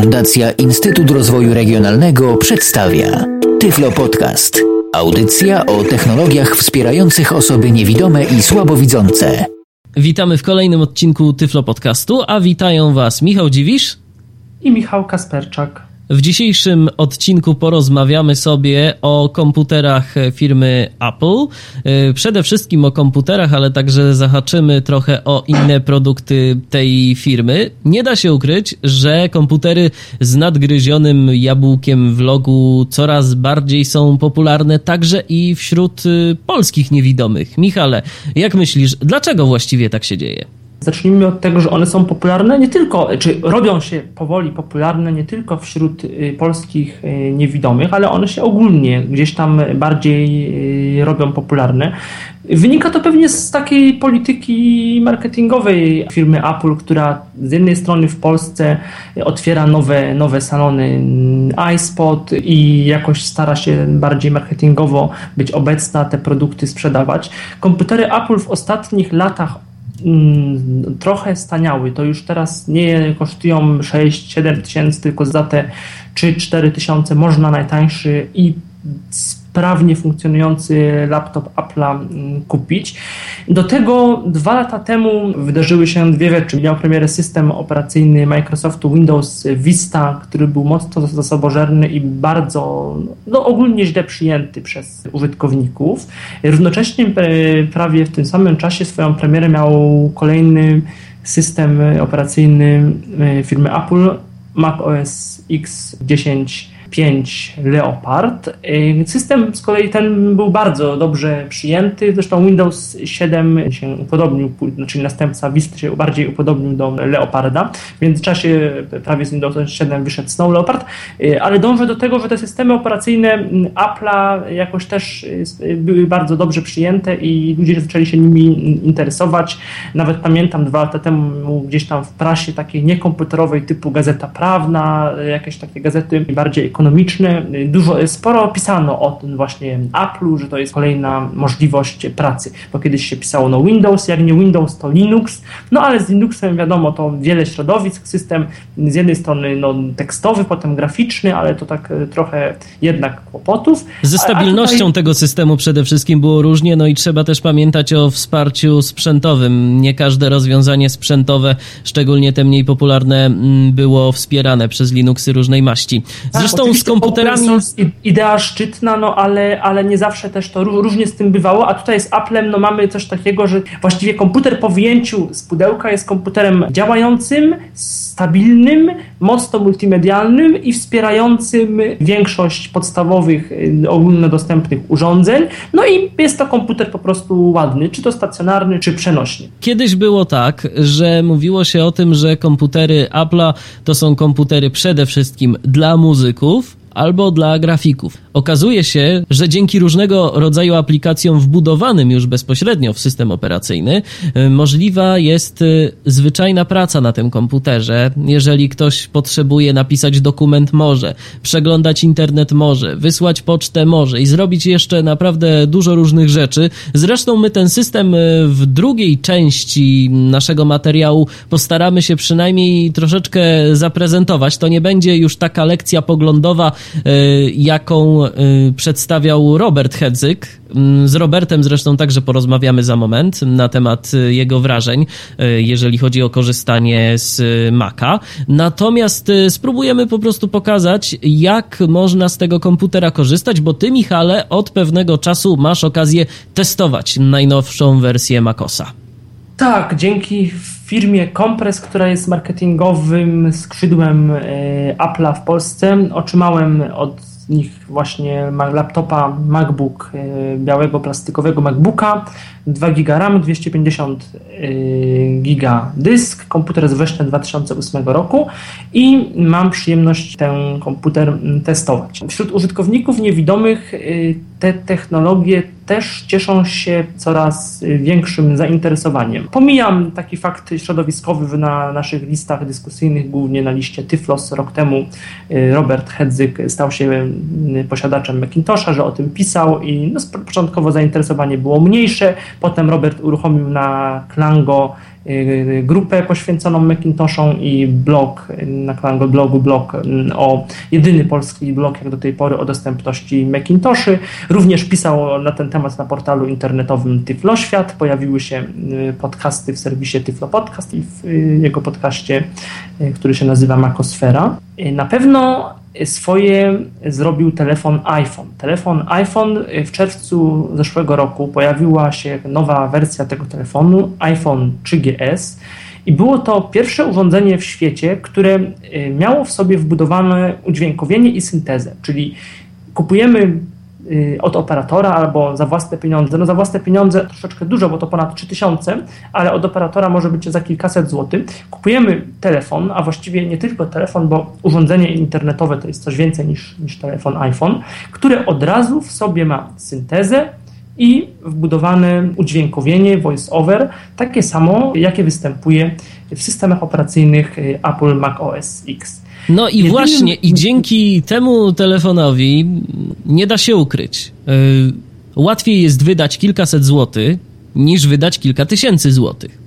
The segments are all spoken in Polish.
Fundacja Instytut Rozwoju Regionalnego przedstawia Tyflo Podcast. Audycja o technologiach wspierających osoby niewidome i słabowidzące. Witamy w kolejnym odcinku Tyflo Podcastu, a witają Was Michał Dziwisz i Michał Kasperczak. W dzisiejszym odcinku porozmawiamy sobie o komputerach firmy Apple. Y, przede wszystkim o komputerach, ale także zahaczymy trochę o inne produkty tej firmy. Nie da się ukryć, że komputery z nadgryzionym jabłkiem w logu coraz bardziej są popularne także i wśród y, polskich niewidomych. Michale, jak myślisz, dlaczego właściwie tak się dzieje? Zacznijmy od tego, że one są popularne nie tylko, czy robią się powoli popularne nie tylko wśród y, polskich y, niewidomych, ale one się ogólnie gdzieś tam bardziej y, robią popularne. Wynika to pewnie z takiej polityki marketingowej firmy Apple, która z jednej strony w Polsce otwiera nowe, nowe salony iSpot i jakoś stara się bardziej marketingowo być obecna, te produkty sprzedawać. Komputery Apple w ostatnich latach trochę staniały. To już teraz nie kosztują 6-7 tysięcy, tylko za te 3-4 tysiące można najtańszy i sprawnie funkcjonujący laptop Apple'a mm, kupić. Do tego dwa lata temu wydarzyły się dwie rzeczy. Miał premierę system operacyjny Microsoftu Windows Vista, który był mocno zasobożerny i bardzo, no ogólnie źle przyjęty przez użytkowników. Równocześnie e, prawie w tym samym czasie swoją premierę miał kolejny system operacyjny e, firmy Apple, Mac OS X 10 5 Leopard. Y, system z kolei ten był bardzo dobrze przyjęty, zresztą Windows 7 się upodobnił, czyli następca Vista się bardziej upodobnił do Leoparda. W międzyczasie prawie z Windows 7 wyszedł Snow Leopard, y, ale dążę do tego, że te systemy operacyjne mm, Apple'a jakoś też y, były bardzo dobrze przyjęte i ludzie zaczęli się nimi interesować. Nawet pamiętam dwa lata temu gdzieś tam w prasie takiej niekomputerowej typu Gazeta Prawna, jakieś takie gazety bardziej ekonomiczny. Dużo, sporo pisano o tym właśnie Apple'u, że to jest kolejna możliwość pracy, bo kiedyś się pisało no Windows, jak nie Windows to Linux, no ale z Linuxem wiadomo to wiele środowisk, system z jednej strony no, tekstowy, potem graficzny, ale to tak e, trochę jednak kłopotów. Ze stabilnością tutaj... tego systemu przede wszystkim było różnie, no i trzeba też pamiętać o wsparciu sprzętowym. Nie każde rozwiązanie sprzętowe, szczególnie te mniej popularne, mm, było wspierane przez Linuxy różnej maści. Tak, Zresztą tak, z komputerami... idea szczytna, no ale, ale nie zawsze też to różnie z tym bywało, a tutaj z Applem no mamy coś takiego, że właściwie komputer po wyjęciu z pudełka jest komputerem działającym, stabilnym, mocno multimedialnym i wspierającym większość podstawowych y, ogólnodostępnych urządzeń. No i jest to komputer po prostu ładny, czy to stacjonarny, czy przenośny. Kiedyś było tak, że mówiło się o tym, że komputery Apple'a to są komputery przede wszystkim dla muzyków, albo dla grafików. Okazuje się, że dzięki różnego rodzaju aplikacjom wbudowanym już bezpośrednio w system operacyjny y, możliwa jest y, zwyczajna praca na tym komputerze. Jeżeli ktoś potrzebuje napisać dokument może, przeglądać internet może, wysłać pocztę może i zrobić jeszcze naprawdę dużo różnych rzeczy. Zresztą my ten system y, w drugiej części naszego materiału postaramy się przynajmniej troszeczkę zaprezentować. To nie będzie już taka lekcja poglądowa, jaką Y, przedstawiał Robert Hedzyk. Mm, z Robertem zresztą także porozmawiamy za moment na temat y, jego wrażeń, y, jeżeli chodzi o korzystanie z Maca. Natomiast spróbujemy po prostu pokazać, jak można z tego komputera korzystać, bo ty, Michale, od pewnego czasu masz okazję testować najnowszą wersję Macosa. Tak, dzięki firmie Compress, która jest marketingowym skrzydłem Apple'a w Polsce, otrzymałem od nich właśnie laptopa MacBook e, białego plastikowego MacBooka, 2 GB RAM, 250 GB dysk, komputer z września 2008 roku i mam przyjemność ten komputer testować. Wśród użytkowników niewidomych e, te technologie też cieszą się coraz większym zainteresowaniem. Pomijam taki fakt środowiskowy na naszych listach dyskusyjnych, głównie na liście Tyflos rok temu y, Robert Hedzyk stał się y, posiadaczem Macintosha, że o tym pisał i no, początkowo zainteresowanie było mniejsze, potem Robert uruchomił na Klango y, grupę poświęconą Macintoshom i blog, naklałem go blogu, blog o jedyny polski blog jak do tej pory o dostępności Macintoshy. Również pisał na ten temat na portalu internetowym Tyfloświat. Pojawiły się podcasty w serwisie Tyflo Podcast i w jego podcaście, który się nazywa Makosfera. Na pewno swoje zrobił telefon iPhone. Telefon iPhone w czerwcu zeszłego roku pojawiła się nowa wersja tego telefonu, iPhone 3GS. I było to pierwsze urządzenie w świecie, które y, miało w sobie wbudowane udźwiękowienie i syntezę. Czyli kupujemy Y, od operatora albo za własne pieniądze. No za własne pieniądze troszeczkę dużo, bo to ponad 3000, ale od operatora może być za kilkaset złotych. Kupujemy telefon, a właściwie nie tylko telefon, bo urządzenie internetowe to jest coś więcej niż, niż telefon iPhone, które od razu w sobie ma syntezę, i wbudowane udźwiękowienie, voice-over, takie samo, jakie występuje w systemach operacyjnych y, Apple Mac OS X. No i Jedynym... właśnie, i dzięki temu telefonowi nie da się ukryć. Yy, łatwiej jest wydać kilkaset złotych niż wydać kilka tysięcy złotych.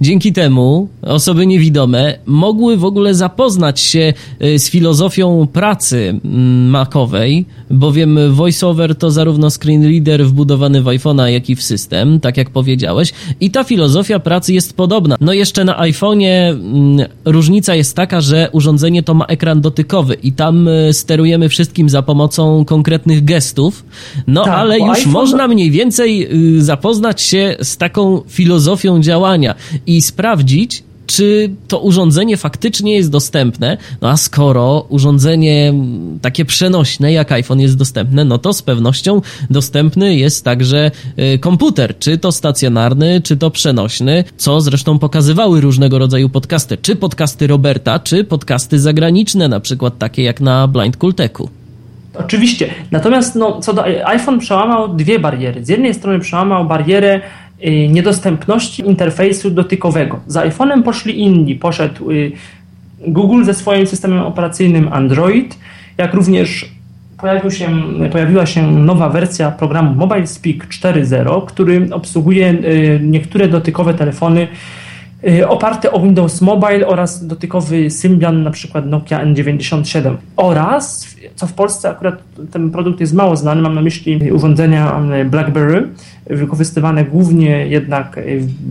Dzięki temu osoby niewidome mogły w ogóle zapoznać się y, z filozofią pracy mm, makowej, bowiem VoiceOver to zarówno screen reader wbudowany w iPhone'a, jak i w system, tak jak powiedziałeś, i ta filozofia pracy jest podobna. No jeszcze na iPhone'ie mm, różnica jest taka, że urządzenie to ma ekran dotykowy i tam y, sterujemy wszystkim za pomocą konkretnych gestów, no tak, ale już iPhone... można mniej więcej y, zapoznać się z taką filozofią działania i sprawdzić, czy to urządzenie faktycznie jest dostępne. No a skoro urządzenie takie przenośne jak iPhone jest dostępne, no to z pewnością dostępny jest także y, komputer, czy to stacjonarny, czy to przenośny, co zresztą pokazywały różnego rodzaju podcasty, czy podcasty Roberta, czy podcasty zagraniczne, na przykład takie jak na Blind Kulteku. Oczywiście. Natomiast no, co do iPhone przełamał dwie bariery. Z jednej strony przełamał barierę niedostępności interfejsu dotykowego. Za iPhone'em poszli inni. Poszedł y, Google ze swoim systemem operacyjnym Android, jak również się, pojawiła się nowa wersja programu Mobile Speak 4.0, który obsługuje y, niektóre dotykowe telefony oparte o Windows Mobile oraz dotykowy Symbian, na przykład Nokia N97. Oraz, co w Polsce akurat ten produkt jest mało znany, mam na myśli urządzenia BlackBerry, wykorzystywane głównie jednak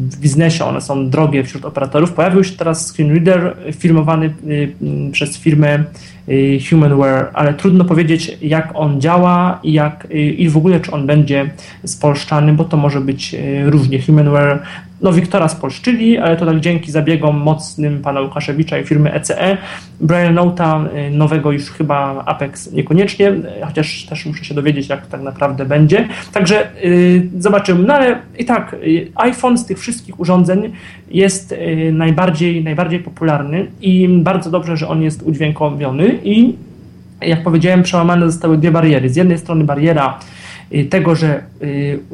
w biznesie, one są drogie wśród operatorów. Pojawił się teraz screen reader firmowany y, przez firmę y, Humanware, ale trudno powiedzieć jak on działa i, jak, y, i w ogóle czy on będzie spolszczany, bo to może być różnie. Humanware no, Wiktora spolszczyli, ale to tak dzięki zabiegom mocnym pana Łukaszewicza i firmy ECE. Brian Nota nowego już chyba Apex niekoniecznie, chociaż też muszę się dowiedzieć, jak tak naprawdę będzie. Także yy, zobaczymy. No ale i tak, y, iPhone z tych wszystkich urządzeń jest y, najbardziej, najbardziej popularny i bardzo dobrze, że on jest udźwiękowiony i jak powiedziałem, przełamane zostały dwie bariery. Z jednej strony bariera y, tego, że,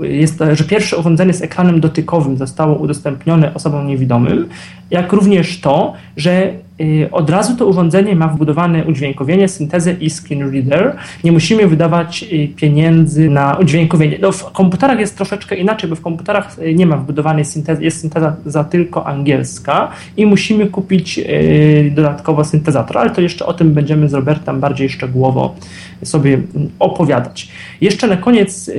jest, że pierwsze urządzenie z ekranem dotykowym zostało udostępnione osobom niewidomym, jak również to, że Y, od razu to urządzenie ma wbudowane udźwiękowienie, syntezę i screen reader. Nie musimy wydawać y, pieniędzy na udźwiękowienie. No, w komputerach jest troszeczkę inaczej, bo w komputerach y, nie ma wbudowanej syntezy, jest synteza za tylko angielska i musimy kupić dodatkowo syntezator, ale to jeszcze o tym będziemy z Robertem bardziej szczegółowo sobie mm, opowiadać. Jeszcze na koniec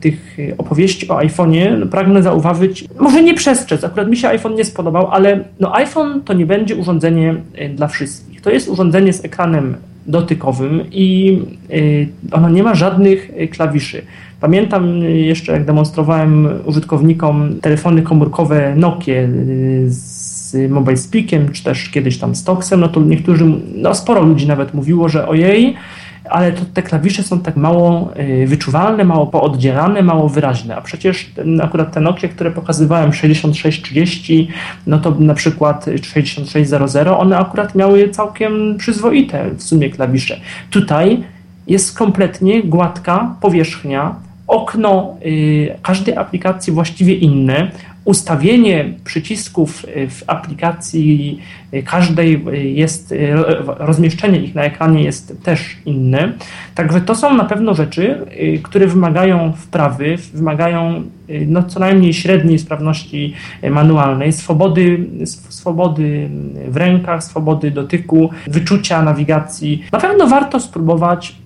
tych opowieści o iPhone'ie pragnę zauważyć, może nie przestrzec, akurat mi się iPhone nie spodobał, ale no iPhone to nie będzie urządzenie urządzenie y, dla wszystkich. To jest urządzenie z ekranem dotykowym i y, ono nie ma żadnych y, klawiszy. Pamiętam jeszcze, jak demonstrowałem użytkownikom telefony komórkowe Nokia z Mobile Speakiem, czy też kiedyś tam z Toxem, no to niektórzy, no sporo ludzi nawet mówiło, że ojej, ale to te klawisze są tak mało y, wyczuwalne, mało pooddzielane, mało wyraźne. A przecież ten, akurat te Nokia, które pokazywałem 6630, no to na przykład 6600, one akurat miały całkiem przyzwoite w sumie klawisze. Tutaj jest kompletnie gładka powierzchnia, okno y, każdej aplikacji właściwie inne, ustawienie przycisków w aplikacji każdej jest, rozmieszczenie ich na ekranie jest też inne. Także to są na pewno rzeczy, które wymagają wprawy, wymagają no, co najmniej średniej sprawności manualnej, swobody, swobody w rękach, swobody dotyku, wyczucia nawigacji. Na pewno warto spróbować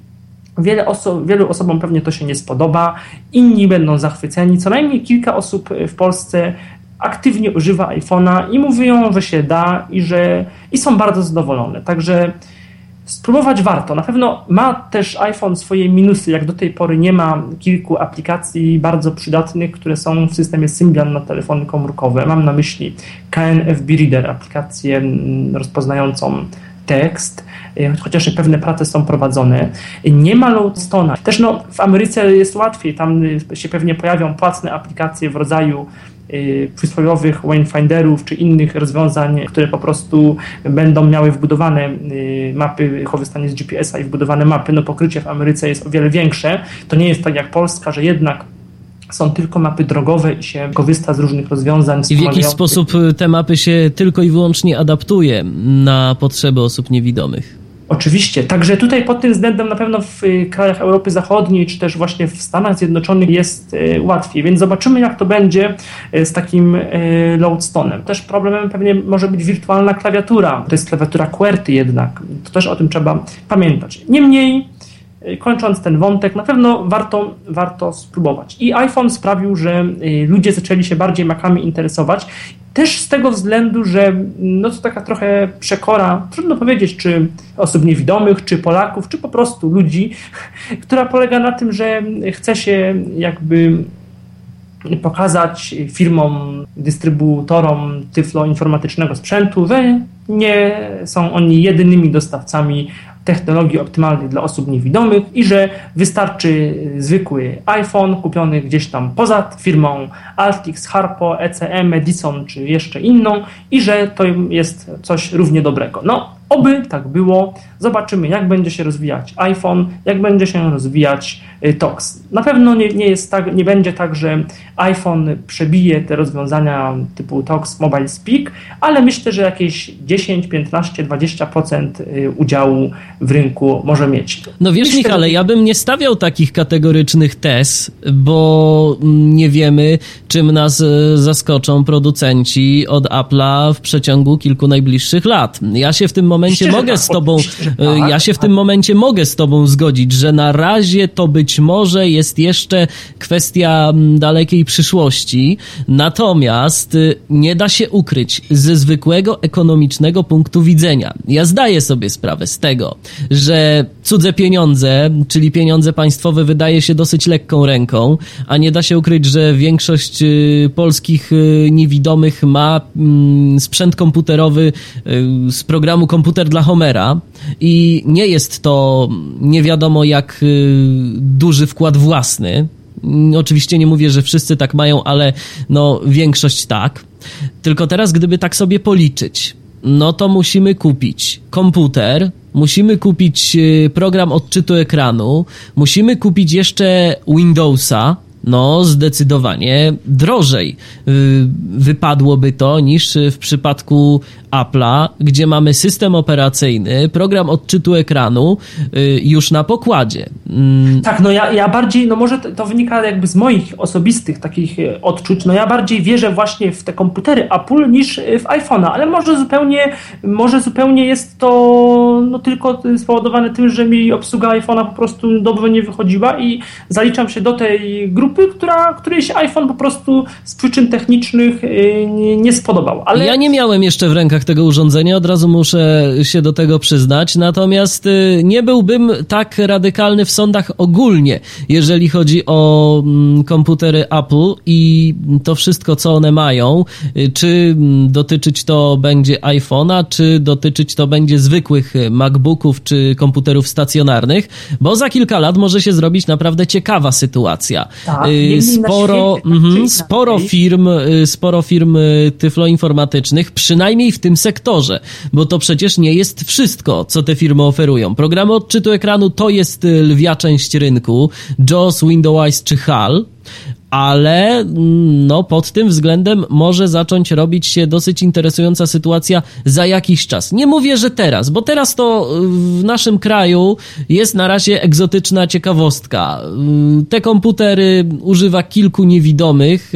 Wiele oso wielu osobom pewnie to się nie spodoba, inni będą zachwyceni. Co najmniej kilka osób w Polsce aktywnie używa iPhone'a i mówią, że się da i że i są bardzo zadowolone. Także spróbować warto. Na pewno ma też iPhone swoje minusy, jak do tej pory nie ma kilku aplikacji bardzo przydatnych, które są w systemie Symbian na telefony komórkowe. Mam na myśli KNFB Reader, aplikację mm, rozpoznającą tekst, y, chociaż pewne prace są prowadzone. Nie ma Loadstone'a. Też no, w Ameryce jest łatwiej, tam y, się pewnie pojawią płatne aplikacje w rodzaju y, przysłowiowych Wayfinderów czy innych rozwiązań, które po prostu będą miały wbudowane mapy, korzystanie z GPS-a i wbudowane mapy. No pokrycie w Ameryce jest o wiele większe. To nie jest tak jak Polska, że jednak są tylko mapy drogowe i się korzysta z różnych rozwiązań. I w jakiś sposób y, te mapy się tylko i wyłącznie adaptuje na potrzeby osób niewidomych. Oczywiście, także tutaj pod tym względem na pewno w y, krajach Europy Zachodniej, czy też właśnie w Stanach Zjednoczonych jest y, łatwiej, więc zobaczymy jak to będzie z takim loadstone'em. Też problemem pewnie może być wirtualna klawiatura, to jest klawiatura QWERTY jednak, to też o tym trzeba pamiętać. Niemniej kończąc ten wątek, na pewno warto, warto spróbować. I iPhone sprawił, że y, ludzie zaczęli się bardziej Macami interesować. Też z tego względu, że no to taka trochę przekora, trudno powiedzieć, czy osób niewidomych, czy Polaków, czy po prostu ludzi, która polega na tym, że chce się jakby pokazać firmom, dystrybutorom tyfloinformatycznego sprzętu, że nie są oni jedynymi dostawcami technologii optymalnej dla osób niewidomych i że wystarczy zwykły iPhone kupiony gdzieś tam poza firmą Altix, Harpo, ECM, Edison czy jeszcze inną i że to jest coś równie dobrego. No, Oby tak było. Zobaczymy, jak będzie się rozwijać iPhone, jak będzie się rozwijać y, TOX. Na pewno nie, nie, jest tak, nie będzie tak, że iPhone przebije te rozwiązania typu TOX Mobile Speak, ale myślę, że jakieś 10, 15, 20% udziału w rynku może mieć. No wiesz, myślę, Michale, ja bym nie stawiał takich kategorycznych tez, bo nie wiemy, czym nas y, zaskoczą producenci od Apple'a w przeciągu kilku najbliższych lat. Ja się w tym momencie momencie mogę z tobą, e, ja się w tym momencie mogę z tobą zgodzić, że na razie to być może jest jeszcze kwestia dalekiej przyszłości, natomiast y, nie da się ukryć ze zwykłego ekonomicznego punktu widzenia. Ja zdaję sobie sprawę z tego, że cudze pieniądze, czyli pieniądze państwowe wydaje się dosyć lekką ręką, a nie da się ukryć, że większość y, polskich y, niewidomych ma sprzęt komputerowy z programu komputerowego komputer dla Homera i nie jest to nie wiadomo jak y, duży wkład własny. Oczywiście nie mówię, że wszyscy tak mają, ale no większość tak. Tylko teraz, gdyby tak sobie policzyć, no to musimy kupić komputer, musimy kupić y, program odczytu ekranu, musimy kupić jeszcze Windowsa, no zdecydowanie drożej y, wypadłoby to niż w przypadku Apple'a, gdzie mamy system operacyjny, program odczytu ekranu y, już na pokładzie. Mm. Tak, no ja, ja bardziej, no może to wynika jakby z moich osobistych takich y, odczuć, no ja bardziej wierzę właśnie w te komputery Apple niż w iPhone'a, ale może zupełnie, może zupełnie jest to no tylko spowodowane tym, że mi obsługa iPhone'a po prostu dobrze nie wychodziła i zaliczam się do tej grupy, która, której się iPhone po prostu z przyczyn technicznych y, nie, nie spodobał. Ale... Ja nie miałem jeszcze w rękach tego urządzenia, od razu muszę się do tego przyznać. Natomiast y, nie byłbym tak radykalny w sądach ogólnie, jeżeli chodzi o mm, komputery Apple i to wszystko, co one mają. Y, czy mm, dotyczyć to będzie iPhone'a, czy dotyczyć to będzie zwykłych MacBooków, czy komputerów stacjonarnych, bo za kilka lat może się zrobić naprawdę ciekawa sytuacja. Tak, y, sporo, mm, sporo firm, sporo firm tyfloinformatycznych, przynajmniej w tym sektorze, bo to przecież nie jest wszystko, co te firmy oferują. Programy odczytu ekranu to jest y, lwia część rynku, JAWS, Windows czy HAL, ale no, pod tym względem może zacząć robić się dosyć interesująca sytuacja za jakiś czas. Nie mówię, że teraz, bo teraz to w naszym kraju jest na razie egzotyczna ciekawostka. Te komputery używa kilku niewidomych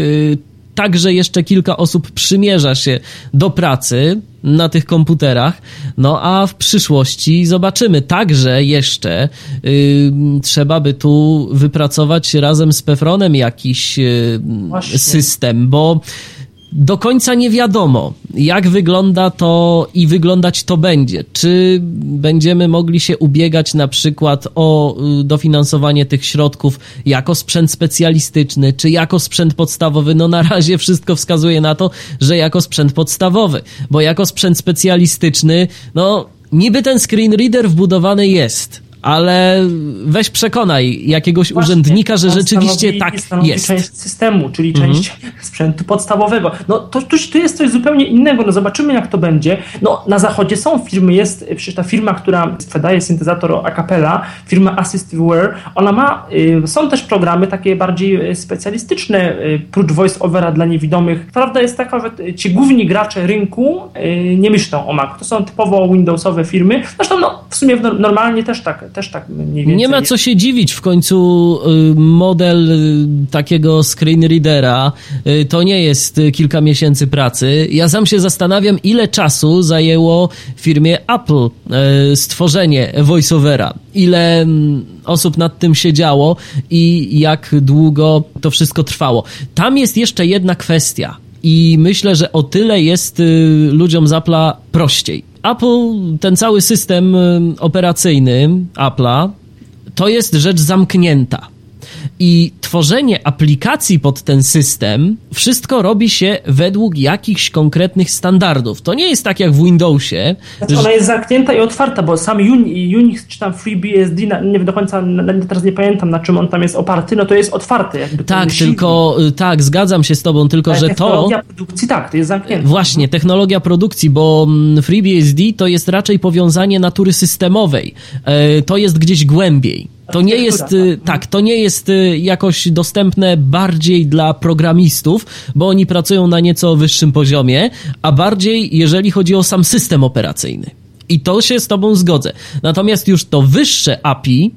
także jeszcze kilka osób przymierza się do pracy na tych komputerach, no a w przyszłości zobaczymy. Także jeszcze yy, trzeba by tu wypracować razem z Pefronem jakiś yy, system, bo do końca nie wiadomo, jak wygląda to i wyglądać to będzie. Czy będziemy mogli się ubiegać na przykład o y, dofinansowanie tych środków jako sprzęt specjalistyczny, czy jako sprzęt podstawowy? No na razie wszystko wskazuje na to, że jako sprzęt podstawowy, bo jako sprzęt specjalistyczny, no niby ten screen reader wbudowany jest ale weź przekonaj jakiegoś Właśnie, urzędnika, że rzeczywiście tak jest. część systemu, czyli mhm. część sprzętu podstawowego. No to tu, tu jest coś zupełnie innego, no zobaczymy jak to będzie. No na zachodzie są firmy, jest przecież ta firma, która sprzedaje syntezator a cappella, firma AssistiveWare, ona ma, y, są też programy takie bardziej y, specjalistyczne, y, prócz voice-overa dla niewidomych. Prawda jest taka, że ci główni gracze rynku nie myślą o Mac. To są typowo Windowsowe firmy. Zresztą no, w sumie normalnie też tak też tak mniej więcej. Nie ma co się dziwić, w końcu y, model y, takiego screen readera y, to nie jest kilka miesięcy pracy. Ja sam się zastanawiam, ile czasu zajęło firmie Apple stworzenie voiceovera. Ile mm, osób nad tym siedziało i jak długo to wszystko trwało. Tam jest jeszcze jedna kwestia. I myślę, że o tyle jest ludziom z Apple'a prościej Apple, ten cały system operacyjny Apple'a, to jest rzecz zamknięta. I tworzenie aplikacji pod ten system, wszystko robi się według jakichś konkretnych standardów. To nie jest tak jak w Windowsie. Znaczy ona jest zamknięta i otwarta, bo sam Unix czy tam FreeBSD, nie wiem do końca, teraz nie pamiętam na czym on tam jest oparty, no to jest otwarty. Jakby tak, tylko, y, tak, zgadzam się z tobą, tylko Ale że to... Technologia produkcji, tak, to jest zamknięte. Właśnie, technologia produkcji, bo mm, FreeBSD to jest raczej powiązanie natury systemowej. E, to jest gdzieś głębiej. To nie jest, y, tak, to nie jest y, jakoś dostępne bardziej dla programistów, bo oni pracują na nieco wyższym poziomie, a bardziej jeżeli chodzi o sam system operacyjny. I to się z Tobą zgodzę. Natomiast już to wyższe API,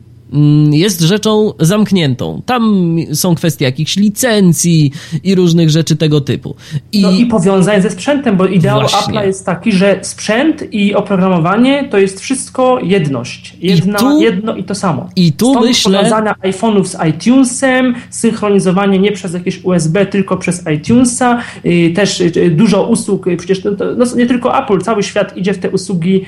jest rzeczą zamkniętą. Tam są kwestie jakichś licencji i różnych rzeczy tego typu. I, no i powiązanie ze sprzętem, bo ideał Apple jest taki, że sprzęt i oprogramowanie to jest wszystko jedność. Jedna, I tu, jedno i to samo. I tu Stąd myślę... powiązania iPhone'ów z iTunesem, synchronizowanie nie przez jakieś USB, tylko przez iTunesa, y, też y, dużo usług, y, przecież to, no nie tylko Apple, cały świat idzie w te usługi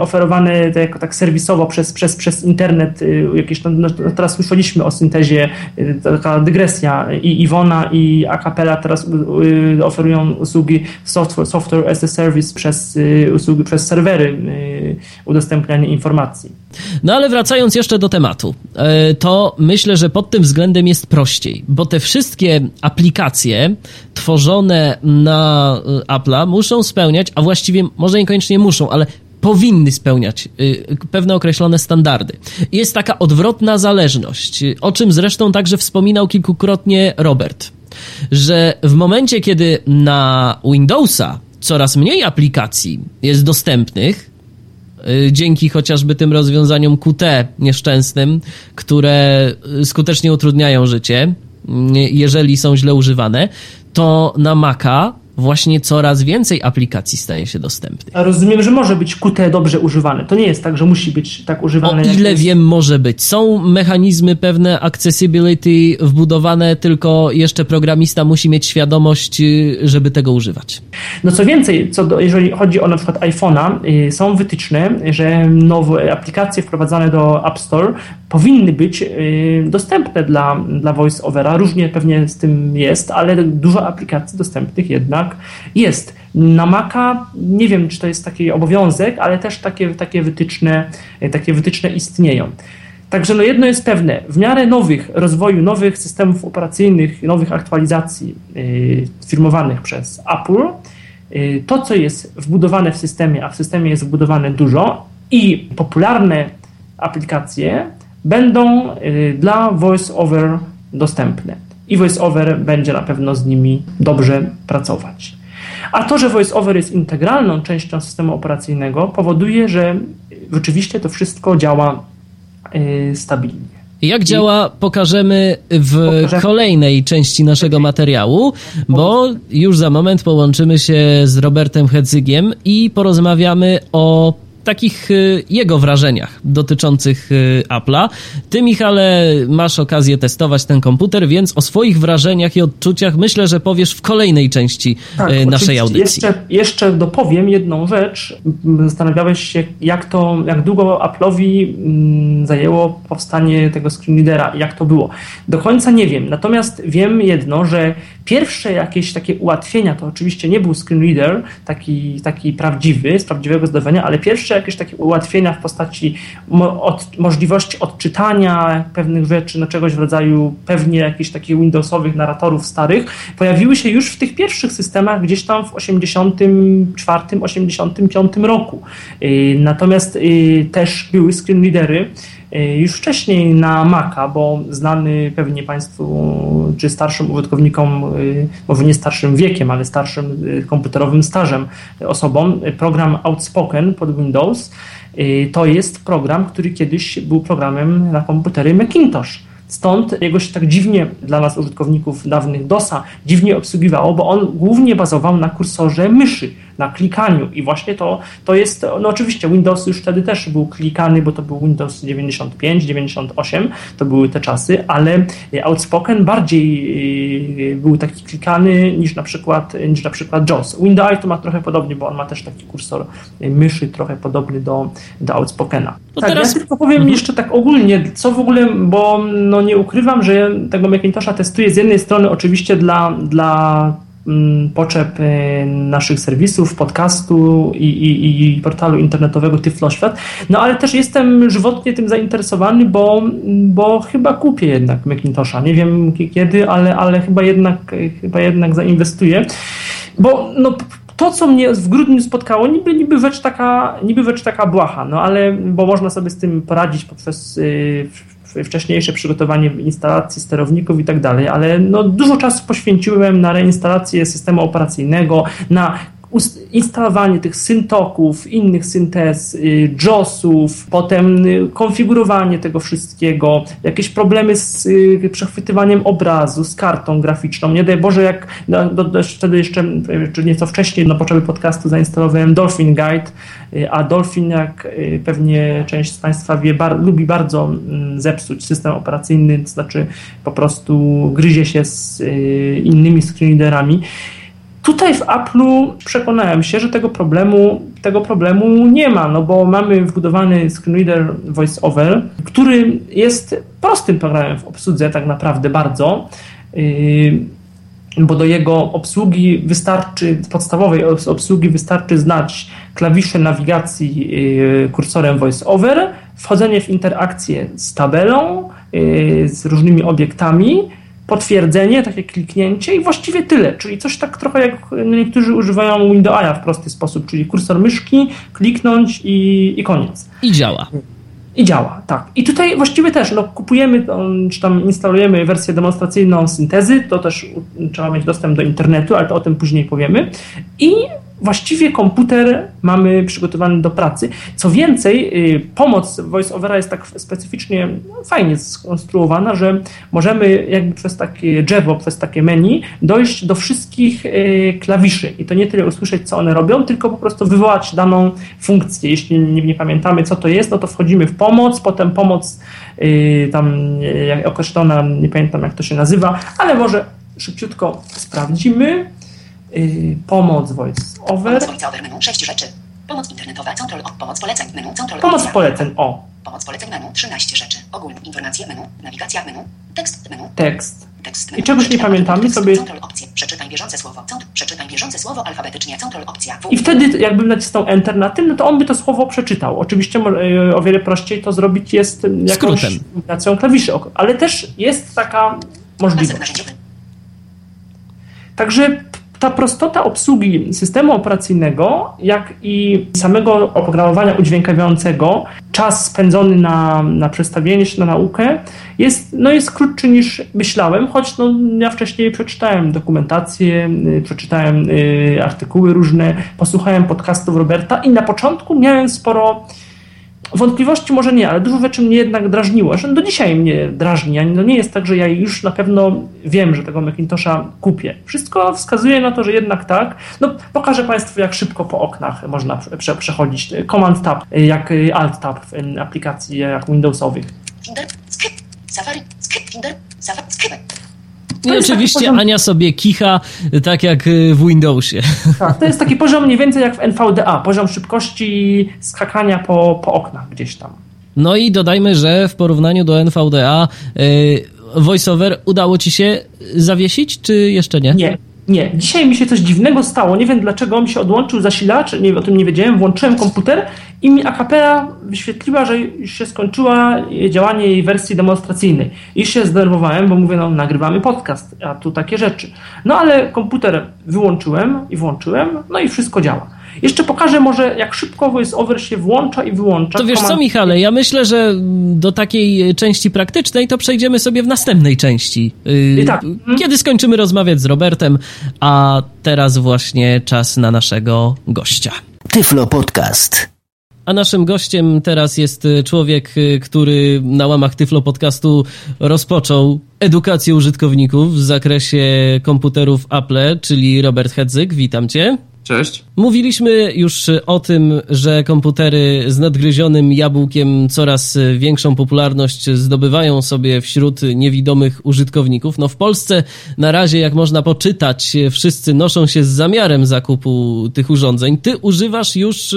oferowane tak, tak serwisowo przez, przez, przez internet internet, y, jakieś tam, no, teraz słyszeliśmy o syntezie, y, taka dygresja i Iwona i Acapella teraz y, oferują usługi software, software as a service przez usługi, przez serwery udostępniania informacji. No ale wracając jeszcze do tematu, to myślę, że pod tym względem jest prościej, bo te wszystkie aplikacje tworzone na Apple'a muszą spełniać, a właściwie może niekoniecznie muszą, ale powinny spełniać y, pewne określone standardy. Jest taka odwrotna zależność, o czym zresztą także wspominał kilkukrotnie Robert, że w momencie, kiedy na Windowsa coraz mniej aplikacji jest dostępnych, y, dzięki chociażby tym rozwiązaniom QT nieszczęsnym, które skutecznie utrudniają życie, y, jeżeli są źle używane, to na Maca właśnie coraz więcej aplikacji staje się dostępnych. A rozumiem, że może być Qt dobrze używane. To nie jest tak, że musi być tak używane. O ile jest... wiem, może być. Są mechanizmy pewne accessibility wbudowane, tylko jeszcze programista musi mieć świadomość, y, żeby tego używać. No co więcej, co do, jeżeli chodzi o na przykład iPhone'a, yy, są wytyczne, że nowe aplikacje wprowadzane do App Store powinny być yy, dostępne dla, dla VoiceOvera. Różnie pewnie z tym jest, ale dużo aplikacji dostępnych jednak tak, jest. Na Maca nie wiem, czy to jest taki obowiązek, ale też takie, takie, wytyczne, takie wytyczne istnieją. Także no jedno jest pewne, w miarę nowych rozwoju, nowych systemów operacyjnych, nowych aktualizacji yy, firmowanych przez Apple, yy, to co jest wbudowane w systemie, a w systemie jest wbudowane dużo i popularne aplikacje będą yy, dla VoiceOver dostępne. I VoiceOver będzie na pewno z nimi dobrze pracować. A to, że VoiceOver jest integralną częścią systemu operacyjnego, powoduje, że rzeczywiście to wszystko działa yy, stabilnie. Jak działa, pokażemy w kolejnej części naszego materiału, bo już za moment połączymy się z Robertem Hedzygiem i porozmawiamy o takich y, jego wrażeniach dotyczących y, Apple'a. Ty, Michale, masz okazję testować ten komputer, więc o swoich wrażeniach i odczuciach myślę, że powiesz w kolejnej części tak, y, naszej audycji. Jeszcze, jeszcze dopowiem jedną rzecz. Zastanawiałeś się, jak to, jak długo Apple'owi mm, zajęło powstanie tego screenreadera i jak to było. Do końca nie wiem, natomiast wiem jedno, że pierwsze jakieś takie ułatwienia, to oczywiście nie był screenreader taki, taki prawdziwy, z prawdziwego zdarzenia, ale pierwsze jakieś takie ułatwienia w postaci mo od, możliwości odczytania pewnych rzeczy, no czegoś w rodzaju pewnie jakichś takich Windowsowych narratorów starych, pojawiły się już w tych pierwszych systemach gdzieś tam w 84-85 roku. Y, natomiast y, też były screenreadery, już wcześniej na Maca, bo znany pewnie Państwu czy starszym użytkownikom, może nie starszym wiekiem, ale starszym komputerowym stażem osobom, program Outspoken pod Windows to jest program, który kiedyś był programem na komputery Macintosh. Stąd jego się tak dziwnie dla nas, użytkowników dawnych DOSa, dziwnie obsługiwało, bo on głównie bazował na kursorze myszy na klikaniu i właśnie to, to jest, no oczywiście Windows już wtedy też był klikany, bo to był Windows 95, 98, to były te czasy, ale Outspoken bardziej y, był taki klikany niż na przykład, niż na przykład JAWS. Windows to ma trochę podobnie, bo on ma też taki kursor myszy trochę podobny do, do Outspokena. To tak, teraz... ja tylko powiem mhm. jeszcze tak ogólnie, co w ogóle, bo no nie ukrywam, że tego Macintosha testuję z jednej strony oczywiście dla, dla potrzeb y, naszych serwisów, podcastu i, i, i portalu internetowego Tyfloświat. No ale też jestem żywotnie tym zainteresowany, bo, bo chyba kupię jednak Macintosha. Nie wiem kiedy, ale, ale chyba, jednak, chyba jednak zainwestuję. Bo no, to, co mnie w grudniu spotkało, niby, niby, rzecz taka, niby rzecz taka błaha, no ale bo można sobie z tym poradzić poprzez yy, wcześniejsze przygotowanie instalacji sterowników i tak dalej, ale no, dużo czasu poświęciłem na reinstalację systemu operacyjnego, na instalowanie tych syntoków, innych syntez, y, JOSów, potem y, konfigurowanie tego wszystkiego, jakieś problemy z y, przechwytywaniem obrazu, z kartą graficzną. Nie daj Boże, jak no, do, do, wtedy jeszcze, czy nieco wcześniej, na potrzeby podcastu zainstalowałem Dolphin Guide, a Dolphin, jak pewnie część z Państwa wie, bar, lubi bardzo mm, zepsuć system operacyjny, to znaczy po prostu gryzie się z innymi screenreaderami. Tutaj w Apple'u przekonałem się, że tego problemu, tego problemu nie ma, no bo mamy wbudowany screenreader VoiceOver, który jest prostym programem w obsłudze tak naprawdę bardzo, yy, bo do jego obsługi wystarczy, podstawowej obsługi wystarczy znać klawisze nawigacji yy, kursorem VoiceOver, wchodzenie w interakcję z tabelą, yy, z różnymi obiektami, potwierdzenie, takie kliknięcie i właściwie tyle. Czyli coś tak trochę jak niektórzy używają Windowsa w prosty sposób, czyli kursor myszki, kliknąć i, i koniec. I działa. I działa, tak. I tutaj właściwie też no, kupujemy, czy tam instalujemy wersję demonstracyjną syntezy, to też trzeba mieć dostęp do internetu, ale to o tym później powiemy. I właściwie komputer mamy przygotowany do pracy. Co więcej, y, pomoc VoiceOvera jest tak specyficznie fajnie skonstruowana, że możemy jakby przez takie drzewo, przez takie menu dojść do wszystkich y, klawiszy i to nie tyle usłyszeć, co one robią, tylko po prostu wywołać daną funkcję. Jeśli nie, nie pamiętamy, co to jest, no to wchodzimy w pomoc, potem pomoc y, tam określona, nie pamiętam jak to się nazywa, ale może szybciutko sprawdzimy. Y, pomoc voice-over. Pomoc voice-over, menu, 6 rzeczy. Pomoc internetowa, control, pomoc poleceń, menu, control. Pomoc poleceń, o. Pomoc poleceń menu, 13 rzeczy. Ogólne informacje menu, nawigacja menu, tekst menu. Tekst. Tekst menu. I czegoś nie pamiętamy sobie. Control opcje. Przeczytaj bieżące słowo. Przeczytaj bieżące słowo alfabetycznie. Control opcja. W. I wtedy jakbym nacisnął Enter na tym, no to on by to słowo przeczytał. Oczywiście y, o wiele prościej to zrobić jest jakąś kombinacją klawiszy, ale też jest taka możliwość. Także ta prostota obsługi systemu operacyjnego, jak i samego oprogramowania udźwiękawiającego, czas spędzony na, na przestawienie na naukę jest, no jest krótszy niż myślałem, choć no, ja wcześniej przeczytałem dokumentację, y, przeczytałem y, artykuły różne, posłuchałem podcastów Roberta i na początku miałem sporo Wątpliwości może nie, ale dużo rzeczy mnie jednak drażniło. Zresztą do dzisiaj mnie drażni. No nie jest tak, że ja już na pewno wiem, że tego Macintosha kupię. Wszystko wskazuje na to, że jednak tak. No, pokażę Państwu, jak szybko po oknach można prze przechodzić. Command Tab, jak Alt Tab w aplikacji jak Windowsowych. I oczywiście poziom... Ania sobie kicha, tak jak y, w Windowsie. Tak, to jest taki poziom mniej więcej jak w NVDA, poziom szybkości skakania po, po oknach gdzieś tam. No i dodajmy, że w porównaniu do NVDA yy, VoiceOver udało ci się zawiesić, czy jeszcze nie? Nie, nie, dzisiaj mi się coś dziwnego stało. Nie wiem dlaczego mi się odłączył zasilacz, nie, o tym nie wiedziałem. Włączyłem komputer i mi akapela wyświetliła, że już się skończyła działanie jej wersji demonstracyjnej. I się zdenerwowałem, bo mówię, no nagrywamy podcast, a tu takie rzeczy. No ale komputer wyłączyłem i włączyłem, no i wszystko działa. Jeszcze pokażę może, jak szybko VoiceOver się włącza i wyłącza. To wiesz co, Michale, ja myślę, że do takiej części praktycznej to przejdziemy sobie w następnej części. I tak. Mhm. Kiedy skończymy rozmawiać z Robertem, a teraz właśnie czas na naszego gościa. Tyflo Podcast. A naszym gościem teraz jest człowiek, który na łamach Tyflo Podcastu rozpoczął edukację użytkowników w zakresie komputerów Apple, czyli Robert Hedzyk. Witam cię. Cześć. Mówiliśmy już o tym, że komputery z nadgryzionym jabłkiem coraz większą popularność zdobywają sobie wśród niewidomych użytkowników. No w Polsce na razie, jak można poczytać, wszyscy noszą się z zamiarem zakupu tych urządzeń. Ty używasz już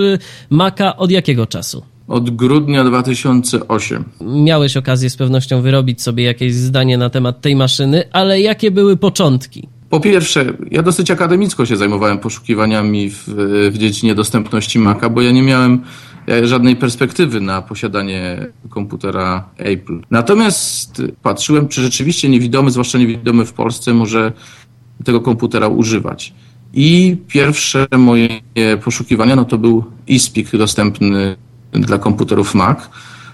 Maca od jakiego czasu? Od grudnia 2008. Miałeś okazję z pewnością wyrobić sobie jakieś zdanie na temat tej maszyny, ale jakie były początki? Po pierwsze, ja dosyć akademicko się zajmowałem poszukiwaniami w, w dziedzinie dostępności Maca, bo ja nie miałem żadnej perspektywy na posiadanie komputera Apple. Natomiast patrzyłem, czy rzeczywiście niewidomy, zwłaszcza niewidomy w Polsce, może tego komputera używać. I pierwsze moje poszukiwania no to był eSpeak dostępny dla komputerów Mac,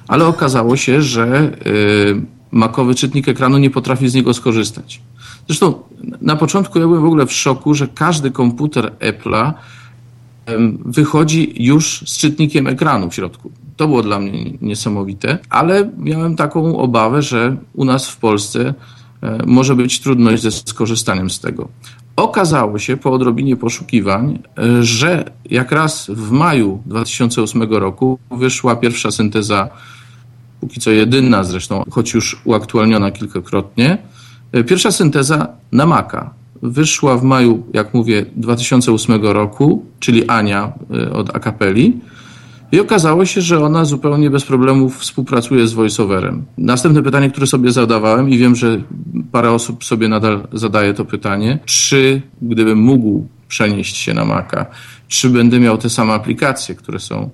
ale okazało się, że y, makowy czytnik ekranu nie potrafi z niego skorzystać. Zresztą na początku ja byłem w ogóle w szoku, że każdy komputer Apple'a wychodzi już z czytnikiem ekranu w środku. To było dla mnie niesamowite, ale miałem taką obawę, że u nas w Polsce e, może być trudność ze skorzystaniem z tego. Okazało się po odrobinie poszukiwań, e, że jak raz w maju 2008 roku wyszła pierwsza synteza, póki co jedyna zresztą, choć już uaktualniona kilkakrotnie, pierwsza synteza na Maca wyszła w maju, jak mówię, 2008 roku, czyli Ania e, od Akapeli. I okazało się, że ona zupełnie bez problemów współpracuje z voiceoverem. Następne pytanie, które sobie zadawałem i wiem, że parę osób sobie nadal zadaje to pytanie, czy gdybym mógł przenieść się na Maca, czy będę miał te same aplikacje, które są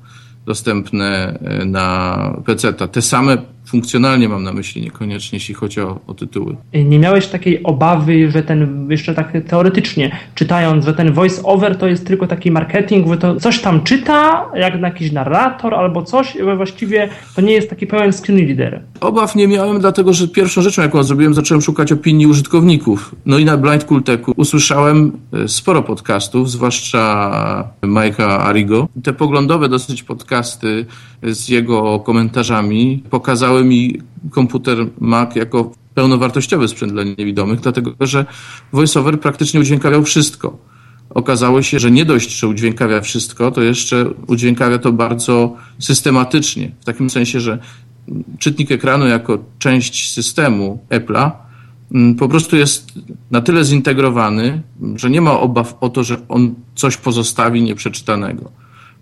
dostępne e, na PC. Te same funkcjonalnie mam na myśli, niekoniecznie jeśli chodzi o, o, tytuły. Nie miałeś takiej obawy, że ten, jeszcze tak teoretycznie czytając, że ten voice over to jest tylko taki marketing, że to coś tam czyta, jak jakiś narrator albo coś, właściwie to nie jest taki pełen screen reader. Obaw nie miałem, dlatego że pierwszą rzeczą, jaką zrobiłem, zacząłem szukać opinii użytkowników. No i na Blind Kulteku usłyszałem e, sporo podcastów, zwłaszcza Majka Arigo. Te poglądowe dosyć podcasty z jego komentarzami pokazały mi komputer Mac jako pełnowartościowy sprzęt dla niewidomych, dlatego że VoiceOver praktycznie udźwiękawiał wszystko. Okazało się, że nie dość, że udźwiękawia wszystko, to jeszcze udźwiękawia to bardzo systematycznie. W takim sensie, że czytnik ekranu jako część systemu Apple'a mm, po prostu jest na tyle zintegrowany, że nie ma obaw o to, że on coś pozostawi nieprzeczytanego.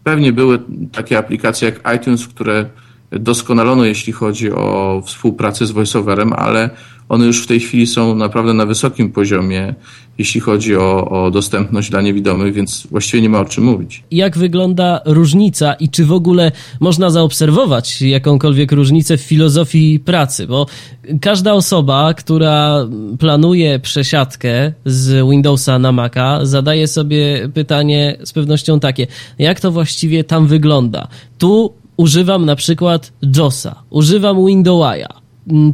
Pewnie były takie aplikacje jak iTunes, które doskonalono, jeśli chodzi o współpracę z VoiceOverem, ale one już w tej chwili są naprawdę na wysokim poziomie, jeśli chodzi o, o dostępność dla niewidomych, więc właściwie nie ma o czym mówić. Jak wygląda różnica i czy w ogóle można zaobserwować jakąkolwiek różnicę w filozofii pracy? Bo każda osoba, która planuje przesiadkę z Windowsa na Maca, zadaje sobie pytanie z pewnością takie, jak to właściwie tam wygląda? Tu używam na przykład JOSa, używam Windowsa,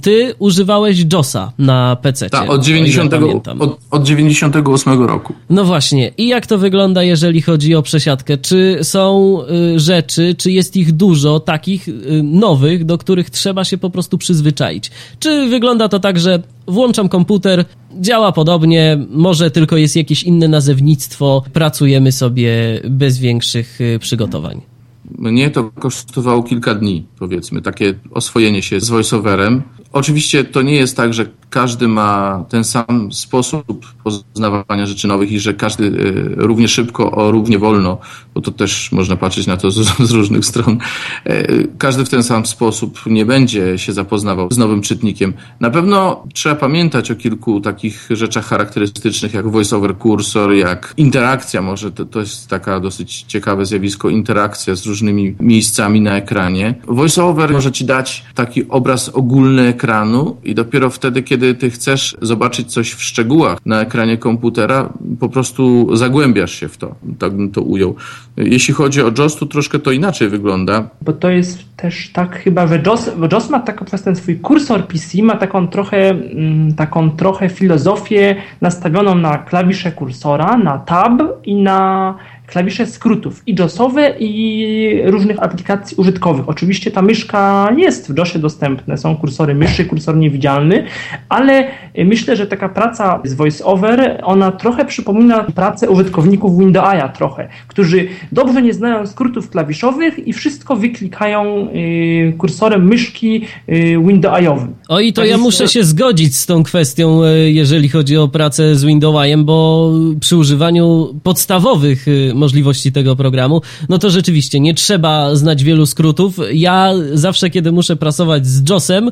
ty używałeś JOSa na PC. Tak, od, 90, od, od 98 roku. No właśnie. I jak to wygląda, jeżeli chodzi o przesiadkę? Czy są y, rzeczy, czy jest ich dużo takich y, nowych, do których trzeba się po prostu przyzwyczaić? Czy wygląda to tak, że włączam komputer, działa podobnie, może tylko jest jakieś inne nazewnictwo, pracujemy sobie bez większych y, przygotowań? Mnie to kosztowało kilka dni, powiedzmy, takie oswojenie się z voiceoverem. Oczywiście to nie jest tak, że każdy ma ten sam sposób poznawania rzeczy nowych i że każdy e, równie szybko, o równie wolno, bo to też można patrzeć na to z, z, różnych stron, e, każdy w ten sam sposób nie będzie się zapoznawał z nowym czytnikiem. Na pewno trzeba pamiętać o kilku takich rzeczach charakterystycznych, jak voiceover cursor, jak interakcja, może to, to jest taka dosyć ciekawe zjawisko, interakcja z różnymi miejscami na ekranie. Voiceover może ci dać taki obraz ogólny ekranu i dopiero wtedy, kiedy kiedy ty chcesz zobaczyć coś w szczegółach na ekranie komputera, po prostu zagłębiasz się w to, tak bym to ujął. Jeśli chodzi o JOS, to troszkę to inaczej wygląda. Bo to jest też tak chyba, że JOS, JOS ma taką, przez ten swój kursor PC, ma taką trochę, mm, taką trochę filozofię nastawioną na klawisze kursora, na tab i na klawisze skrótów i JOSowe i różnych aplikacji użytkowych. Oczywiście ta myszka jest w JOSie dostępne, są kursory myszy, kursor niewidzialny, ale myślę, że taka praca z VoiceOver, ona trochę przypomina pracę użytkowników Windowsa trochę, którzy dobrze nie znają skrótów klawiszowych i wszystko wyklikają y, kursorem myszki y, Windowsowym. O i to tak ja muszę się zgodzić z tą kwestią, y, jeżeli chodzi o pracę z Windowsem, bo przy używaniu podstawowych możliwości tego programu, no to rzeczywiście nie trzeba znać wielu skrótów. Ja zawsze, kiedy muszę prasować z JOSem,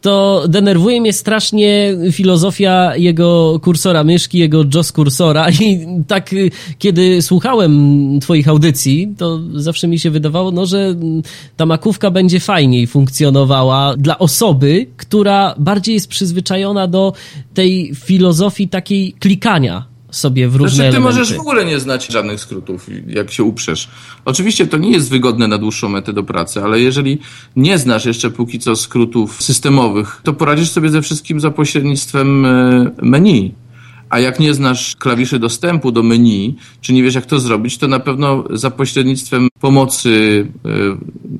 to denerwuje mnie strasznie filozofia jego kursora myszki, jego JOS kursora. I tak kiedy słuchałem twoich audycji, to zawsze mi się wydawało, no, że ta makówka będzie fajniej funkcjonowała dla osoby, która bardziej jest przyzwyczajona do tej filozofii takiej klikania sobie w różne znaczy, ty elementy. możesz w ogóle nie znać żadnych skrótów, jak się uprzesz. Oczywiście to nie jest wygodne na dłuższą metę do pracy, ale jeżeli nie znasz jeszcze póki co skrótów systemowych, to poradzisz sobie ze wszystkim za pośrednictwem e, menu. A jak nie znasz klawiszy dostępu do menu, czy nie wiesz jak to zrobić, to na pewno za pośrednictwem pomocy e,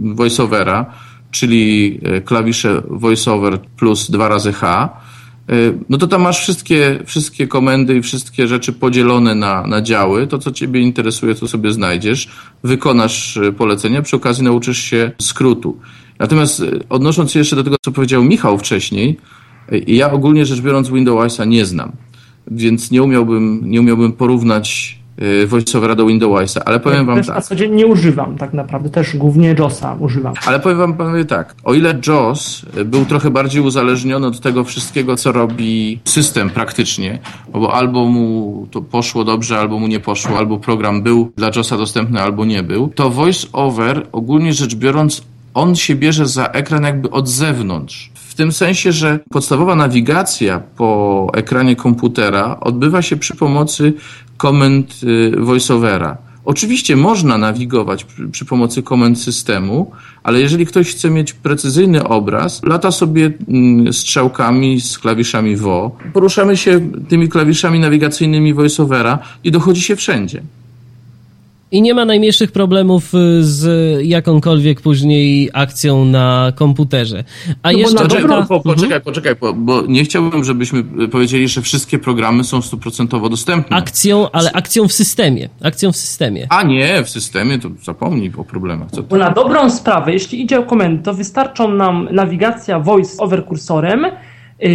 voiceovera, czyli e, klawisze voiceover plus dwa razy H, no to tam masz wszystkie, wszystkie komendy i wszystkie rzeczy podzielone na, na działy. To, co Ciebie interesuje, to sobie znajdziesz, wykonasz y, polecenia, przy okazji nauczysz się skrótu. Natomiast y, odnosząc się jeszcze do tego, co powiedział Michał wcześniej, ja ogólnie rzecz biorąc Windowsa nie znam, więc nie umiałbym, nie umiałbym porównać Y, voiceovera do Windowsa, ale powiem ja wam też tak. na co dzień nie używam tak naprawdę, też głównie JOSa używam. Ale powiem wam panowie tak, o ile JOS był trochę bardziej uzależniony od tego wszystkiego, co robi system praktycznie, bo albo mu to poszło dobrze, albo mu nie poszło, albo program był dla JOSa dostępny, albo nie był, to VoiceOver ogólnie rzecz biorąc, on się bierze za ekran jakby od zewnątrz. W tym sensie, że podstawowa nawigacja po ekranie komputera odbywa się przy pomocy komend y, voiceovera. Oczywiście można nawigować przy, pomocy komend systemu, ale jeżeli ktoś chce mieć precyzyjny obraz, lata sobie mm, strzałkami z klawiszami VO. Poruszamy się tymi klawiszami nawigacyjnymi voiceovera i dochodzi się wszędzie. I nie ma najmniejszych problemów y, z jakąkolwiek później akcją na komputerze. A no jeszcze poczekaj, taka... po, poczekaj, poczekaj, bo, bo nie chciałbym, żebyśmy powiedzieli, że wszystkie programy są stuprocentowo dostępne. Akcją, ale akcją w systemie. Akcją w systemie. A nie, w systemie to zapomnij o problemach. Co bo na dobrą sprawę, jeśli idzie o komendy, to wystarczą nam nawigacja voice over kursorem, Y,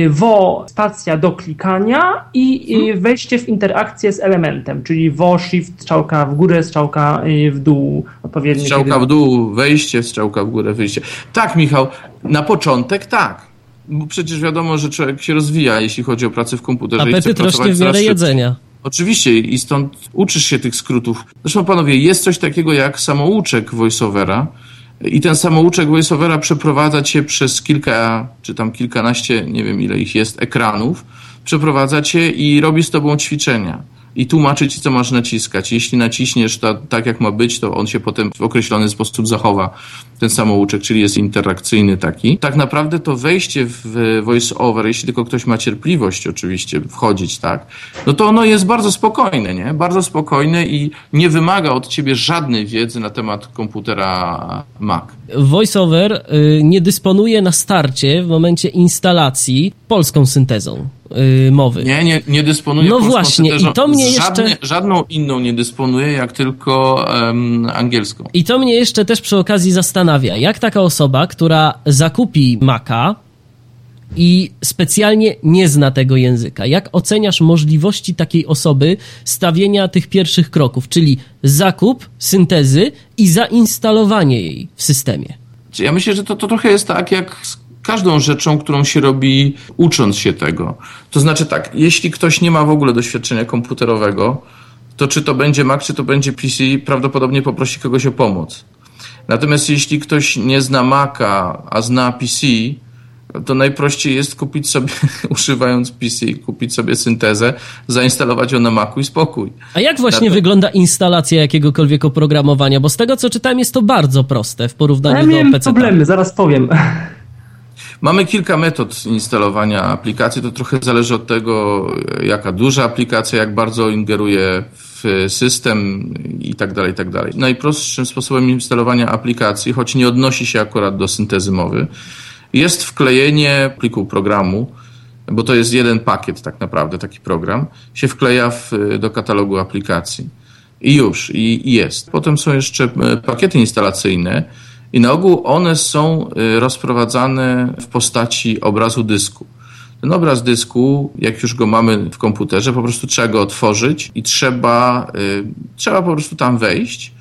wo spacja do klikania i y, wejście w interakcję z elementem, czyli wo shift strzałka w górę, strzałka y, w dół odpowiednio. Strzałka kiedy... w dół, wejście, strzałka w górę, wyjście. Tak, Michał, na początek tak. bo przecież wiadomo, że człowiek się rozwija, jeśli chodzi o pracę w komputerze. Apetyt rośnie w miarę jedzenia. Oczywiście i stąd uczysz się tych skrótów. Zresztą panowie, jest coś takiego jak samouczek voiceovera i ten samouczek voiceovera przeprowadza cię przez kilka, czy tam kilkanaście, nie wiem ile ich jest, ekranów, przeprowadza cię i robi z tobą ćwiczenia i tłumaczy ci, co masz naciskać. Jeśli naciśniesz tak, jak ma być, to on się potem w określony sposób zachowa, ten samouczek, czyli jest interakcyjny taki. Tak naprawdę to wejście w voice-over, jeśli tylko ktoś ma cierpliwość oczywiście wchodzić, tak, no to ono jest bardzo spokojne, nie? Bardzo spokojne i nie wymaga od ciebie żadnej wiedzy na temat komputera Mac. VoiceOver y, nie dysponuje na starcie w momencie instalacji polską syntezą y, mowy. Nie, nie, nie dysponuje No właśnie, i to mnie Żadne, jeszcze... Żadną inną nie dysponuje, jak tylko um, angielską. I to mnie jeszcze też przy okazji zastanawia, jak taka osoba, która zakupi Maca i specjalnie nie zna tego języka, jak oceniasz możliwości takiej osoby stawienia tych pierwszych kroków, czyli zakup syntezy i zainstalowanie jej w systemie? Ja myślę, że to, to trochę jest tak, jak z każdą rzeczą, którą się robi ucząc się tego. To znaczy tak, jeśli ktoś nie ma w ogóle doświadczenia komputerowego, to czy to będzie Mac, czy to będzie PC, prawdopodobnie poprosi kogoś o pomoc. Natomiast jeśli ktoś nie zna Maca, a zna PC, to najprościej jest kupić sobie, używając PC, kupić sobie syntezę, zainstalować ją na Macu i spokój. A jak właśnie to... wygląda instalacja jakiegokolwiek oprogramowania? Bo z tego co czytałem jest to bardzo proste w porównaniu ja do PC. problemy, zaraz powiem. Mamy kilka metod instalowania aplikacji. To trochę zależy od tego, jaka duża aplikacja, jak bardzo ingeruje w system i tak dalej, i tak dalej. Najprostszym sposobem instalowania aplikacji, choć nie odnosi się akurat do syntezy mowy, jest wklejenie pliku programu, bo to jest jeden pakiet tak naprawdę, taki program, się wkleja w, do katalogu aplikacji. I już, i, i jest. Potem są jeszcze e, pakiety instalacyjne, i na ogół one są y, rozprowadzane w postaci obrazu dysku. Ten obraz dysku, jak już go mamy w komputerze, po prostu trzeba go otworzyć i trzeba, y, trzeba po prostu tam wejść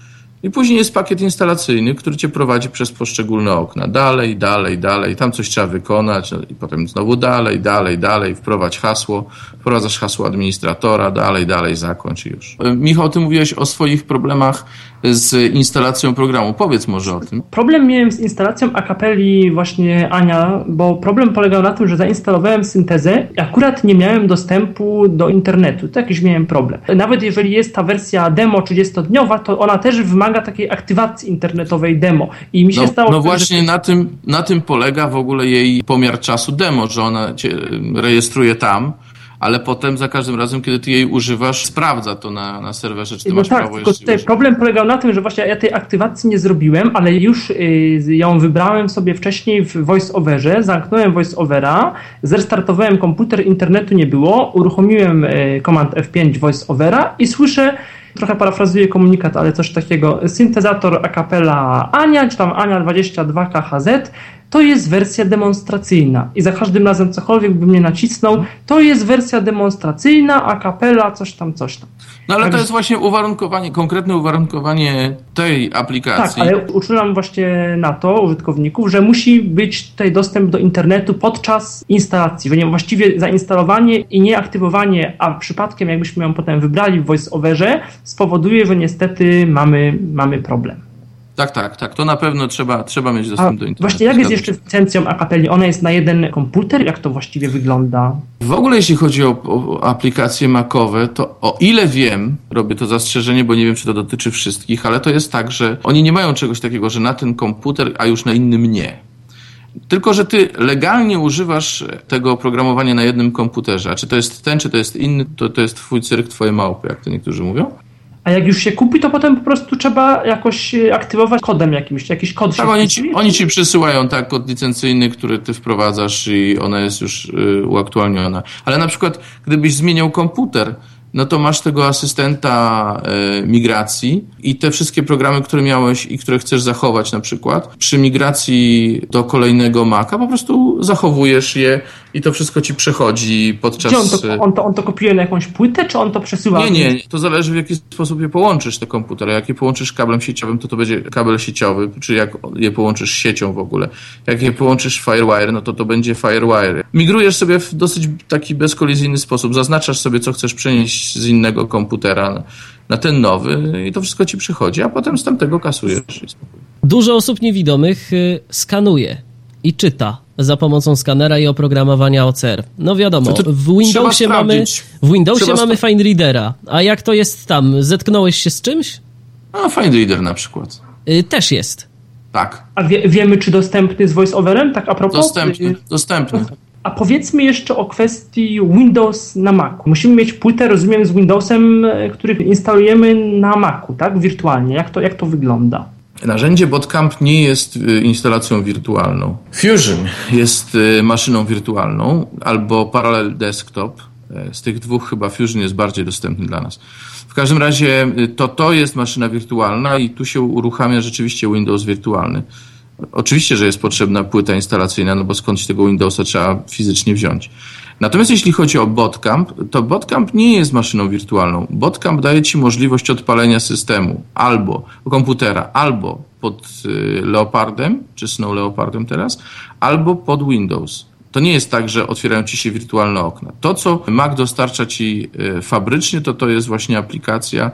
i później jest pakiet instalacyjny, który cię prowadzi przez poszczególne okna. Dalej, dalej, dalej. Tam coś trzeba wykonać no i potem znowu dalej, dalej, dalej. Wprowadź hasło. Wprowadzasz hasło administratora. Dalej, dalej, zakończ już. Michał, ty mówiłeś o swoich problemach z instalacją programu. Powiedz może o tym. Problem miałem z instalacją akapeli właśnie Ania, bo problem polegał na tym, że zainstalowałem syntezę i akurat nie miałem dostępu do internetu. To jakiś miałem problem. Nawet jeżeli jest ta wersja demo 30-dniowa, to ona też wymaga takiej aktywacji internetowej demo. I mi się no, stało... No właśnie że... na, tym, na tym polega w ogóle jej pomiar czasu demo, że ona cię rejestruje tam, ale potem za każdym razem, kiedy ty jej używasz, sprawdza to na, na serwerze, czy ty no masz tak, prawo tylko tutaj problem polegał na tym, że właśnie ja tej aktywacji nie zrobiłem, ale już y, ją wybrałem sobie wcześniej w VoiceOverze, zamknąłem VoiceOvera, zrestartowałem komputer, internetu nie było, uruchomiłem y, Command F5 VoiceOvera i słyszę trochę parafrazuję komunikat, ale coś takiego. Syntezator a cappella Ania, czy tam Ania 22 KHZ to jest wersja demonstracyjna. I za każdym razem cokolwiek bym nie nacisnął, to jest wersja demonstracyjna, a kapela, coś tam, coś tam. No ale to jest właśnie uwarunkowanie, konkretne uwarunkowanie tej aplikacji. Tak, ale uczulam właśnie na to użytkowników, że musi być tutaj dostęp do internetu podczas instalacji, że właściwie zainstalowanie i nieaktywowanie, a przypadkiem jakbyśmy ją potem wybrali w VoiceOverze, spowoduje, że niestety mamy, mamy problem. Tak, tak, tak. To na pewno trzeba, trzeba mieć dostęp A do internetu. Właśnie jak jest jeszcze z licencją Akapeli? Ona jest na jeden komputer? Jak to właściwie wygląda? W ogóle jeśli chodzi o, o, aplikacje makowe, to o ile wiem, robię to zastrzeżenie, bo nie wiem, czy to dotyczy wszystkich, ale to jest tak, że oni nie mają czegoś takiego, że na ten komputer, a już na innym nie. Tylko, że ty legalnie używasz tego oprogramowania na jednym komputerze. A czy to jest ten, czy to jest inny, to, to jest twój cyrk, twoje małpy, jak to niektórzy mówią. A jak już się kupi, to potem po prostu trzeba jakoś e, aktywować kodem jakimś, jakiś kod tak, oni ci, oni ci przysyłają tak kod licencyjny, który ty wprowadzasz i ona jest już y, uaktualniona. Ale na przykład, gdybyś zmieniał komputer, no to masz tego asystenta e, migracji i te wszystkie programy, które miałeś i które chcesz zachować na przykład, przy migracji do kolejnego Maca po prostu zachowujesz je i to wszystko ci przechodzi podczas... Gdzie on to, on, to, on to kopiuje na jakąś płytę, czy on to przesyła? Nie, nie, to zależy w jaki sposób je połączysz, te komputery. Jak je połączysz kablem sieciowym, to to będzie kabel sieciowy, czy jak je połączysz siecią w ogóle. Jak je połączysz Firewire, no to to będzie Firewire. Migrujesz sobie w dosyć taki bezkolizyjny sposób, zaznaczasz sobie, co chcesz przenieść z innego komputera na ten nowy i to wszystko ci przychodzi, a potem z tamtego kasujesz. Dużo osób niewidomych y, skanuje i czyta za pomocą skanera i oprogramowania OCR. No wiadomo, w Windowsie mamy w Windowsie trzeba mamy Find Readera, a jak to jest tam? Zetknąłeś się z czymś? A Find Reader na przykład. Y, też jest. Tak. A wie, wiemy, czy dostępny z voiceoverem? Tak a propos? Dostępny, dostępny. A powiedzmy jeszcze o kwestii Windows na Macu. Musimy mieć płytę, rozumiem, z Windowsem, e, który instalujemy na Macu, tak? Wirtualnie. Jak to, jak to wygląda? Narzędzie Botcamp nie jest y, instalacją wirtualną. Fusion jest y, maszyną wirtualną albo Parallel Desktop. E, z tych dwóch chyba Fusion jest bardziej dostępny dla nas. W każdym razie y, to to jest maszyna wirtualna i tu się uruchamia rzeczywiście Windows wirtualny. Oczywiście, że jest potrzebna płyta instalacyjna, no bo skądś tego Windowsa trzeba fizycznie wziąć. Natomiast jeśli chodzi o Botcamp, to Botcamp nie jest maszyną wirtualną. Botcamp daje Ci możliwość odpalenia systemu albo komputera, albo pod y, Leopardem, czy Snow Leopardem teraz, albo pod Windows. To nie jest tak, że otwierają ci się wirtualne okna. To, co Mac dostarcza ci y, fabrycznie, to to jest właśnie aplikacja,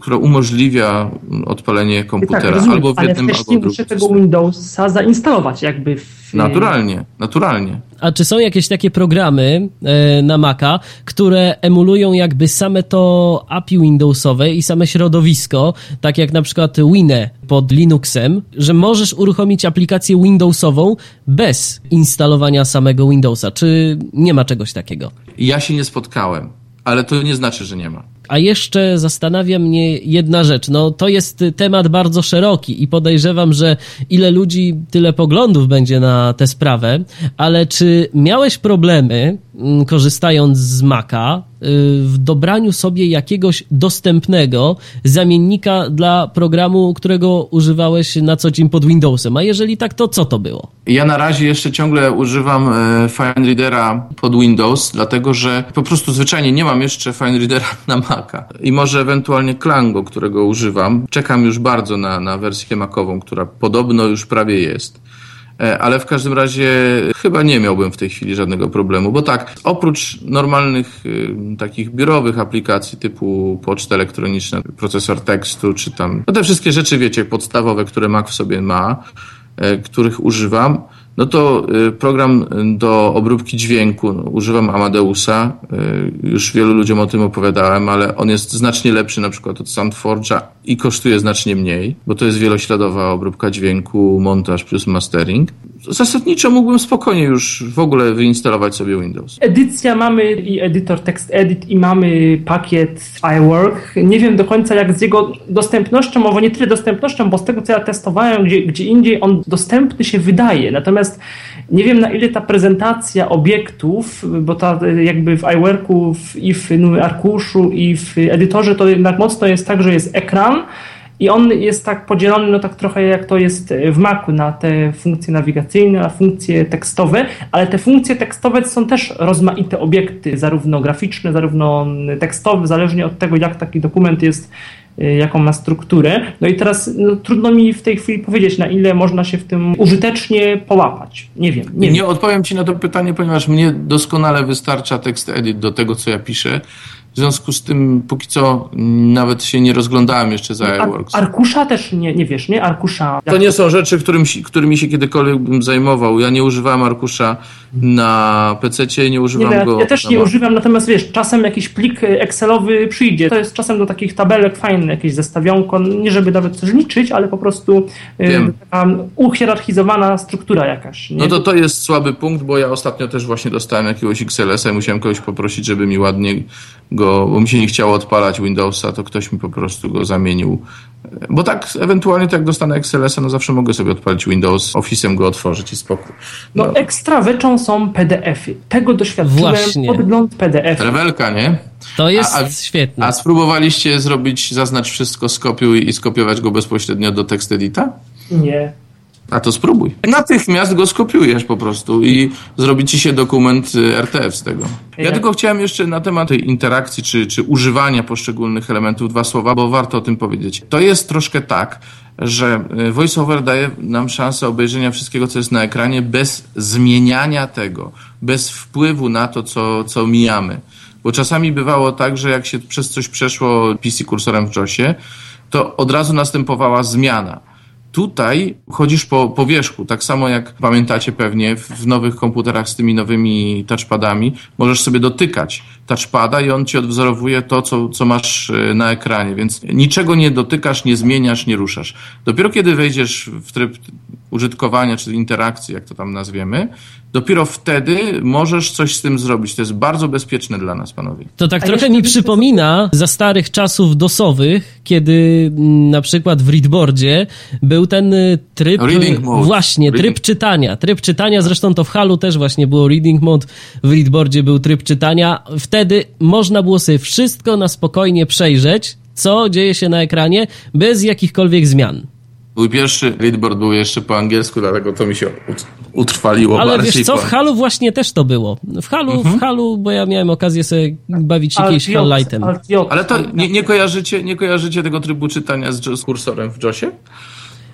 która umożliwia odpalenie komputera tak, albo w jednym, albo w drugim. muszę tego Windowsa zainstalować jakby w... Naturalnie, naturalnie. A czy są jakieś takie programy e, na Maca, które emulują jakby same to API Windowsowe i same środowisko, tak jak na przykład Wine pod Linuxem, że możesz uruchomić aplikację Windowsową bez instalowania samego Windowsa? Czy nie ma czegoś takiego? Ja się nie spotkałem, ale to nie znaczy, że nie ma. A jeszcze zastanawia mnie jedna rzecz. No, to jest temat bardzo szeroki i podejrzewam, że ile ludzi, tyle poglądów będzie na tę sprawę, ale czy miałeś problemy, mm, korzystając z Maca, y, w dobraniu sobie jakiegoś dostępnego zamiennika dla programu, którego używałeś na co dzień pod Windowsem? A jeżeli tak, to co to było? Ja na razie jeszcze ciągle używam e, FineReadera pod Windows, dlatego że po prostu zwyczajnie nie mam jeszcze FineReadera na Mac. Maca. I może ewentualnie Klango, którego używam. Czekam już bardzo na, na wersję Macową, która podobno już prawie jest. E, ale w każdym razie chyba nie miałbym w tej chwili żadnego problemu, bo tak, oprócz normalnych y, takich biurowych aplikacji typu poczta elektroniczna, procesor tekstu, czy tam, no te wszystkie rzeczy, wiecie, podstawowe, które Mac w sobie ma, e, których używam, no to y, program do obróbki dźwięku, no, używam Amadeusa, y, już wielu ludziom o tym opowiadałem, ale on jest znacznie lepszy na przykład od SoundForge'a i kosztuje znacznie mniej, bo to jest wielośladowa obróbka dźwięku, montaż plus mastering. Zasadniczo mógłbym spokojnie już w ogóle wyinstalować sobie Windows. Edycja mamy i edytor Text Edit i mamy pakiet iWork. Nie wiem do końca jak z jego dostępnością, może nie tyle dostępnością, bo z tego co ja testowałem, gdzie, gdzie indziej on dostępny się wydaje. Natomiast nie wiem na ile ta prezentacja obiektów, bo ta jakby w iWorku i w arkuszu i w edytorze to jednak mocno jest tak, że jest ekran, i on jest tak podzielony, no tak trochę jak to jest w Macu, na te funkcje nawigacyjne, na funkcje tekstowe, ale te funkcje tekstowe są też rozmaite obiekty, zarówno graficzne, zarówno tekstowe, zależnie od tego, jak taki dokument jest jaką ma strukturę. No i teraz no, trudno mi w tej chwili powiedzieć, na ile można się w tym użytecznie połapać. Nie wiem. Nie, nie wiem. odpowiem Ci na to pytanie, ponieważ mnie doskonale wystarcza tekst edit do tego, co ja piszę. W związku z tym póki co nawet się nie rozglądałem jeszcze za AirWorks. Arkusza też nie, nie wiesz, nie? Arkusza. To nie są rzeczy, którym, którymi się kiedykolwiek bym zajmował. Ja nie używałem arkusza na PC, nie używam nie, go. Ja też nie używam, natomiast wiesz, czasem jakiś plik Excelowy przyjdzie. To jest czasem do takich tabelek fajne, jakieś zestawionko. Nie żeby nawet coś liczyć, ale po prostu y, taka uhierarchizowana struktura jakaś. Nie? No to to jest słaby punkt, bo ja ostatnio też właśnie dostałem jakiegoś XLS-a i musiałem kogoś poprosić, żeby mi ładnie go go, bo mi się nie chciało odpalać Windowsa, to ktoś mi po prostu go zamienił. Bo tak, ewentualnie tak dostanę XLS-a, no zawsze mogę sobie odpalić Windows, Office'em go otworzyć i spokój. No, no ekstra rzeczą są PDF-y. Tego doświadczyłem, Właśnie. podgląd PDF. Rewelka, nie? To jest a, a, świetne. A spróbowaliście zrobić, zaznacz wszystko, skopiuj i skopiować go bezpośrednio do TextEdita? Nie. A to spróbuj. Natychmiast go skopiujesz po prostu i zrobi ci się dokument y, RTF z tego. Ja tylko chciałem jeszcze na temat tej interakcji czy, czy używania poszczególnych elementów dwa słowa, bo warto o tym powiedzieć. To jest troszkę tak, że y, VoiceOver daje nam szansę obejrzenia wszystkiego, co jest na ekranie bez zmieniania tego, bez wpływu na to, co, co mijamy. Bo czasami bywało tak, że jak się przez coś przeszło PC kursorem w JOSie, to od razu następowała zmiana. Tutaj chodzisz po, po wierzchu, tak samo jak pamiętacie pewnie w nowych komputerach z tymi nowymi touchpadami, możesz sobie dotykać touchpada i on ci odwzorowuje to, co, co masz e, na ekranie, więc niczego nie dotykasz, nie zmieniasz, nie ruszasz. Dopiero kiedy wejdziesz w tryb użytkowania, czy interakcji, jak to tam nazwiemy, dopiero wtedy możesz coś z tym zrobić. To jest bardzo bezpieczne dla nas, panowie. To tak A trochę mi przypomina za starych czasów dosowych, kiedy mm, na przykład w readboardzie był ten y, tryb... Reading mode. Właśnie, reading. tryb czytania. Tryb czytania, zresztą to w Halu też właśnie było reading mode, w readboardzie był tryb czytania. Wtedy można było sobie wszystko na spokojnie przejrzeć, co dzieje się na ekranie, bez jakichkolwiek zmian. Mój pierwszy readboard był jeszcze po angielsku, dlatego to mi się utrwaliło Ale wiesz co, w Halu właśnie też to było. W Halu, mhm. w Halu, bo ja miałem okazję sobie bawić się jakimś Hallightem. Ale to nie, nie, kojarzycie, nie kojarzycie tego trybu czytania z, z kursorem w JOSie?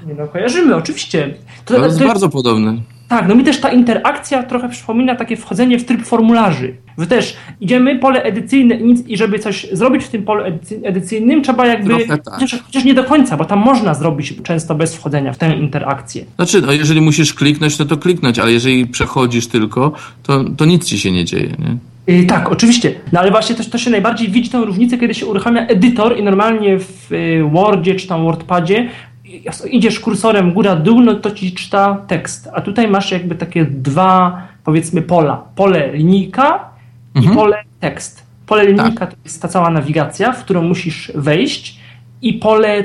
Nie no, kojarzymy, oczywiście. To, to jest to, bardzo podobny. Tak, no mi też ta interakcja trochę przypomina takie wchodzenie w tryb formularzy. Wy też idziemy pole edycyjne i żeby coś zrobić w tym polu edycyjnym, trzeba jakby, tak. chociaż, chociaż, nie do końca, bo tam można zrobić często bez wchodzenia w tę interakcję. Znaczy, no jeżeli musisz kliknąć, to to kliknąć, ale jeżeli przechodzisz tylko, to, to nic ci się nie dzieje, nie? Yy, tak, oczywiście. No ale właśnie to, to się najbardziej widzi tę różnicę, kiedy się uruchamia edytor i normalnie w y, Wordzie czy tam WordPadzie idziesz kursorem góra-dół, no to ci czyta tekst. A tutaj masz jakby takie dwa, powiedzmy, pola. Pole linijka mhm. i pole tekst. Pole linijka tak. to jest ta cała nawigacja, w którą musisz wejść i pole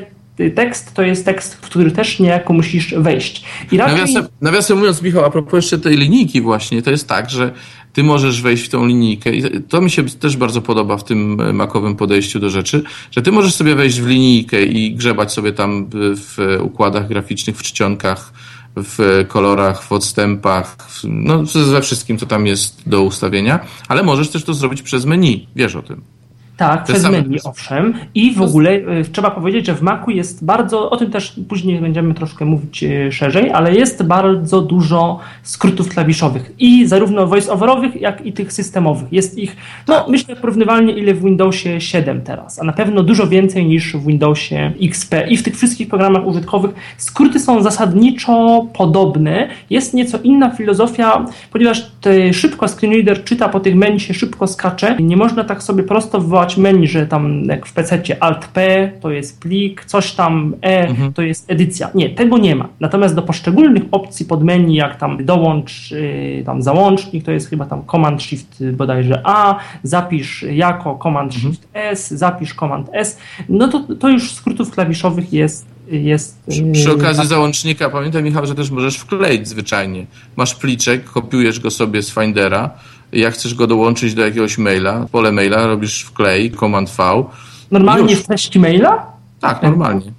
tekst to jest tekst, w który też niejako musisz wejść. I raczej... nawiasem, nawiasem mówiąc, Michał, a propos jeszcze tej linijki właśnie, to jest tak, że ty możesz wejść w tą linijkę i to mi się też bardzo podoba w tym makowym podejściu do rzeczy, że ty możesz sobie wejść w linijkę i grzebać sobie tam w układach graficznych, w czcionkach, w kolorach, w odstępach, no ze wszystkim, co tam jest do ustawienia, ale możesz też to zrobić przez menu, wiesz o tym. Tak, Te przez menu, owszem. I w ogóle y, trzeba powiedzieć, że w Macu jest bardzo, o tym też później będziemy troszkę mówić y, szerzej, ale jest bardzo dużo skrótów klawiszowych i zarówno voice-overowych, jak i tych systemowych. Jest ich, no tak. myślę, porównywalnie ile w Windowsie 7 teraz, a na pewno dużo więcej niż w Windowsie XP. I w tych wszystkich programach użytkowych skróty są zasadniczo podobne. Jest nieco inna filozofia, ponieważ szybko screenreader czyta po tych menu, się szybko skacze. Nie można tak sobie prosto wywołać menu, że tam jak w PC Alt-P to jest plik, coś tam E mhm. to jest edycja. Nie, tego nie ma. Natomiast do poszczególnych opcji pod menu, jak tam dołącz yy, tam załącznik, to jest chyba tam Command Shift bodajże A, zapisz jako Command mhm. Shift S, zapisz Command S, no to, to już skrótów klawiszowych jest jest. Przy, przy, okazji tak. załącznika pamiętaj Michał, że też możesz wkleić zwyczajnie. Masz pliczek, kopiujesz go sobie z Findera, jak chcesz go dołączyć do jakiegoś maila, pole maila robisz wklej, Command V. Normalnie w treści maila? Tak, normalnie.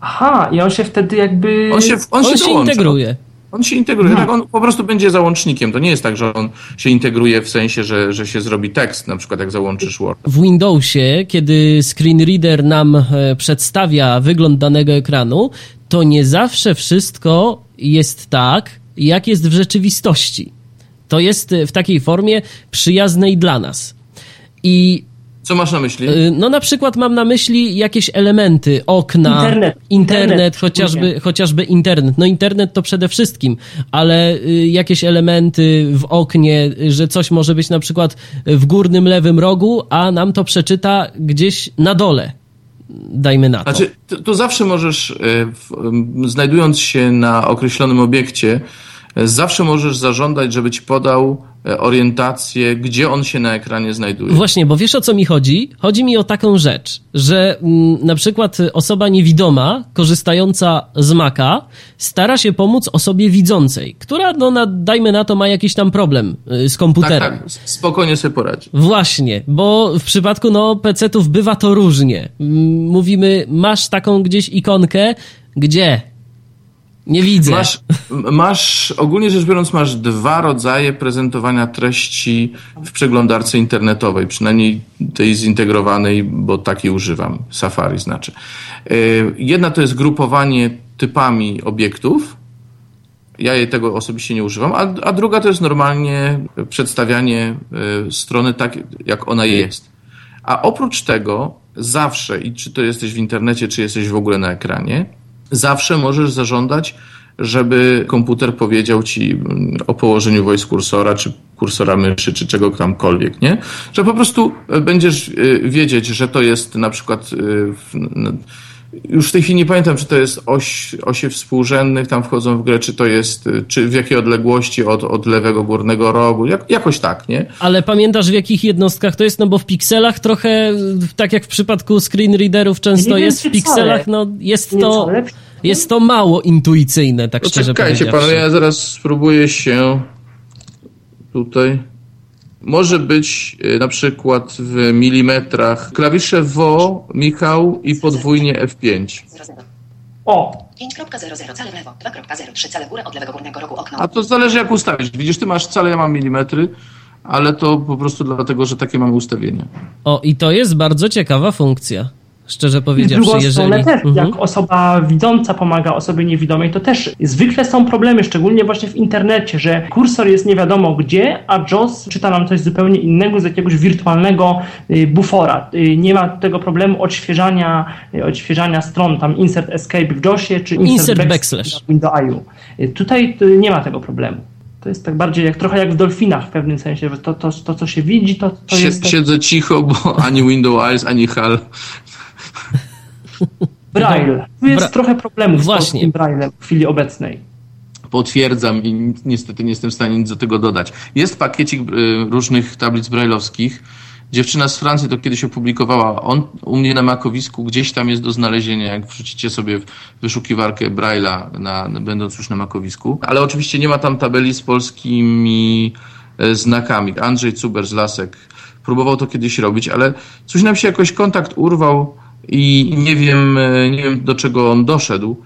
Aha, i on się wtedy jakby... On się, on, on się, się integruje. On się integruje, tak on po prostu będzie załącznikiem. To nie jest tak, że on się integruje w sensie, że, że się zrobi tekst, na przykład jak załączysz Word. W Windowsie, kiedy screen reader nam e, przedstawia wygląd danego ekranu, to nie zawsze wszystko jest tak, jak jest w rzeczywistości to jest y, w takiej formie przyjaznej dla nas. I co masz na myśli? Y, no na przykład mam na myśli jakieś elementy, okna, internet, internet, internet chociażby, chociażby internet. No internet to przede wszystkim, ale y, jakieś elementy w oknie, że coś może być na przykład w górnym lewym rogu, a nam to przeczyta gdzieś na dole. Dajmy na to. Znaczy, to, to zawsze możesz, znajdując się na określonym obiekcie, zawsze możesz zażądać, żeby ci podał e, orientację, gdzie on się na ekranie znajduje. Właśnie, bo wiesz o co mi chodzi? Chodzi mi o taką rzecz, że m, mm, na przykład osoba niewidoma, korzystająca z Maca, stara się pomóc osobie widzącej, która, no na, dajmy na to, ma jakiś tam problem y, z komputerem. Tak, tak, spokojnie sobie poradzi. Właśnie, bo w przypadku no, PC-ów bywa to różnie. Mówimy, masz taką gdzieś ikonkę, gdzie? Nie widzę. Masz, masz, ogólnie rzecz biorąc, masz dwa rodzaje prezentowania treści w przeglądarce internetowej, przynajmniej tej zintegrowanej, bo takiej używam, Safari znaczy. Y, jedna to jest grupowanie typami obiektów, ja jej tego osobiście nie używam, a, a druga to jest normalnie przedstawianie y, strony tak, jak ona jest. A oprócz tego zawsze, i czy to jesteś w internecie, czy jesteś w ogóle na ekranie, zawsze możesz zażądać, żeby komputer powiedział ci mm, o położeniu voice kursora, czy kursora myszy, czy czego tamkolwiek, nie? Że po prostu będziesz y, wiedzieć, że to jest na przykład y, już w tej chwili nie pamiętam, czy to jest oś, osie współrzędnych tam wchodzą w grę, czy to jest, y, czy w jakiej odległości od, od lewego górnego rogu, jak, jakoś tak, nie? Ale pamiętasz w jakich jednostkach to jest? No bo w pikselach trochę, tak jak w przypadku screenreaderów często jest w pikselach, no jest to, jest to mało intuicyjne, tak szczerze Czekajcie panowie, ja zaraz spróbuję się tutaj może być y, na przykład w milimetrach klawisze WO, Michał i podwójnie F5. O! 5.00 cale w lewo, 2.03 cale górę od lewego górnego rogu okno. A to zależy jak ustawisz. Widzisz, ty masz cale, ja mam milimetry, ale to po prostu dlatego, że takie mamy ustawienia. O, i to jest bardzo ciekawa funkcja. Szczerze powiedziawszy, drugą jeżeli... też, mhm. jak osoba widząca pomaga osobie niewidomej, to też zwykle są problemy, szczególnie właśnie w internecie, że kursor jest nie wiadomo gdzie, a JOS czyta nam coś zupełnie innego z jakiegoś wirtualnego y, bufora. Y, nie ma tego problemu odświeżania, y, odświeżania stron, tam insert escape w JOSie, czy insert, insert backslash w Windows Tutaj nie ma tego problemu. To jest tak bardziej jak trochę jak w Dolfinach w pewnym sensie, że to, to, to co się widzi, to, to jest... Siedzę cicho, bo ani Windows Eyes, ani HAL Braille. Tu jest Bra trochę problemów Właśnie. z tym Braillem w chwili obecnej. Potwierdzam i niestety nie jestem w stanie nic do tego dodać. Jest pakiecik y, różnych tablic brailleowskich. Dziewczyna z Francji to kiedyś opublikowała. On u mnie na makowisku gdzieś tam jest do znalezienia, jak wrzucicie sobie w wyszukiwarkę Braille'a, na, będąc już na makowisku. Ale oczywiście nie ma tam tabeli z polskimi e, znakami. Andrzej Cuber z Lasek próbował to kiedyś robić, ale coś nam się jakoś kontakt urwał i nie wiem, e, nie wiem do czego on doszedł.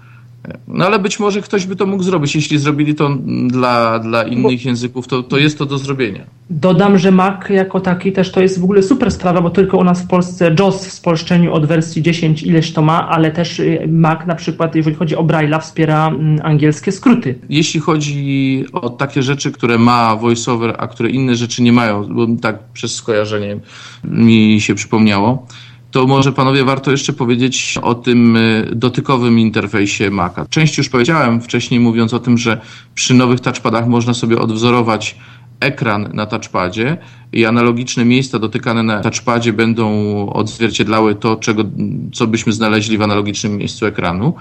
No ale być może ktoś by to mógł zrobić. Jeśli zrobili to dla, dla innych języków, to, to jest to do zrobienia. Dodam, że Mac jako taki też to jest w ogóle super sprawa, bo tylko u nas w Polsce JOS w spolszczeniu od wersji 10 ileś to ma, ale też y, Mac na przykład, jeżeli chodzi o Braille'a, wspiera mm, angielskie skróty. Jeśli chodzi o takie rzeczy, które ma VoiceOver, a które inne rzeczy nie mają, bo tak przez skojarzenie mi się przypomniało, to może panowie warto jeszcze powiedzieć o tym y, dotykowym interfejsie Maca. Część już powiedziałem wcześniej mówiąc o tym, że przy nowych touchpadach można sobie odwzorować ekran na touchpadzie i analogiczne miejsca dotykane na touchpadzie będą odzwierciedlały to, czego, co byśmy znaleźli w analogicznym miejscu ekranu,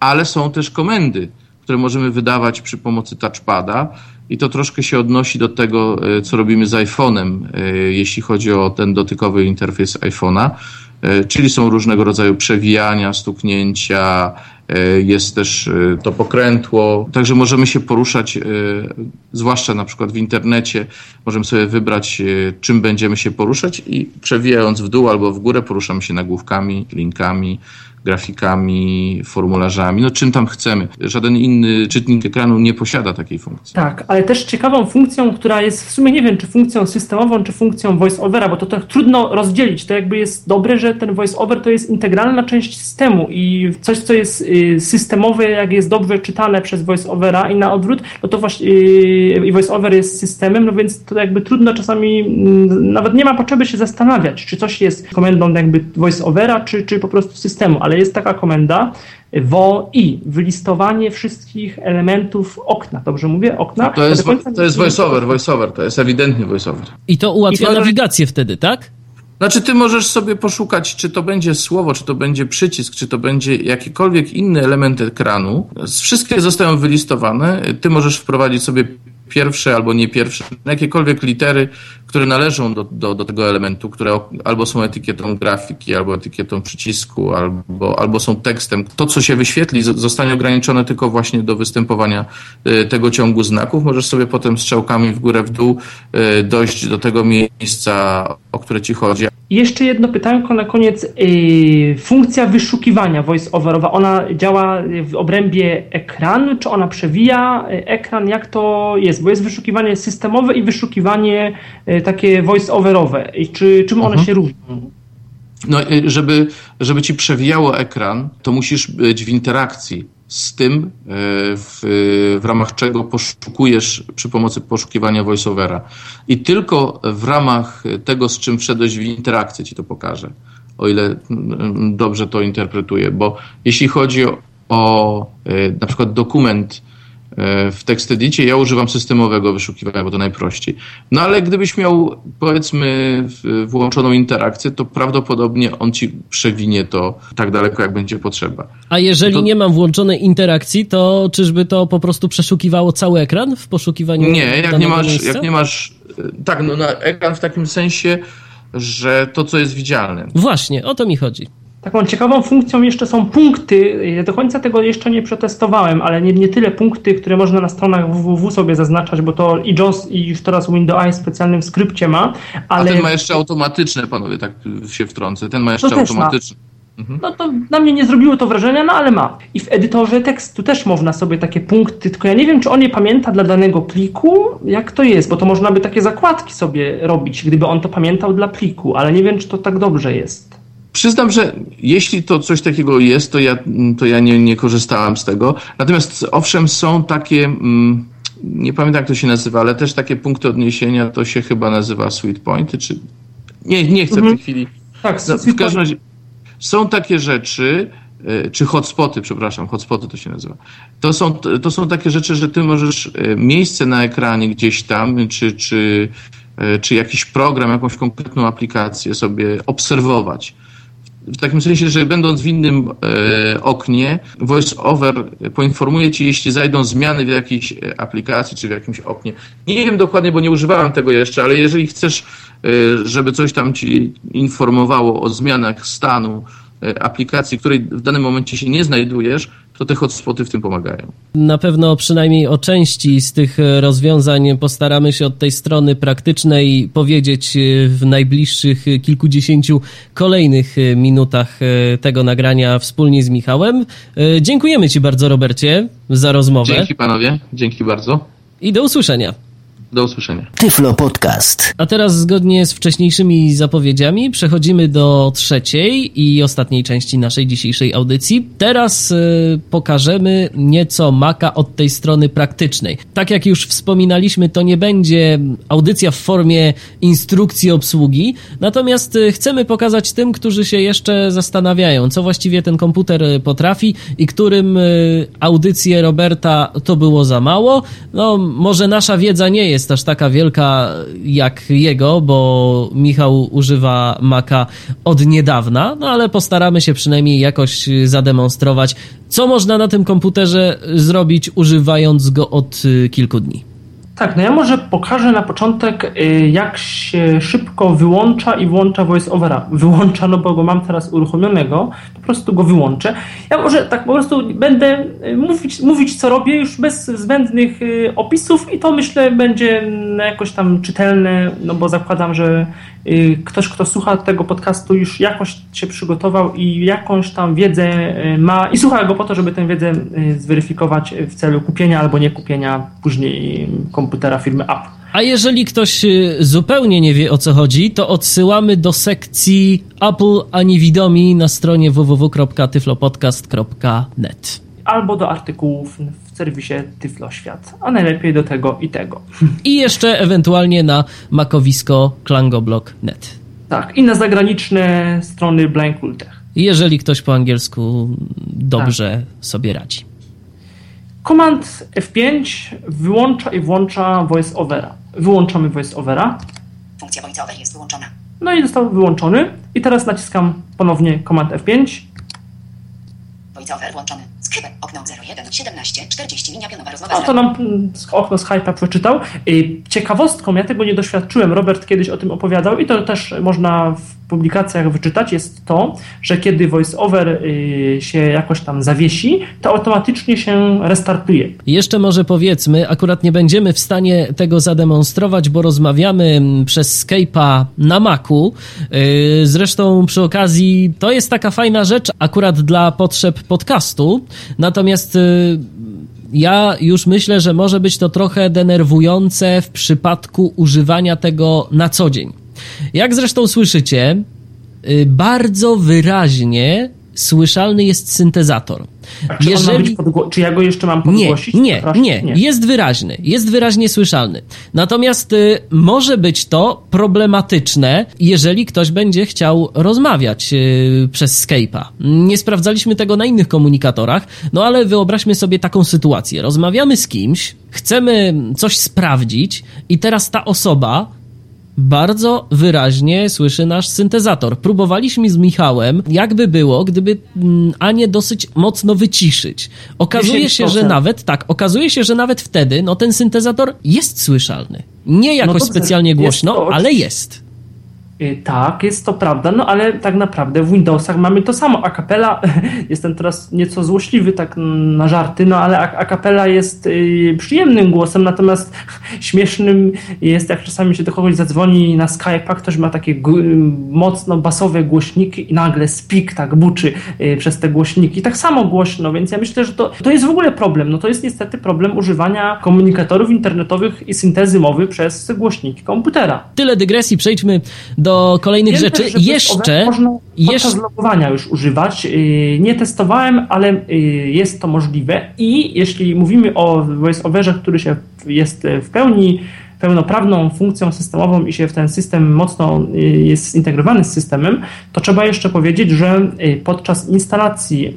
ale są też komendy, które możemy wydawać przy pomocy touchpada i to troszkę się odnosi do tego, y, co robimy z iPhone'em, y, jeśli chodzi o ten dotykowy interfejs iPhone'a. E, czyli są różnego rodzaju przewijania, stuknięcia, e, jest też e, to pokrętło, także możemy się poruszać, zwłaszcza na przykład w internecie, możemy sobie wybrać, czym będziemy się poruszać i przewijając w dół albo w górę poruszamy się nagłówkami, linkami, grafikami, formularzami, no czym tam chcemy. Żaden inny czytnik ekranu nie posiada takiej funkcji. Tak, ale też ciekawą funkcją, która jest w sumie nie wiem, czy funkcją systemową, czy funkcją voice-overa, bo to tak trudno rozdzielić. To jakby jest dobre, że ten voice-over to jest integralna część systemu i coś, co jest y, systemowe, jak jest dobrze czytane przez voice-overa i na odwrót, no to właśnie y, i voice-over jest systemem, no więc to jakby trudno czasami, mm, nawet nie ma potrzeby się zastanawiać, czy coś jest komendą jakby voice-overa, czy, czy po prostu systemu, ale ale jest taka komenda WOI, wylistowanie wszystkich elementów okna. Dobrze mówię? Okna? To jest, to jest voiceover, voiceover, to jest ewidentnie voiceover. I to ułatwia I to... nawigację wtedy, tak? Znaczy, ty możesz sobie poszukać, czy to będzie słowo, czy to będzie przycisk, czy to będzie jakikolwiek inny element ekranu. Wszystkie zostają wylistowane. Ty możesz wprowadzić sobie pierwsze albo nie pierwsze, jakiekolwiek litery, które należą do, do, do tego elementu, które albo są etykietą grafiki, albo etykietą przycisku, albo, albo są tekstem. To, co się wyświetli, zostanie ograniczone tylko właśnie do występowania y, tego ciągu znaków. Możesz sobie potem strzałkami w górę, w dół y, dojść do tego miejsca, o które ci chodzi. Jeszcze jedno pytanko na koniec. Y, funkcja wyszukiwania voice-overowa, ona działa w obrębie ekranu, czy ona przewija ekran? Jak to jest? Bo jest wyszukiwanie systemowe i wyszukiwanie takie voice-overowe. Czy, czym one mhm. się różnią? No, żeby, żeby ci przewijało ekran, to musisz być w interakcji z tym, e, w, w ramach czego poszukujesz przy pomocy poszukiwania voiceovera. I tylko w ramach tego, z czym wszedłeś w interakcję, ci to pokażę, o ile mm, dobrze to interpretuję. Bo jeśli chodzi o, o e, na przykład dokument, w TextEdicie ja używam systemowego wyszukiwania, bo to najprościej. No ale gdybyś miał, powiedzmy, włączoną interakcję, to prawdopodobnie on ci przewinie to tak daleko, jak będzie potrzeba. A jeżeli to... nie mam włączonej interakcji, to czyżby to po prostu przeszukiwało cały ekran w poszukiwaniu Nie, jak nie masz, jak nie masz, tak, no na ekran w takim sensie, że to, co jest widzialne. Właśnie, o to mi chodzi. Taką ciekawą funkcją jeszcze są punkty. Ja do końca tego jeszcze nie przetestowałem, ale nie, nie tyle punkty, które można na stronach www sobie zaznaczać, bo to i JOS i już teraz Windows w specjalnym skrypcie ma. Ale... A ten ma jeszcze automatyczne, panowie, tak się wtrącę. Ten ma jeszcze automatyczne. Mhm. No to na mnie nie zrobiło to wrażenia, no ale ma. I w edytorze tekstu też można sobie takie punkty, tylko ja nie wiem, czy on je pamięta dla danego pliku, jak to jest, bo to można by takie zakładki sobie robić, gdyby on to pamiętał dla pliku, ale nie wiem, czy to tak dobrze jest. Przyznam, że jeśli to coś takiego jest, to ja, to ja nie, nie korzystałam z tego. Natomiast owszem, są takie, mm, nie pamiętam jak to się nazywa, ale też takie punkty odniesienia, to się chyba nazywa sweet pointy, czy nie, nie chcę mhm. w tej chwili. Tak, no, w każdym razie są takie rzeczy, e, czy hotspoty, przepraszam, hotspoty to się nazywa. To są, to są takie rzeczy, że ty możesz e, miejsce na ekranie gdzieś tam, czy, czy, e, czy jakiś program, jakąś konkretną aplikację sobie obserwować w takim sensie, że będąc w innym e, oknie, VoiceOver poinformuje ci, jeśli zajdą zmiany w jakiejś e, aplikacji czy w jakimś oknie. Nie wiem dokładnie, bo nie używałem tego jeszcze, ale jeżeli chcesz, e, żeby coś tam ci informowało o zmianach stanu e, aplikacji, której w danym momencie się nie znajdujesz, to te hotspoty w tym pomagają. Na pewno przynajmniej o części z tych rozwiązań postaramy się od tej strony praktycznej powiedzieć e, w najbliższych kilkudziesięciu kolejnych e, minutach e, tego nagrania wspólnie z Michałem. Dziękujemy Ci bardzo, Robercie, za rozmowę. Dzięki panowie, dzięki bardzo. I do usłyszenia. Do usłyszenia. Tyflo Podcast. A teraz zgodnie z wcześniejszymi zapowiedziami przechodzimy do trzeciej i ostatniej części naszej dzisiejszej audycji. Teraz y, pokażemy nieco Maka od tej strony praktycznej. Tak jak już wspominaliśmy, to nie będzie audycja w formie instrukcji obsługi, natomiast y, chcemy pokazać tym, którzy się jeszcze zastanawiają, co właściwie ten komputer y, potrafi i którym y, audycje Roberta to było za mało. No, może nasza wiedza nie jest jest aż taka wielka jak jego, bo Michał używa Maca od niedawna, no ale postaramy się przynajmniej jakoś zademonstrować, co można na tym komputerze zrobić, używając go od kilku dni. Tak, no ja może pokażę na początek, y, jak się szybko wyłącza i włącza voice-overa. Wyłącza, no bo go mam teraz uruchomionego, po prostu go wyłączę. Ja może tak po prostu będę y, mówić, mówić co robię już bez zbędnych y, opisów i to myślę będzie jakoś tam czytelne, no bo zakładam, że ktoś, kto słucha tego podcastu, już jakoś się przygotował i jakąś tam wiedzę ma i słucha go po to, żeby tę wiedzę zweryfikować w celu kupienia albo nie kupienia później komputera firmy Apple. A jeżeli ktoś zupełnie nie wie o co chodzi, to odsyłamy do sekcji Apple ani widomi na stronie www.tyflopodcast.net. Albo do artykułów w serwisie Tyfloświat, a najlepiej do tego i tego. I jeszcze ewentualnie na makowisko klangoblog.net. Tak, i na zagraniczne strony Blindkultech. Jeżeli ktoś po angielsku dobrze tak. sobie radzi. Komand F5 wyłącza i włącza voiceovera. Wyłączamy voiceovera. Funkcja voiceover jest wyłączona. No i został wyłączony. I teraz naciskam ponownie Command F5. Voiceover włączony. Chyba okno 01 17 40 linia pionowa rozmowa A z to nam okno Skype'a przeczytał. Y, Ciekawostką, ja tego nie doświadczyłem, Robert kiedyś o tym opowiadał i to też można w publikacjach wyczytać, jest to, że kiedy voiceover y, się jakoś tam zawiesi, to automatycznie się restartuje. Jeszcze może powiedzmy, akurat nie będziemy w stanie tego zademonstrować, bo rozmawiamy mm, przez Skype'a na Macu. Yy, Zresztą przy okazji to jest taka fajna rzecz akurat dla potrzeb podcastu. Natomiast yy, ja już myślę, że może być to trochę denerwujące w przypadku używania tego na co dzień. Jak zresztą słyszycie, yy, bardzo wyraźnie słyszalny jest syntezator. Czy, być podgło- czy ja go jeszcze mam Nie, podgłosić? nie, Przepraszam. nie, jest wyraźny, jest wyraźnie słyszalny. Natomiast y, może być to problematyczne, jeżeli ktoś będzie chciał rozmawiać y, przez Skype'a. Nie sprawdzaliśmy tego na innych komunikatorach, no ale wyobraźmy sobie taką sytuację. Rozmawiamy z kimś, chcemy coś sprawdzić i teraz ta osoba bardzo wyraźnie słyszy nasz syntezator. Próbowaliśmy z Michałem, jakby było, gdyby mm, Anię dosyć mocno wyciszyć. Okazuje się, że 10%. nawet, tak, okazuje się, że nawet wtedy, no ten syntezator jest słyszalny. Nie jakoś dobrze, specjalnie jest głośno, to ale jest. Y, Tak, jest to prawda, no ale tak naprawdę w Windowsach mamy to samo. A capella, jestem teraz nieco złośliwy tak na żarty, no ale a a capella jest y, przyjemnym głosem, natomiast śmiesznym jest jak czasami się do kogoś zadzwoni na Skype'a, ktoś ma takie mocno basowe głośniki i nagle speak tak buczy y, przez te głośniki. Tak samo głośno, więc ja myślę, że to, to jest w ogóle problem. No to jest niestety problem używania komunikatorów internetowych i syntezy mowy przez głośniki komputera. Tyle dygresji, przejdźmy do kolejnych Wiem rzeczy. też, Jeszcze, Można podczas jeszcze, logowania już używać. Yy, Nie testowałem, ale yy, jest to możliwe. I jeśli mówimy o voiceoverze, który się jest w pełni pełnoprawną funkcją systemową i się w ten system mocno jest zintegrowany z systemem, to trzeba jeszcze powiedzieć, że podczas instalacji,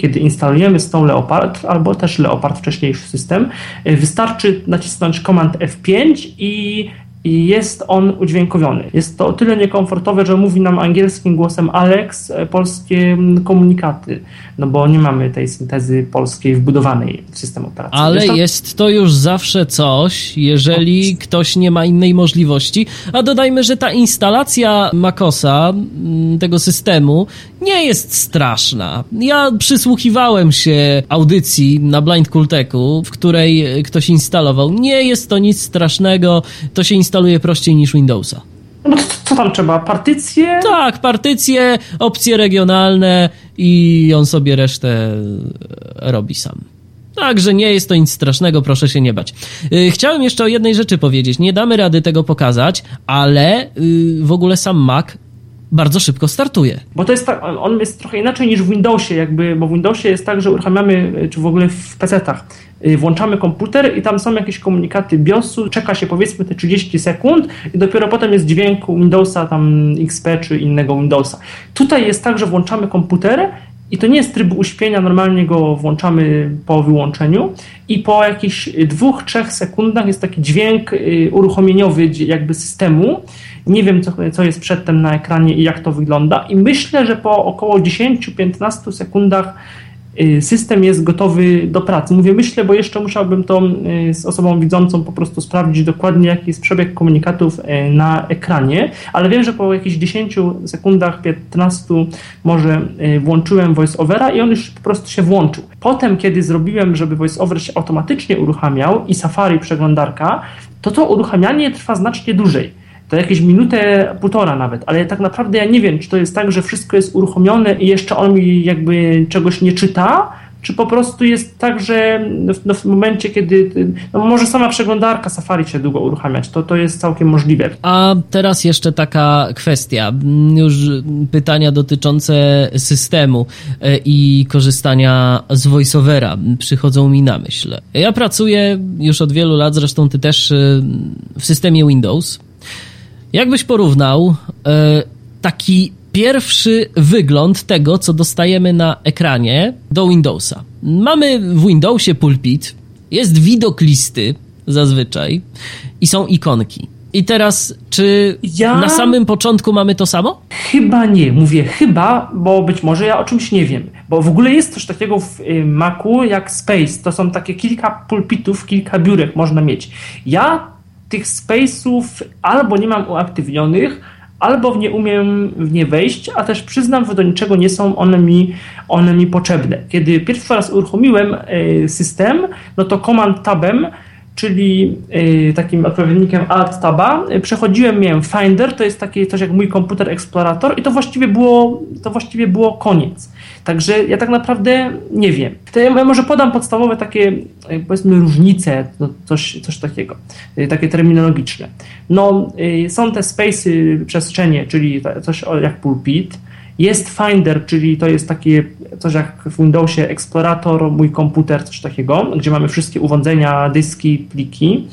kiedy instalujemy z tą Leopard, albo też Leopard wcześniejszy system, wystarczy nacisnąć Command F5 i i jest on udźwiękowiony. Jest to o tyle niekomfortowe, że mówi nam angielskim głosem Alex e, polskie komunikaty, no bo nie mamy tej syntezy polskiej wbudowanej w system operacyjny. ale Zresztą- jest to już zawsze coś, jeżeli ktoś nie ma innej możliwości. A dodajmy, że ta instalacja Macosa, mm, tego systemu, nie jest straszna. Ja przysłuchiwałem się audycji na Blind Kulteku, w której ktoś instalował. Nie jest to nic strasznego, to się instaluje prościej niż Windowsa. No to, co tam trzeba? Partycje? Tak, partycje, opcje regionalne i on sobie resztę robi sam. Także nie jest to nic strasznego, proszę się nie bać. Yy, Chciałem jeszcze o jednej rzeczy powiedzieć. Nie damy rady tego pokazać, ale yy, w ogóle sam Mac bardzo szybko startuje. Bo to jest tak, on- jest trochę inaczej niż w Windowsie, jakby, bo w Windowsie jest tak, że uruchamiamy, y, czy w ogóle w PC-tach, y, włączamy komputer i tam są jakieś komunikaty BIOSu, czeka się powiedzmy te 30 sekund i dopiero potem jest dźwięk Windowsa, tam XP czy innego Windowsa. Tutaj jest tak, że włączamy komputer i to nie jest tryb uśpienia, normalnie go włączamy po wyłączeniu i po jakichś dwóch, trzech sekundach jest taki dźwięk y, uruchomieniowy jakby systemu. Nie wiem, co, co jest przedtem na ekranie i jak to wygląda i myślę, że po około 10-15 sekundach system jest gotowy do pracy. Mówię myślę, bo jeszcze musiałbym to y, z osobą widzącą po prostu sprawdzić dokładnie, jaki jest przebieg komunikatów y, na ekranie, ale wiem, że po jakichś 10 sekundach, 15 może y, włączyłem voiceovera i on już po prostu się włączył. Potem, kiedy zrobiłem, żeby voiceover się automatycznie uruchamiał i Safari przeglądarka, to to uruchamianie trwa znacznie dłużej to jakieś minutę, półtora nawet, ale tak naprawdę ja nie wiem, czy to jest tak, że wszystko jest uruchomione i jeszcze on mi jakby czegoś nie czyta, czy po prostu jest tak, że w, no w momencie, kiedy, no może sama przeglądarka Safari się długo uruchamiać, to, to jest całkiem możliwe. A teraz jeszcze taka kwestia, mm, już pytania dotyczące systemu e, i korzystania z voiceovera przychodzą mi na myśl. Ja pracuję już od wielu lat, zresztą ty też e, w systemie Windows. Jakbyś porównał e, taki pierwszy wygląd tego, co dostajemy na ekranie do Windowsa. Mamy w Windowsie pulpit, jest widok listy zazwyczaj i są ikonki. I teraz, czy Ja- na samym początku mamy to samo? Chyba nie. Mówię chyba, bo być może ja o czymś nie wiem. Bo w ogóle jest coś takiego w y, Macu jak Space. To są takie kilka pulpitów, kilka biurek można mieć. Ja tych Space'ów albo nie mam uaktywnionych, albo w nie umiem w nie wejść, a też przyznam, że do niczego nie są one mi, one mi potrzebne. Kiedy pierwszy raz uruchomiłem y, system, no to Command Tabem czyli y, takim odpowiednikiem Alt Taba, y, przechodziłem, miałem Finder, to jest takie coś jak mój komputer Explorator i to właściwie było, to właściwie było koniec. Także ja tak naprawdę nie wiem. To ja może podam podstawowe takie, y, powiedzmy, różnice, no, coś, coś takiego, y, takie terminologiczne. No, y, są te space'y, przestrzenie, czyli coś jak pulpit, jest Finder, czyli to jest takie coś jak w Windowsie Explorator, mój komputer, coś takiego, gdzie mamy wszystkie urządzenia, dyski, pliki.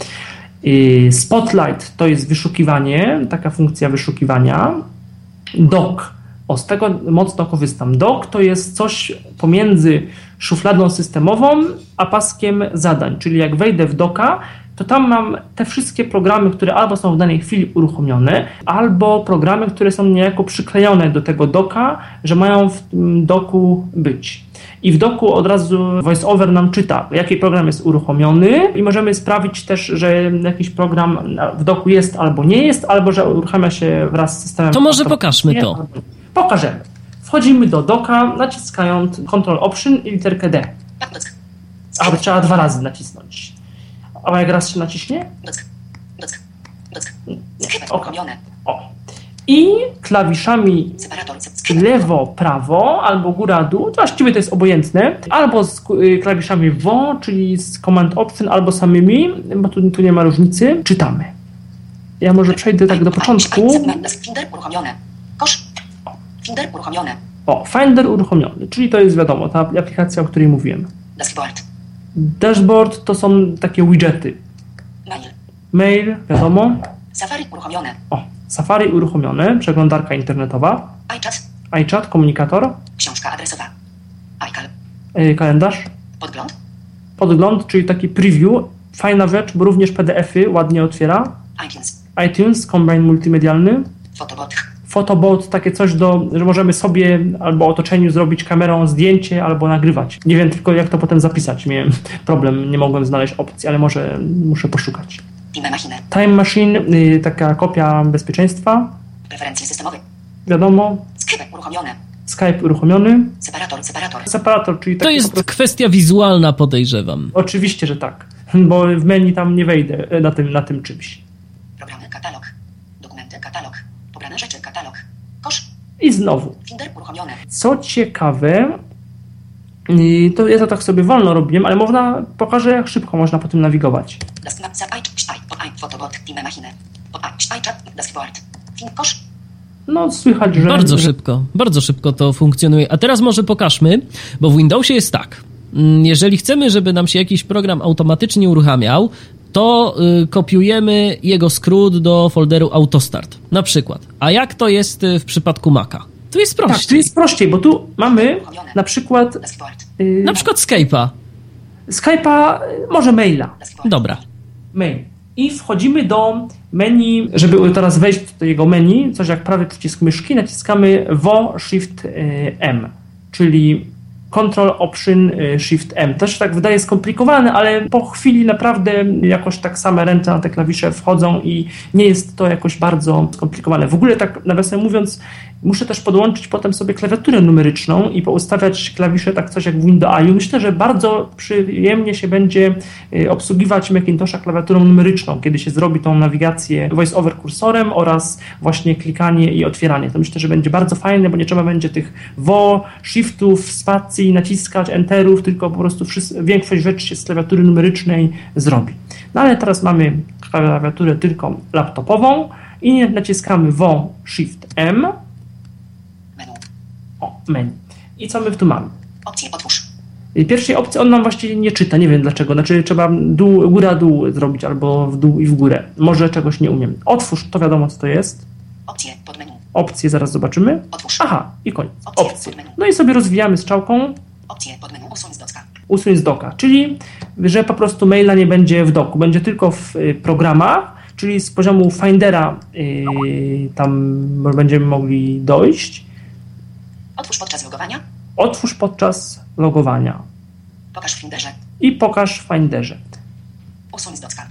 Spotlight to jest wyszukiwanie, taka funkcja wyszukiwania. Dock, o z tego mocno korzystam. Dock to jest coś pomiędzy szufladą systemową a paskiem zadań, czyli jak wejdę w doka, to tam mam te wszystkie programy, które albo są w danej chwili uruchomione, albo programy, które są niejako przyklejone do tego doka, że mają w tym doku być. I w doku od razu VoiceOver nam czyta, jaki program jest uruchomiony i możemy sprawdzić też, że jakiś program w doku jest albo nie jest, albo że uruchamia się wraz z systemem. To może pokażmy to. Pokażemy. Wchodzimy do doka, naciskając Ctrl Option i literkę D. Tak. A, bo trzeba dwa razy nacisnąć. A jak raz się naciśnie? Uruchomione. O. I klawiszami lewo, prawo, albo góra, dół, to właściwie to jest obojętne, albo z y, klawiszami W, czyli z Command Option, albo samymi, bo tu, tu nie ma różnicy, czytamy. Ja może przejdę tak do początku. Finder uruchomione. Kosz. Finder uruchomione. O, Finder uruchomiony, czyli to jest wiadomo, ta aplikacja, o której mówiłem. Dashboard. Dashboard to są takie widgety. Mail. Mail, wiadomo. Safari uruchomione. O, Safari uruchomione, przeglądarka internetowa, iChat. iChat, komunikator, Książka adresowa. iCal. yy, kalendarz, Podgląd. podgląd, czyli taki preview. Fajna rzecz, bo również PDF-y ładnie otwiera. iTunes. iTunes, kombine multimedialny. Photobot. Photobot, takie coś, do, że możemy sobie albo otoczeniu zrobić kamerą zdjęcie albo nagrywać. Nie wiem tylko, jak to potem zapisać. Miałem problem, nie mogłem znaleźć opcji, ale może muszę poszukać. Time Machine. Time Machine, yy, taka kopia bezpieczeństwa, Preferencje systemowe. wiadomo. Skrypet uruchomione. Skype uruchomiony. Separator. Separator. Separator, czyli To jest prostu- kwestia wizualna, podejrzewam. Oczywiście, że tak, bo w menu tam nie wejdę e, na tym, na tym czymś. Programy. Katalog. Dokumenty. Katalog. Pobrane rzeczy. Katalog. Kosz. I znowu, co ciekawe, i to ja to tak sobie wolno robiłem, ale można, pokażę jak szybko można po tym nawigować. No słychać, że... Bardzo szybko, bardzo szybko to funkcjonuje. A teraz może pokażmy, bo w Windowsie jest tak. Mm, Jeżeli chcemy, żeby nam się jakiś program automatycznie uruchamiał, to y, kopiujemy jego skrót do folderu autostart, na przykład. A jak to jest y, w przypadku Maca? Tu jest Tak, prościej. tu jest prościej, bo tu mamy na przykład y, Na przykład Skype'a. Skype'a, y, może maila. Dobra. mail. I wchodzimy do menu, żeby teraz wejść do jego menu, coś jak prawy przycisk myszki, naciskamy VO Shift y, M, czyli Control Option y, Shift M. Też tak wydaje skomplikowane, ale po chwili naprawdę jakoś tak same ręce na te klawisze wchodzą i nie jest to jakoś bardzo skomplikowane. W ogóle tak nawiasem mówiąc, muszę też podłączyć potem sobie klawiaturę numeryczną i poustawiać klawisze tak coś jak w Windowsie. Myślę, że bardzo przyjemnie się będzie y, obsługiwać Macintosha klawiaturą numeryczną, kiedy się zrobi tą nawigację voice-over kursorem oraz właśnie klikanie i otwieranie. To myślę, że będzie bardzo fajne, bo nie trzeba będzie tych WO, shiftów, spacji, naciskać, enterów, tylko po prostu wszys- większość rzeczy się z klawiatury numerycznej zrobi. No ale teraz mamy klawiaturę tylko laptopową i naciskamy WO, Shift M. menu. I co my tu mamy? Opcje. Otwórz. Pierwszej opcji on nam właściwie nie czyta, nie wiem dlaczego. Znaczy trzeba dół, góra, dół zrobić albo w dół i w górę. Może czegoś nie umiem. Otwórz, to wiadomo co to jest. Opcje. Podmenu. Opcje zaraz zobaczymy. Otwórz. Aha, i koniec. Opcje. Opcje. No i sobie rozwijamy strzałką Opcje. Podmenu. Usuń z docka. usuń z doka, czyli że po prostu maila nie będzie w doku, będzie tylko w y, programach, czyli z poziomu Findera yy, tam będziemy mogli dojść. Otwórz podczas logowania. Otwórz podczas logowania Pokaż w Finderze. i pokaż w Finderze. Usuń z docka.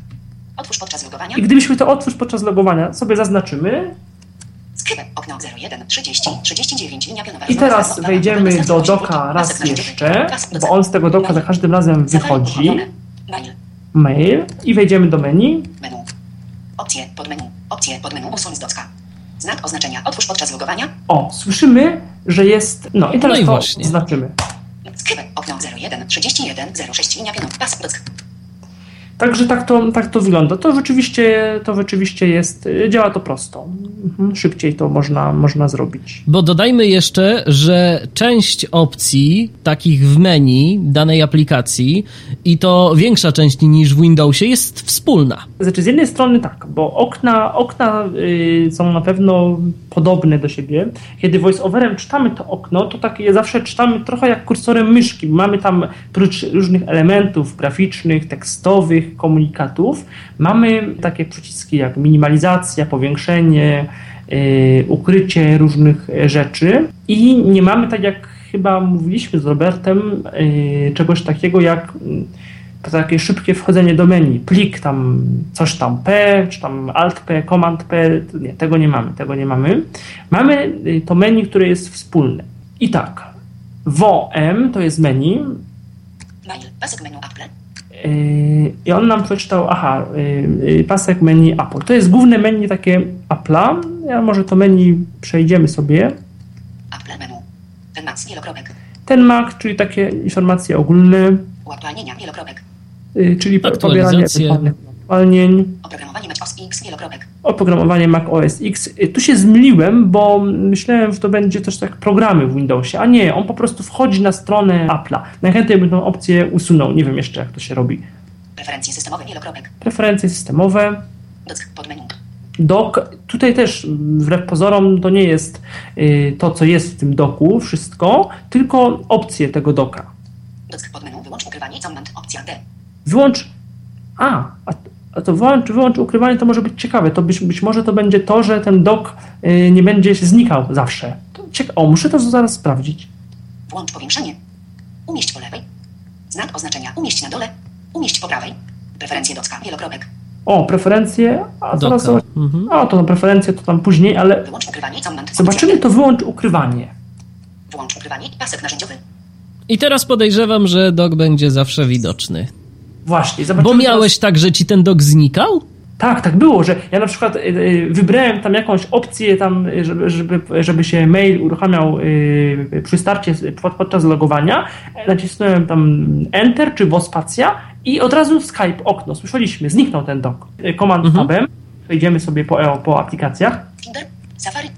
Otwórz podczas logowania. I gdybyśmy to otwórz podczas logowania sobie zaznaczymy Skrypę. Okno 01 30 39 linia pionowa. i teraz wejdziemy do doka raz jeszcze, bo on z tego doka za każdym razem wychodzi. Mail. Mail i wejdziemy do menu. Menu. Opcje podmenu. Opcje podmenu. Usuń z docka. Znak oznaczenia. Otwórz podczas logowania. O, słyszymy, że jest. No i teraz No i to właśnie. znaczymy. Skrypę. Okno 01 31 06 linia pionowa. Pas. Także tak to, tak to wygląda. To rzeczywiście, to rzeczywiście jest, działa to prosto. Mhm, Szybciej to można, można zrobić. Bo dodajmy jeszcze, że część opcji takich w menu danej aplikacji i to większa część niż w Windowsie jest wspólna. Znaczy z jednej strony tak, bo okna, okna y, są na pewno podobne do siebie. Kiedy voiceoverem czytamy to okno, to tak je zawsze czytamy trochę jak kursorem myszki. Mamy tam prócz różnych elementów graficznych, tekstowych, komunikatów, mamy takie przyciski jak minimalizacja, powiększenie, y, ukrycie różnych rzeczy i nie mamy tak jak chyba mówiliśmy z Robertem y, czegoś takiego jak mm, to takie szybkie wchodzenie do menu, plik tam, coś tam P, czy tam Alt P, Command P, nie, tego nie mamy, tego nie mamy. Mamy y, to menu, które jest wspólne. I tak, WOM to jest menu Mail. Pasek menu Apple. Yy, i on nam przeczytał, aha, yy, yy, pasek menu Apple. To jest główne menu takie Apple'a. Ja może to menu przejdziemy sobie. Apple menu. Ten max. Wielokropek. Ten Mac, czyli takie informacje ogólne, Uaktualnienia. Wielokropek. czyli po- pobieranie uaktualnień. Oprogramowanie Mac OS X. Wielokropek. Oprogramowanie Mac OS X. Y, Tu się zmyliłem, bo myślałem, że to będzie też tak programy w Windowsie, a nie, on po prostu wchodzi na stronę Apple'a. Najchętniej bym tą opcję usunął, nie wiem jeszcze jak to się robi. Preferencje systemowe. Wielokropek. Preferencje systemowe, Dock. Podmenu. dock, tutaj też wbrew pozorom to nie jest y, to, co jest w tym doku, wszystko, tylko opcje tego doka. Dock. Podmenu. Wyłącz ukrywanie. Command. Opcja D. Wyłącz, a, a, a to wyłącz, wyłącz ukrywanie, to może być ciekawe, to być, być może to będzie to, że ten dok y, nie będzie się znikał zawsze. To cieka- o, muszę to zaraz sprawdzić. Włącz powiększenie. Umieść po lewej. Znak oznaczenia. Umieść na dole. Umieść po prawej. Preferencje docka. Wielokropek. O, preferencje. A zaraz zobacz- Mhm. A, to na preferencje to tam później, ale Wyłącz ukrywanie. Command. zobaczymy to wyłącz ukrywanie. D. Włącz ukrywanie i pasek narzędziowy. I teraz podejrzewam, że dok będzie zawsze widoczny. Właśnie. Bo miałeś tak, że ci ten dok znikał? Tak, tak było, że ja na przykład y, y, wybrałem tam jakąś opcję tam, y, żeby, żeby, żeby się mail uruchamiał przy starcie podczas logowania. Nacisnąłem tam Enter czy Wospacja i od razu Skype okno. Słyszeliśmy, zniknął ten dok. Command Mhm. Tabem. Przejdziemy sobie po, po aplikacjach. Finder. Safari.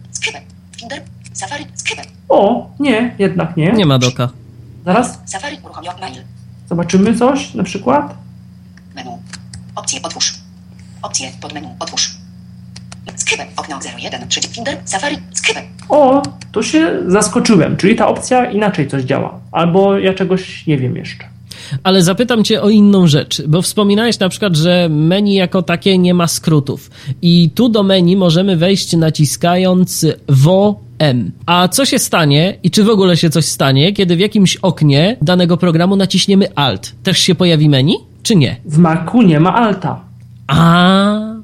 Finder. Safari. Skrypę. O, nie, jednak nie. Nie ma doka. Zaraz Safari. Uruchomił mail. Zobaczymy coś na przykład. Menu. Opcje otwórz. Opcje podmenu otwórz. Skrypę. Okno 01. Przycisk Finder. Safari. Skrypę. O, to się zaskoczyłem, czyli ta opcja inaczej coś działa. Albo ja czegoś nie wiem jeszcze. Ale zapytam cię o inną rzecz, bo wspominałeś na przykład, że menu jako takie nie ma skrótów. I tu do menu możemy wejść naciskając WOM. A co się stanie i czy w ogóle się coś stanie, kiedy w jakimś oknie danego programu naciśniemy Alt? Też się pojawi menu, czy nie? W Macu nie ma alta. A,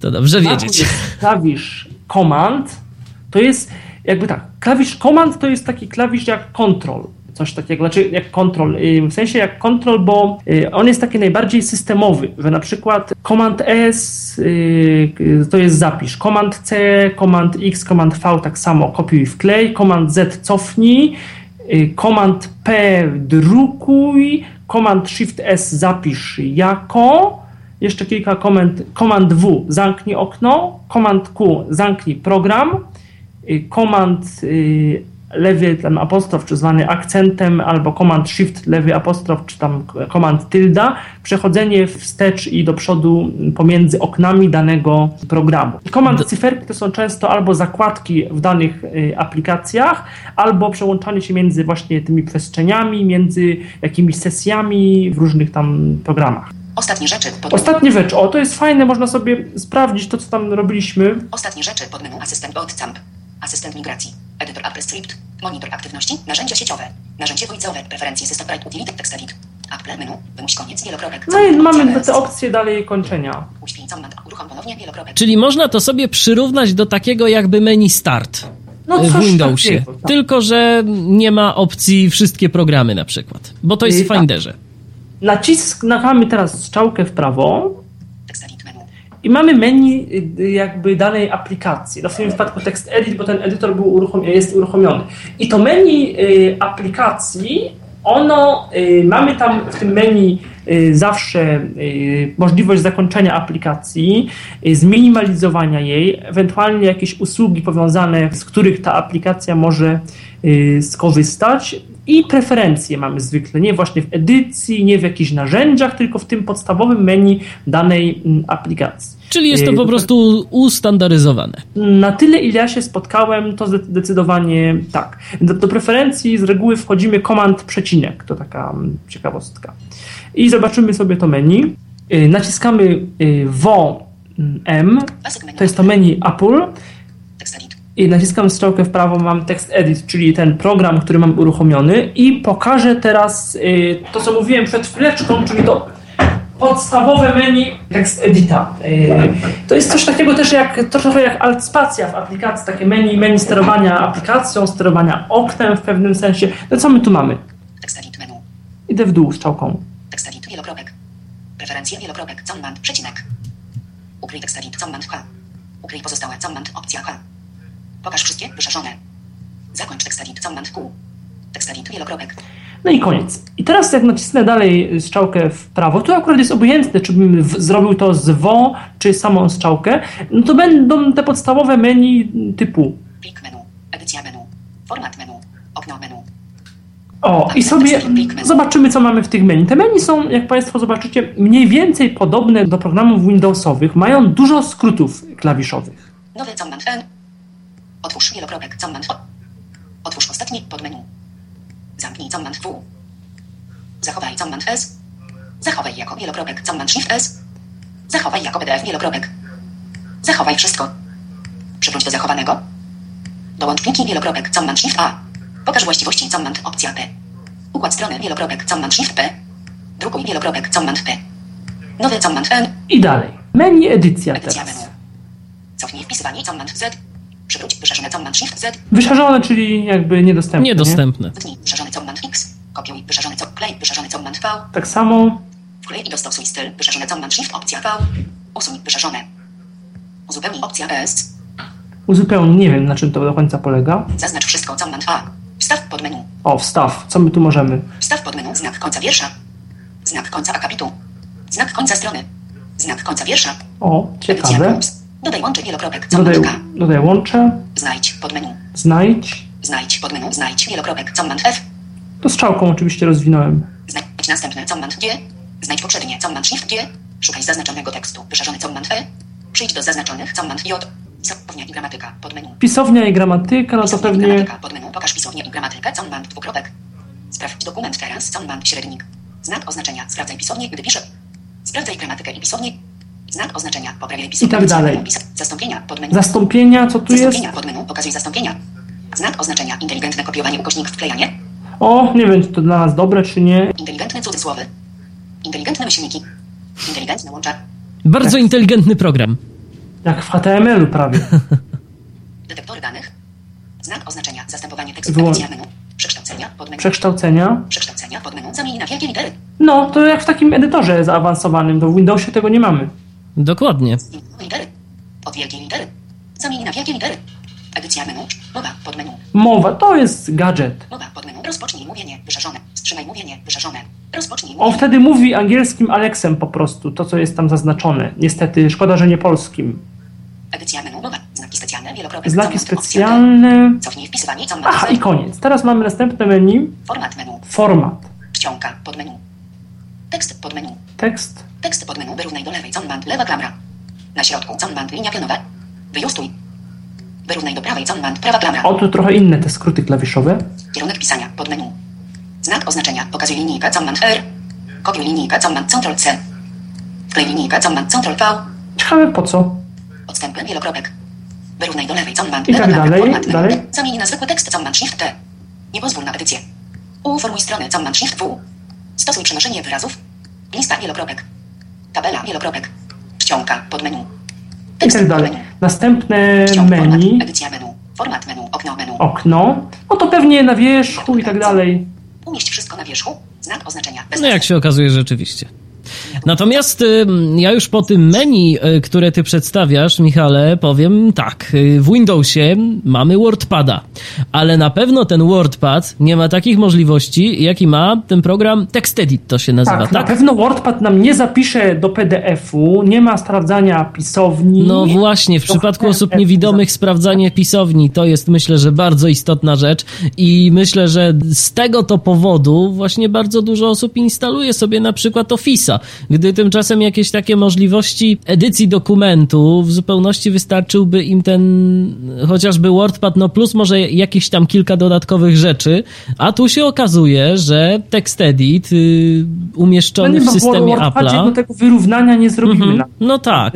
to dobrze wiedzieć. klawisz Command. To jest jakby tak. Klawisz Command to jest taki klawisz jak Control. Coś takiego, znaczy jak Control. y, W sensie jak Control, bo y, on jest taki najbardziej systemowy, że na przykład Command S y, to jest zapisz, Command C, Command X, Command V tak samo kopiuj wklej, Command Z cofnij, Command P drukuj, Command Shift S zapisz jako, jeszcze kilka komend. Command W zamknij okno, Command Q zamknij program, Command lewy tam apostrof, czy zwany akcentem, albo Command Shift lewy apostrof, czy tam Command tilda, przechodzenie wstecz i do przodu pomiędzy oknami danego programu. Command cyferki to są często albo zakładki w danych y, aplikacjach, albo przełączanie się między właśnie tymi przestrzeniami, między jakimiś sesjami w różnych tam programach. Ostatnie rzeczy. Pod... Ostatnie rzeczy. O, to jest fajne, można sobie sprawdzić to, co tam robiliśmy. Ostatnie rzeczy pod menu asystent bootcamp. Asystent migracji. Edytor AppleScript. Monitor aktywności. Narzędzia sieciowe. Narzędzie voiceover. Preferencje system right utility text edit. Apple menu. Wymuś koniec wielokropek. No i mamy te opcje dalej kończenia. Uśpij command. Uruchom ponownie wielokropek. Czyli można to sobie przyrównać do takiego jakby meni start No w coś Windowsie. takiego, tak. Tylko, że nie ma opcji wszystkie programy na przykład. Bo to jest I w tak. Finderze. Naciskamy teraz strzałkę w prawo menu. I mamy menu y, jakby danej aplikacji. No w tym wypadku tekst edit, bo ten edytor był uruchom- jest uruchomiony. I to menu y, aplikacji, ono, y, mamy tam w tym menu zawsze możliwość zakończenia aplikacji, zminimalizowania jej, ewentualnie jakieś usługi powiązane, z których ta aplikacja może skorzystać i preferencje mamy zwykle, nie właśnie w edycji, nie w jakichś narzędziach, tylko w tym podstawowym menu danej mm, aplikacji. Czyli jest to Y, po prostu ustandaryzowane. na tyle, ile ja się spotkałem, to zdecydowanie tak. Do, do preferencji z reguły wchodzimy komand przecinek, to taka mm, ciekawostka. I zobaczymy sobie to menu. Y, Naciskamy y, WO mm, to jest to menu Apple. I naciskam strzałkę w prawo, mam text edit, czyli ten program, który mam uruchomiony i pokażę teraz y, to, co mówiłem przed chwileczką, czyli to podstawowe menu text edita. Y, to jest coś takiego też jak, trochę jak alt spacja w aplikacji, takie menu, menu sterowania aplikacją, sterowania oknem w pewnym sensie. No co my tu mamy? Text edit menu. Idę w dół strzałką. Text edit wielokropek. Preferencje wielokropek. Command przecinek. Ukryj text edit command H. Ukryj pozostałe command opcja H. Pokaż wszystkie wyszarzone. Zakończ text edit command Q. Text edit wielokropek. No i koniec. I teraz jak nacisnę dalej strzałkę w prawo, to akurat jest obojętne, czy bym w, zrobił to z WO, czy samą strzałkę, no to będą te podstawowe menu typu Plik menu. Edycja menu. Format menu. Okno menu. O, i sobie zobaczymy, co mamy w tych menu. Te menu są, jak Państwo zobaczycie, mniej więcej podobne do programów Windowsowych. Mają dużo skrótów klawiszowych. Nowy command N. Otwórz wielokropek command. Otwórz ostatni podmenu. Zamknij command W. Zachowaj command S. Zachowaj jako wielokropek command Shift S. Zachowaj jako PDF wielokropek. Zachowaj wszystko. Przywróć do zachowanego. Dołącz pliki wielokropek command Shift A. Pokaż właściwości command opcja P. Układ strony wielokropek command Shift P. Drukuj wielokropek command P. Nowy command N. I dalej. Menu edycja Edycja menu. teraz. Cofnij wpisywanie command Z. Przywróć wyszarzone command Shift Z. Wyszarzone, czyli jakby niedostępne. Nie? Niedostępne. Wytnij wyszarzony command X. Kopiuj wyszarzony co klej wyszarzony command V. Tak samo Wklej i dostosuj styl wyszarzony command Shift opcja V. Usuń wyszarzone. Uzupełnij opcja S. uzupełnię, nie wiem na czym to do końca polega. Zaznacz wszystko command A. Wstaw pod menu. O, wstaw. Co my tu możemy? Wstaw pod menu znak końca wiersza. Znak końca akapitu. Znak końca strony. Znak końca wiersza. O, Edycja ciekawe. plus. Dodaj łączy wielokropek Dodaj, dodaj łącze, Znajdź pod menu. znajdź. Znajdź pod menu. Znajdź wielokropek command F. To strzałką oczywiście rozwinąłem. Znajdź następne command G. Znajdź poprzednie command Shift G. Szukaj zaznaczonego tekstu. Wyszarzony command E. Przyjdź do zaznaczonych command J. Pisownia i gramatyka pod menu. Pisownia i gramatyka, no to Pisownia pewnie... gramatyka pod menu. Pokaż pisownię i gramatykę command dwukropek. Sprawdź dokument teraz command średnik. Znak oznaczenia. Sprawdzaj pisownię, gdy piszę. Sprawdzaj gramatykę i pisownię. Znak oznaczenia. Poprawiaj pisownię. tak dalej. Zastąpienia pod menu. Zastąpienia, co tu jest? Zastąpienia pod menu. Pokazuj zastąpienia. Znak oznaczenia. Inteligentne kopiowanie ukośnik wklejanie. O, nie wiem, czy to dla nas dobre, czy nie. Inteligentne cudzysłowy. Inteligentne myślniki. Inteligentne łącza. Bardzo Tak. inteligentny program. Jak w HTML-u prawie. Detektory danych. Znak oznaczenia. Zastępowanie tekstu. Menu. Przekształcenia pod menu. Przekształcenia. Przekształcenia pod menu. Zamień na wielkie litery. No, to jak w takim edytorze zaawansowanym, to w Windowsie tego nie mamy. Dokładnie. Litery. Od wielkiej litery. Zamień na wielkie litery. Edycja menu. Mowa pod menu. Mowa, to jest gadżet. Mowa pod menu. Rozpocznij mówienie. Wyszarzone. Wstrzymaj mówienie. Wyszarzone. Rozpocznij On mówienie. wtedy mówi angielskim Alexem po prostu, to co jest tam zaznaczone. Niestety, szkoda, że nie polskim. Edycja menu. Mowa. Znaki specjalne. Wielokropek. Znaki specjalne. Cofnij wpisywanie. Command Aha, i koniec. Teraz mamy następne menu. Format menu. Format. Czcionka pod menu. Tekst pod menu. Tekst. Tekst pod menu wyrównaj do lewej command lewa klamra. Na środku command linia pionowa. Wyjustuj. Wyrównaj do prawej command prawa klamra. O, tu trochę inne te skróty klawiszowe. Kierunek pisania pod menu. Znak oznaczenia. Pokazuj linijkę command R. Kopiuj linijkę command Ctrl C. Wklej linijkę command Ctrl V. Ciekawe po co. Odstępy wielokropek. Wyrównaj do lewej command I tak lewa klawisz, dalej, format menu. dalej. Zamień na zwykły tekst command Shift T. Nie pozwól na edycję. Uformuj stronę command Shift W. Stosuj przenoszenie wyrazów. Lista wielokropek. Tabela wielokropek. Czcionka pod menu. I tak dalej. Następne menu, Format, edycja menu. Format menu. Okno menu. okno. No to pewnie na wierzchu i tak dalej. Umieść wszystko na wierzchu. Znak oznaczenia. Bez No jak się okazuje, rzeczywiście. Natomiast ym, ja już po tym menu, y, które ty przedstawiasz, Michale, powiem tak. y, W Windowsie mamy WordPada, ale na pewno ten WordPad nie ma takich możliwości, jaki ma ten program TextEdit, to się nazywa, Tak, tak? na pewno WordPad nam nie zapisze do PDF-u, nie ma sprawdzania pisowni. No właśnie, w przypadku osób niewidomych sprawdzanie pisowni to jest myślę, że bardzo istotna rzecz i myślę, że z tego to powodu właśnie bardzo dużo osób instaluje sobie na przykład Office'a, gdy tymczasem jakieś takie możliwości edycji dokumentu w zupełności wystarczyłby im ten chociażby WordPad, no plus może jakieś tam kilka dodatkowych rzeczy, a tu się okazuje, że TextEdit y, no umieszczony nie w systemie Apple'a. do tego wyrównania nie zrobimy. Mhm. na- No tak.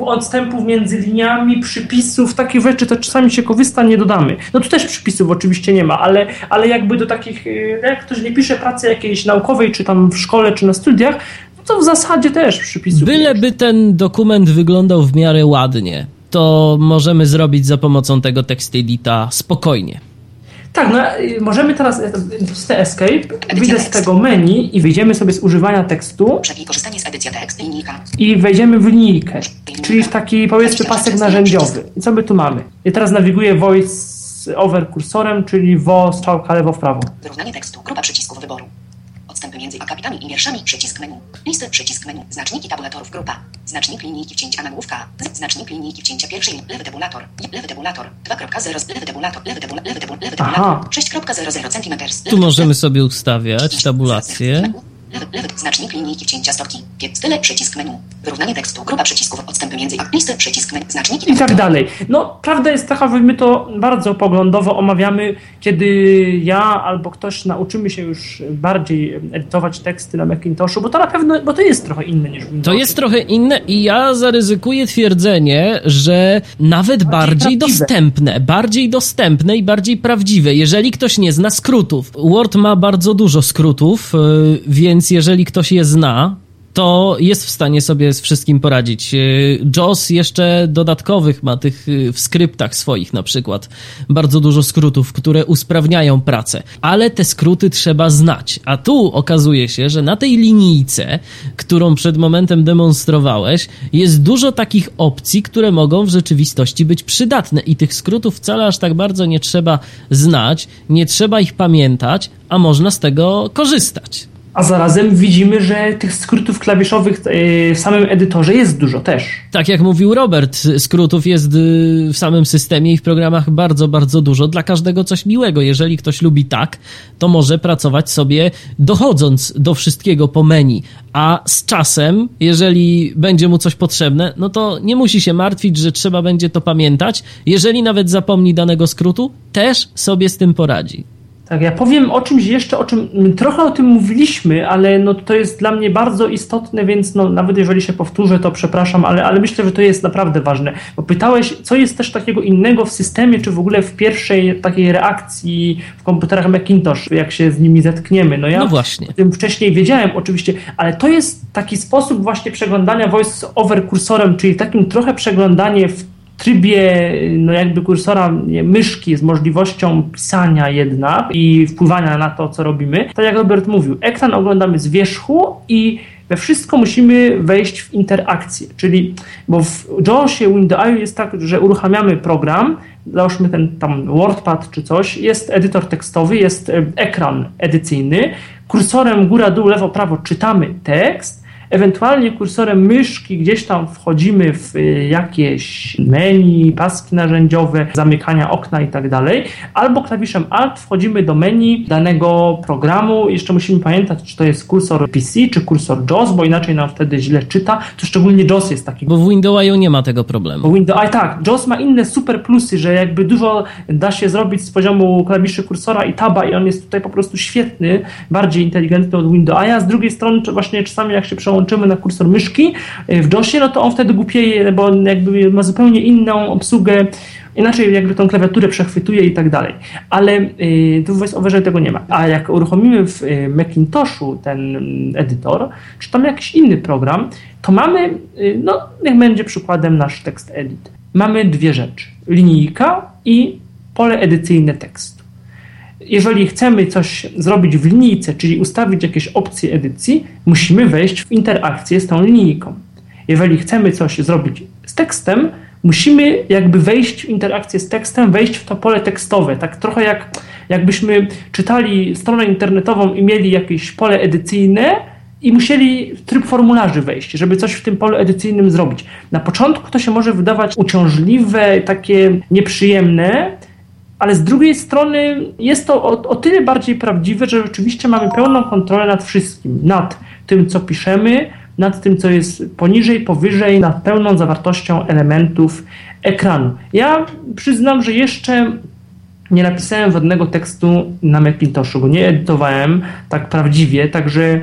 Odstępów między liniami, przypisów, takich rzeczy, to czasami się korzysta, nie dodamy. No tu też przypisów oczywiście nie ma, ale, ale jakby do takich, y, jak ktoś nie pisze pracy jakiejś naukowej, czy tam w szkole, czy na studiach, no to w zasadzie też ma. Byleby ten dokument wyglądał w miarę ładnie, to możemy zrobić za pomocą tego TextEdita spokojnie. Tak, no możemy teraz wcisnę escape, wyjdę z tego menu i wyjdziemy sobie z używania tekstu Przebij korzystanie z edycja tekst. Linijka. i wejdziemy w linijkę, czyli w taki powiedzmy pasek narzędziowy. I co my tu mamy? I teraz nawiguję voice over kursorem, czyli vo strzałka lewo w prawo. Wyrównanie tekstu. Grupa przycisków wyboru. Między akapitami i wierszami. Przycisk menu. Listy. Przycisk menu. Znaczniki tabulatorów. Grupa. Znacznik linijki wcięcia nagłówka. Znacznik linijki wcięcia pierwszej. Lewy tabulator. Lewy tabulator. 2.0. Lewy tabulator. Lewy tabulator. Lewy tabulator. Lewy Aha. tabulator. 6.00 cm. Tu możemy sobie ustawiać tabulację. Lewy, lewy, znacznik linijki wcięcia stopki. Style, przycisk menu. Wyrównanie tekstu. Grupa przycisków. Odstępy między listy. Przycisk menu. Znaczniki I tak dalej. No, prawda jest taka, że my to bardzo poglądowo omawiamy, kiedy ja albo ktoś nauczymy się już bardziej edytować teksty na Macintoshu, bo to na pewno, bo to jest trochę inne niż w To jest trochę inne i ja zaryzykuję twierdzenie, że nawet bardziej prawdziwe. dostępne, bardziej dostępne i bardziej prawdziwe, jeżeli ktoś nie zna skrótów. Word ma bardzo dużo skrótów, yy, więc jeżeli ktoś je zna, to jest w stanie sobie z wszystkim poradzić. Yy, JOS jeszcze dodatkowych ma tych yy, w skryptach swoich na przykład bardzo dużo skrótów, które usprawniają pracę, ale te skróty trzeba znać. A tu okazuje się, że na tej linijce, którą przed momentem demonstrowałeś, jest dużo takich opcji, które mogą w rzeczywistości być przydatne i tych skrótów wcale aż tak bardzo nie trzeba znać, nie trzeba ich pamiętać, a można z tego korzystać. A zarazem widzimy, że tych skrótów klawiszowych e, w samym edytorze jest dużo też. Tak jak mówił Robert, skrótów jest y, w samym systemie i w programach bardzo, bardzo dużo. Dla każdego coś miłego. Jeżeli ktoś lubi tak, to może pracować sobie dochodząc do wszystkiego po menu. A z czasem, jeżeli będzie mu coś potrzebne, no to nie musi się martwić, że trzeba będzie to pamiętać. Jeżeli nawet zapomni danego skrótu, też sobie z tym poradzi. Tak, ja powiem o czymś jeszcze, o czym trochę o tym mówiliśmy, ale no to jest dla mnie bardzo istotne, więc no nawet jeżeli się powtórzę, to przepraszam, ale, ale myślę, że to jest naprawdę ważne. Bo pytałeś, co jest też takiego innego w systemie, czy w ogóle w pierwszej takiej reakcji w komputerach Macintosh, jak się z nimi zetkniemy. No ja No właśnie. o tym wcześniej wiedziałem oczywiście, ale to jest taki sposób właśnie przeglądania voice over kursorem, czyli takim trochę przeglądanie w trybie no jakby kursora myszki z możliwością pisania jednak i wpływania na to, co robimy. Tak jak Robert mówił, ekran oglądamy z wierzchu i we wszystko musimy wejść w interakcję, czyli bo w JAWSie, WindowsIO jest tak, że uruchamiamy program, załóżmy ten tam WordPad czy coś, jest edytor tekstowy, jest e, ekran edycyjny, kursorem góra, dół, lewo, prawo czytamy tekst, Ewentualnie kursorem myszki gdzieś tam wchodzimy w y, jakieś menu, paski narzędziowe, zamykania okna i tak dalej, albo klawiszem Alt wchodzimy do menu danego programu. Jeszcze musimy pamiętać, czy to jest kursor PC, czy kursor JAWS, bo inaczej nam wtedy źle czyta. To szczególnie JAWS jest taki Bo w Windows'u nie ma tego problemu. bo Windows, a tak, JAWS ma inne super plusy, że jakby dużo da się zrobić z poziomu klawiszy kursora i taba i on jest tutaj po prostu świetny, bardziej inteligentny od Windows, a z drugiej strony właśnie czasami jak się przełączy załączymy na kursor myszki w JOSie, no to on wtedy głupieje, bo jakby ma zupełnie inną obsługę inaczej jakby tą klawiaturę przechwytuje i tak dalej. Ale y, tu w VoiceOverze tego nie ma. A jak uruchomimy w y, Macintoshu ten edytor, czy tam jakiś inny program, to mamy, y, no niech będzie przykładem nasz tekst edit. Mamy dwie rzeczy. Linijka i pole edycyjne tekstu. Jeżeli chcemy coś zrobić w linijce, czyli ustawić jakieś opcje edycji, musimy wejść w interakcję z tą linijką. Jeżeli chcemy coś zrobić z tekstem, musimy jakby wejść w interakcję z tekstem, wejść w to pole tekstowe. Tak trochę jak jakbyśmy czytali stronę internetową i mieli jakieś pole edycyjne i musieli w tryb formularzy wejść, żeby coś w tym polu edycyjnym zrobić. Na początku to się może wydawać uciążliwe, takie nieprzyjemne, ale z drugiej strony jest to o, o tyle bardziej prawdziwe, że rzeczywiście mamy pełną kontrolę nad wszystkim, nad tym, co piszemy, nad tym, co jest poniżej, powyżej, nad pełną zawartością elementów ekranu. Ja przyznam, że jeszcze nie napisałem żadnego tekstu na Macintoshu, go nie edytowałem tak prawdziwie, także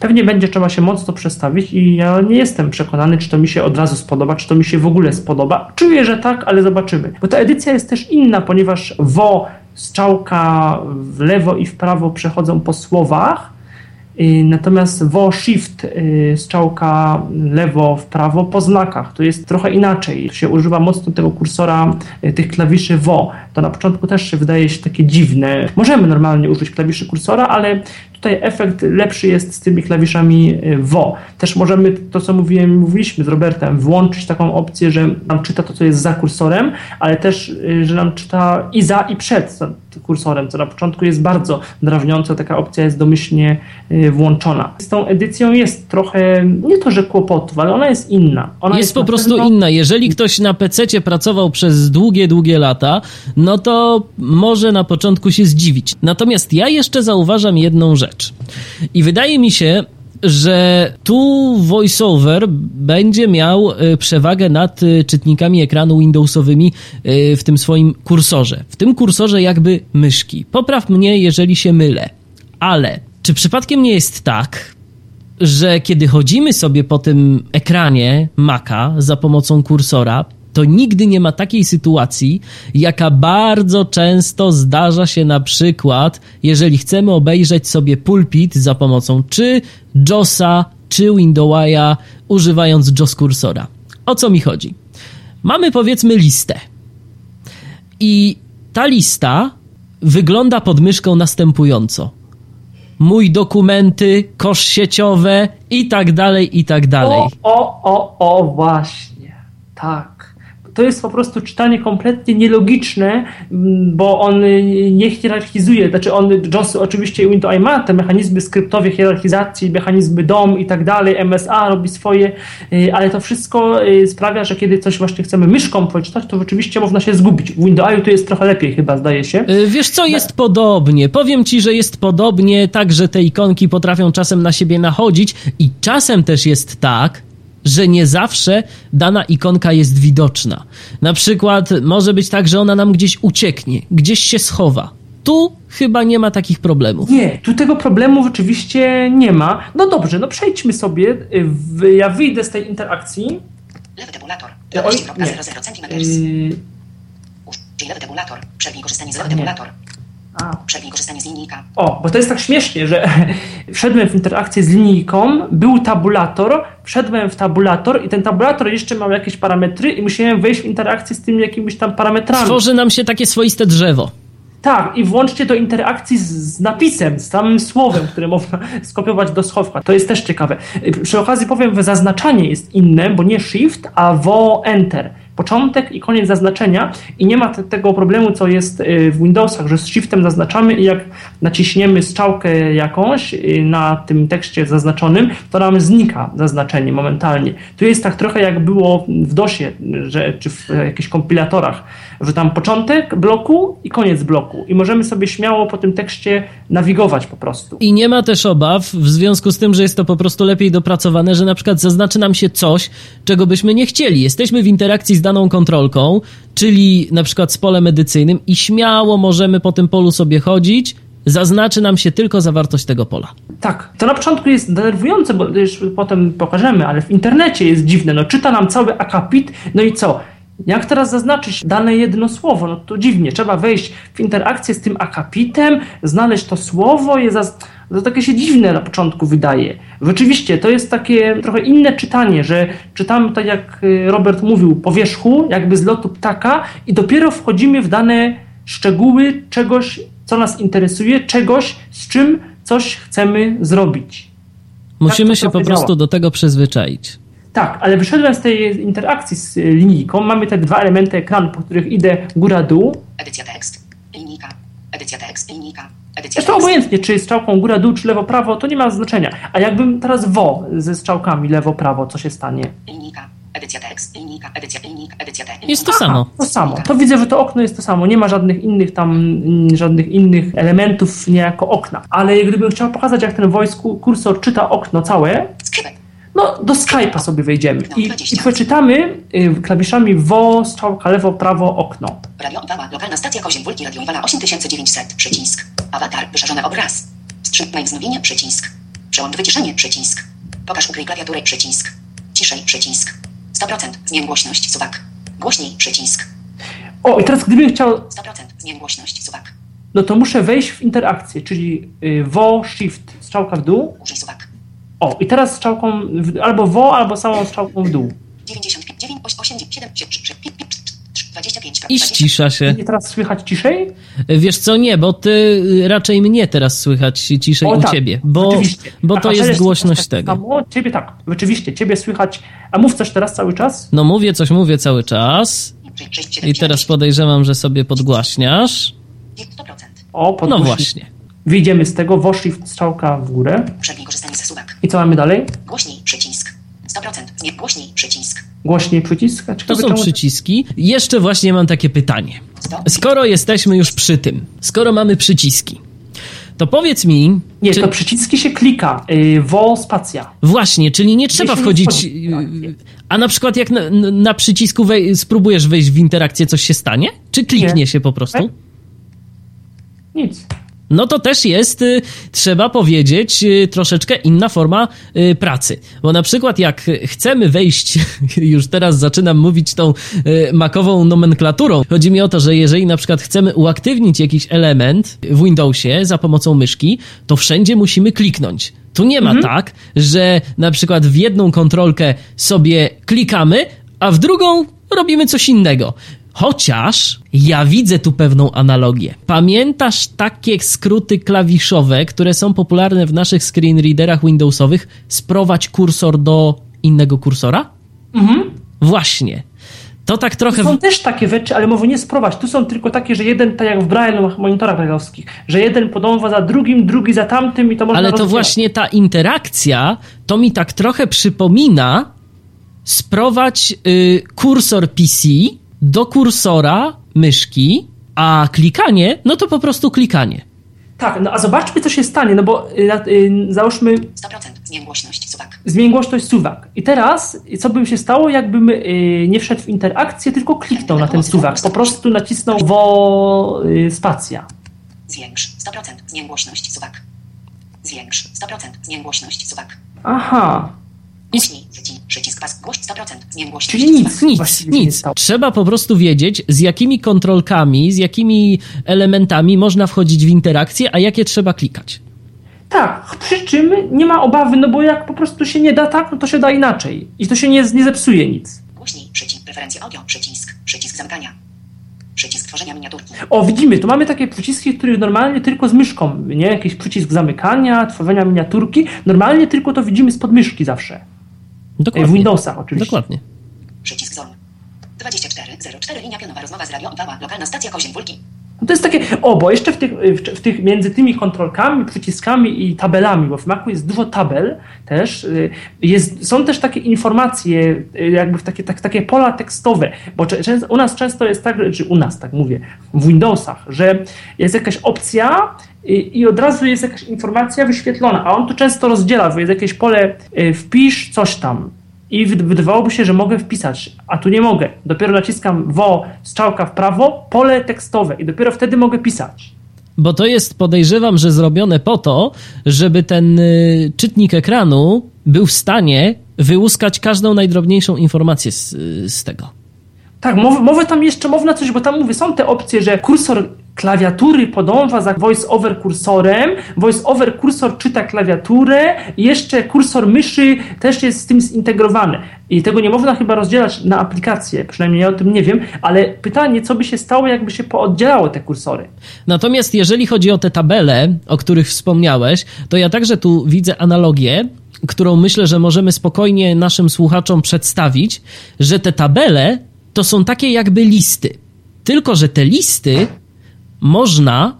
pewnie będzie trzeba się mocno przestawić i ja nie jestem przekonany, czy to mi się od razu spodoba, czy to mi się w ogóle spodoba. Czuję, że tak, ale zobaczymy. Bo ta edycja jest też inna, ponieważ wo, strzałka w lewo i w prawo przechodzą po słowach, Natomiast wo shift strzałka lewo w prawo po znakach. To jest trochę inaczej. się używa mocno tego kursora y, tych klawiszy wo. To na początku też się wydaje się takie dziwne. Możemy normalnie użyć klawiszy kursora, ale Tutaj efekt lepszy jest z tymi klawiszami y, WO. Też możemy, to co mówiłem, mówiliśmy z Robertem, włączyć taką opcję, że nam czyta to, co jest za kursorem, ale też, y, że nam czyta i za, i przed kursorem, co na początku jest bardzo drażniące. Taka opcja jest domyślnie y, włączona. Z tą edycją jest trochę, nie to, że kłopotów, ale ona jest inna. Ona jest, jest po prostu pewno... inna. Jeżeli ktoś na PC pracował przez długie, długie lata, no to może na początku się zdziwić. Natomiast ja jeszcze zauważam jedną rzecz. I wydaje mi się, że tu voiceover będzie miał e, przewagę nad e, czytnikami ekranu Windowsowymi e, w tym swoim kursorze. W tym kursorze jakby myszki. Popraw mnie, jeżeli się mylę. Ale czy przypadkiem nie jest tak, że kiedy chodzimy sobie po tym ekranie Maca za pomocą kursora, to nigdy nie ma takiej sytuacji, jaka bardzo często zdarza się na przykład, jeżeli chcemy obejrzeć sobie pulpit za pomocą czy JOSa, czy Windowsa, używając JOS kursora. O co mi chodzi? Mamy powiedzmy listę. I ta lista wygląda pod myszką następująco. Mój dokumenty, kosz sieciowe i tak dalej, i tak dalej. O, o, o, o, właśnie. Tak to jest po prostu czytanie kompletnie nielogiczne, mm, bo on y, nie hierarchizuje, znaczy on, JOS oczywiście Windows ma te mechanizmy skryptowe hierarchizacji, mechanizmy DOM i tak dalej, MSA robi swoje, y, ale to wszystko y, sprawia, że kiedy coś właśnie chcemy myszką przeczytać, to rzeczywiście można się zgubić. W Windows to jest trochę lepiej chyba, zdaje się. Wiesz co, jest no. podobnie. Powiem ci, że jest podobnie, tak, że te ikonki potrafią czasem na siebie nachodzić i czasem też jest tak, że nie zawsze dana ikonka jest widoczna. Na przykład może być tak, że ona nam gdzieś ucieknie, gdzieś się schowa. Tu chyba nie ma takich problemów. Nie, tu tego problemu rzeczywiście nie ma. No dobrze, no przejdźmy sobie. Ja wyjdę z tej interakcji. Lewy tabulator. Oj, nie. Yy... Lewy tabulator. Przerwij korzystanie z lewy tabulator. A. Przerwij korzystanie z linijka. O, bo to jest tak śmiesznie, że wszedłem w interakcję z linijką, był tabulator, wszedłem w tabulator i ten tabulator jeszcze miał jakieś parametry i musiałem wejść w interakcję z tymi jakimiś tam parametrami. Tworzy nam się takie swoiste drzewo. Tak, i włączcie do interakcji z, z, napisem, z samym słowem, które można skopiować do schowka. To jest też ciekawe. Przy okazji powiem, że zaznaczanie jest inne, bo nie shift, a wo enter początek i koniec zaznaczenia i nie ma tego problemu, co jest y, w Windowsach, że z shiftem zaznaczamy i jak naciśniemy strzałkę jakąś y, na tym tekście zaznaczonym, to nam znika zaznaczenie momentalnie. Tu jest tak trochę jak było w DOSie, że, czy w jakichś kompilatorach, że tam początek bloku i koniec bloku i możemy sobie śmiało po tym tekście nawigować po prostu. I nie ma też obaw w związku z tym, że jest to po prostu lepiej dopracowane, że na przykład zaznaczy nam się coś, czego byśmy nie chcieli. Jesteśmy w interakcji z daną kontrolką, czyli na przykład z polem edycyjnym i śmiało możemy po tym polu sobie chodzić zaznaczy nam się tylko zawartość tego pola. Tak, to na początku jest denerwujące, bo już potem pokażemy, ale w internecie jest dziwne. No czyta nam cały akapit, no i co? Jak teraz zaznaczyć dane jedno słowo? No to dziwnie. Trzeba wejść w interakcję z tym akapitem, znaleźć to słowo, je zaz... To takie się dziwne na początku wydaje. Rzeczywiście, to jest takie trochę inne czytanie, że czytamy tak jak y, Robert mówił, po wierzchu, jakby z lotu ptaka i dopiero wchodzimy w dane szczegóły czegoś, co nas interesuje, czegoś, z czym coś chcemy zrobić. Musimy Tak się po prostu do tego przyzwyczaić. Tak, ale wyszedłem z tej interakcji z y, linijką. Mamy te dwa elementy ekranu, po których idę góra-dół. Edycja tekst. Linijka. Edycja tekst. Linijka. Edycja Zresztą tekst. obojętnie, czy strzałką góra-dół, czy lewo-prawo, to nie ma znaczenia. A jakbym teraz wo ze strzałkami lewo-prawo, co się stanie? Linijka. Edycja tekst. Linijka. Edycja linijka. Edycja tekst. Jest to samo. To samo. To widzę, że to okno jest to samo. Nie ma żadnych innych tam, mm, żadnych innych elementów niejako okna. Ale gdybym chciał pokazać, jak ten voice ku- kursor czyta okno całe. No do Skype'a sobie wejdziemy i, i przeczytamy y, klawiszami wo, strzałka lewo, prawo, okno. Radio Iwała. Lokalna stacja Koziem Wólki. Radio Iwała 8900. Przycisk. Awatar. Wyszarzony obraz. Wstrzymaj wznowienie. Przycisk. Przełącz wyciszenie. Przycisk. Pokaż ukryj klawiaturę. Przycisk. Ciszej. Przycisk. 100%. Zmień głośność. Suwak. Głośniej. Przycisk. O, i teraz gdybym chciał 100%. Zmień głośność. Suwak. no to muszę wejść w interakcję, czyli y, wo, shift, strzałka w dół. Użyj suwak. O, i teraz strzałką w, albo wo, albo samą strzałką w dół. 95, 9, 8, 7, 3, 3, 5, 5, 25, I ścisza się. I teraz słychać ciszej? Wiesz co, nie, bo ty raczej mnie teraz słychać ciszej O, u tak, ciebie, bo, Oczywiście. bo to jest głośność tak tego. Samo. Ciebie tak, rzeczywiście, ciebie słychać. A mów coś teraz cały czas? No mówię coś, mówię cały czas i teraz podejrzewam, że sobie podgłaśniasz. 100%. O, No właśnie. Wyjdziemy z tego, wo, shift, strzałka w górę. Uprzednie korzystanie ze suwak. I co mamy dalej? Głośniej. Przycisk. 100%. Zmień głośniej. Przycisk. Głośniej przycisk. A To są czemu- przyciski. Jeszcze właśnie mam takie pytanie. 100. Skoro jesteśmy już przy tym, skoro mamy przyciski, to powiedz mi, Nie, czy... to przyciski się klika. Y, wo, spacja. Właśnie, czyli nie trzeba nie wchodzić. wchodzi. yy, A na przykład jak na, na przycisku wej- spróbujesz wejść w interakcję, coś się stanie? Czy kliknie Nie. się po prostu? Tak. Nic. No to też jest, y, trzeba powiedzieć, y, troszeczkę inna forma y, pracy. Bo na przykład jak chcemy wejść, już teraz zaczynam mówić tą makową nomenklaturą. Chodzi mi o to, że jeżeli na przykład chcemy uaktywnić jakiś element w Windowsie za pomocą myszki, to wszędzie musimy kliknąć. Tu nie ma tak, że na przykład w jedną kontrolkę sobie klikamy, a w drugą robimy coś innego. Chociaż ja widzę tu pewną analogię. Pamiętasz takie skróty klawiszowe, które są popularne w naszych screenreaderach Windowsowych? Sprowadź kursor do innego kursora? Mhm. Właśnie. To tak trochę. Są też takie rzeczy, ale mowy nie sprowadź. Tu są tylko takie, że jeden, tak jak w Braille monitorach brailleowskich, że jeden podąża za drugim, drugi za tamtym i to można Ale to rozdzielać. właśnie ta interakcja to mi tak trochę przypomina sprowadź y, kursor PC do kursora myszki, a klikanie, no to po prostu klikanie. Tak, no a zobaczmy, co się stanie, no bo y, y, załóżmy 100%. Zmień głośność. Suwak. zmień głośność suwak. I teraz, co by się stało, jakbym y, nie wszedł w interakcję, tylko kliknął na ten suwak. Po prostu nacisnął wo spacja. Zwiększ. 100%. Zmień głośność. Suwak. Zwiększ. 100%. Zmień głośność. Suwak. Aha, Głośniej. Przycisk. Przycisk pas. Głoś 100%. Zmień głośność. czyli nic. Nic, nic. Trzeba po prostu wiedzieć, z jakimi kontrolkami, z jakimi elementami można wchodzić w interakcję, a jakie trzeba klikać. Tak, przy czym nie ma obawy, no bo jak po prostu się nie da tak, no to się da inaczej. I to się nie, nie zepsuje nic. Głośniej. Przycisk. Preferencje audio. Przycisk. Przycisk zamykania. Przycisk tworzenia miniaturki. O, widzimy, tu mamy takie przyciski, których normalnie tylko z myszką, nie? Jakiś przycisk zamykania, tworzenia miniaturki. Normalnie tylko to widzimy spod myszki zawsze. W Dokładnie. Windowsach oczywiście. Dokładnie. Przycisk zoom. 2404 linia pionowa rozmowa z radio Iwała. Lokalna stacja Koziem Wólki. No to jest takie, o, bo jeszcze w tych, w, tych między tymi kontrolkami, przyciskami i tabelami, bo w Macu jest dużo tabel też, y, jest, są też takie informacje, y, jakby takie, tak, takie pola tekstowe, bo u nas często jest tak, czy u nas, tak mówię, w Windowsach, że jest jakaś opcja i, i od razu jest jakaś informacja wyświetlona, a on tu często rozdziela, bo jest jakieś pole y, wpisz coś tam, i wyd- wydawałoby się, że mogę wpisać, a tu nie mogę. Dopiero naciskam wo, strzałka w prawo, pole tekstowe i dopiero wtedy mogę pisać. Bo to jest, podejrzewam, że zrobione po to, żeby ten y, czytnik ekranu był w stanie wyłuskać każdą najdrobniejszą informację z, z tego. Tak, mowy, mowy tam jeszcze można coś, bo tam mówię, są te opcje, że kursor klawiatury podąża za voice-over kursorem, voice-over kursor czyta klawiaturę, jeszcze kursor myszy też jest z tym zintegrowany. I tego nie można chyba rozdzielać na aplikacje, przynajmniej ja o tym nie wiem, ale pytanie, co by się stało, jakby się pooddzielało te kursory? Natomiast jeżeli chodzi o te tabele, o których wspomniałeś, to ja także tu widzę analogię, którą myślę, że możemy spokojnie naszym słuchaczom przedstawić, że te tabele to są takie jakby listy. Tylko, że te listy można,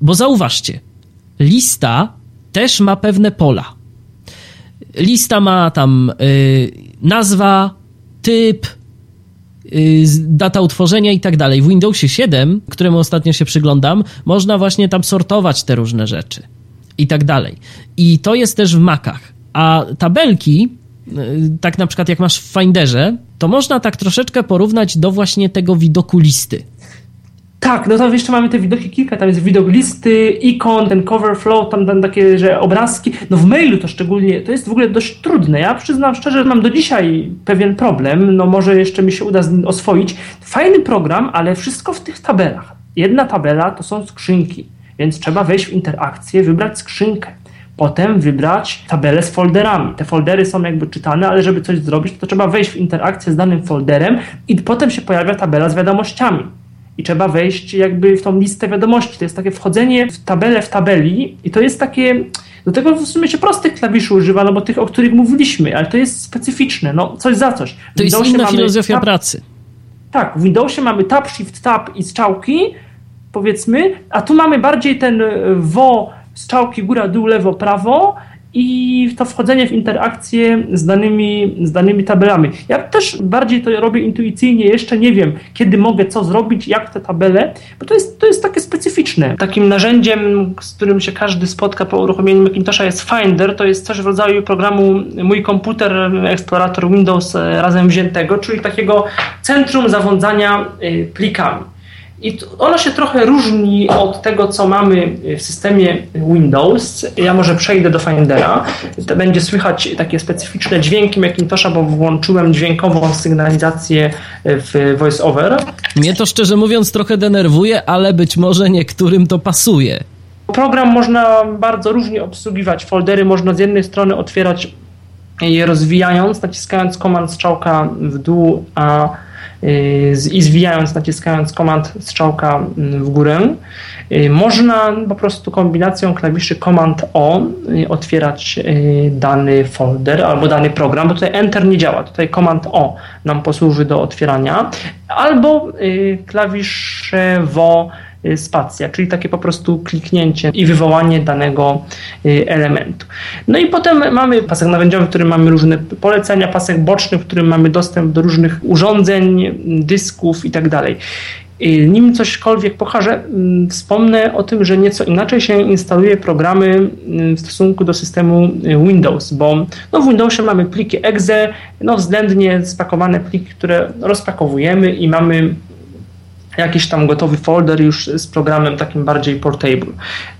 bo zauważcie, lista też ma pewne pola. Lista ma tam y, nazwa, typ, y, data utworzenia i tak dalej. W Windowsie 7, któremu ostatnio się przyglądam, można właśnie tam sortować te różne rzeczy i tak dalej. I to jest też w Macach. A tabelki, y, tak na przykład jak masz w Finderze, to można tak troszeczkę porównać do właśnie tego widoku listy. Tak, no tam jeszcze mamy te widoki kilka, tam jest widok listy, ikon, ten cover flow, tam, tam takie, że obrazki. No w mailu to szczególnie, to jest w ogóle dość trudne. Ja przyznam szczerze, że mam do dzisiaj pewien problem, no może jeszcze mi się uda z nim oswoić. Fajny program, ale wszystko w tych tabelach. Jedna tabela to są skrzynki, więc trzeba wejść w interakcję, wybrać skrzynkę. Potem wybrać tabelę z folderami. Te foldery są jakby czytane, ale żeby coś zrobić, to trzeba wejść w interakcję z danym folderem i potem się pojawia tabela z wiadomościami i trzeba wejść jakby w tą listę wiadomości. To jest takie wchodzenie w tabelę w tabeli i to jest takie, do tego w sumie się prostych klawiszy używa, no bo tych, o których mówiliśmy, ale to jest specyficzne, no coś za coś. W to jest inna filozofia tab, pracy. Tak, w Windowsie mamy tab, shift, tab i strzałki, powiedzmy, a tu mamy bardziej ten wo, strzałki góra, dół, lewo, prawo, i to wchodzenie w interakcję z danymi, z danymi tabelami. Ja też bardziej to robię intuicyjnie, jeszcze nie wiem, kiedy mogę co zrobić, jak te tabele, bo to jest, to jest takie specyficzne. Takim narzędziem, z którym się każdy spotka po uruchomieniu Macintosha jest Finder, to jest coś w rodzaju programu Mój komputer, eksplorator Windows e, razem wziętego, czyli takiego centrum zarządzania e, plikami. I ono się trochę różni od tego, co mamy w systemie Windows. Ja może przejdę do Findera. To będzie słychać takie specyficzne dźwięki Macintosha, bo włączyłem dźwiękową sygnalizację w VoiceOver. Mnie to szczerze mówiąc trochę denerwuje, ale być może niektórym to pasuje. Program można bardzo różnie obsługiwać. Foldery można z jednej strony otwierać je rozwijając, naciskając komand strzałka w dół, a i zwijając, naciskając komand strzałka mm, w górę. Y, można po prostu kombinacją klawiszy Command O y, otwierać y, dany folder albo dany program, bo tutaj Enter nie działa, tutaj Command O nam posłuży do otwierania, albo klawisze WO Y, spacja, czyli takie po prostu kliknięcie i wywołanie danego y, elementu. No i potem mamy pasek narzędziowy, w którym mamy różne polecenia, pasek boczny, w którym mamy dostęp do różnych urządzeń, dysków i tak. Y, nim cośkolwiek pokażę, mm, wspomnę o tym, że nieco inaczej się instaluje programy w stosunku do systemu Windows, bo no w Windowsie mamy pliki exe, no względnie spakowane pliki, które rozpakowujemy i mamy jakiś tam gotowy folder już z programem takim bardziej portable.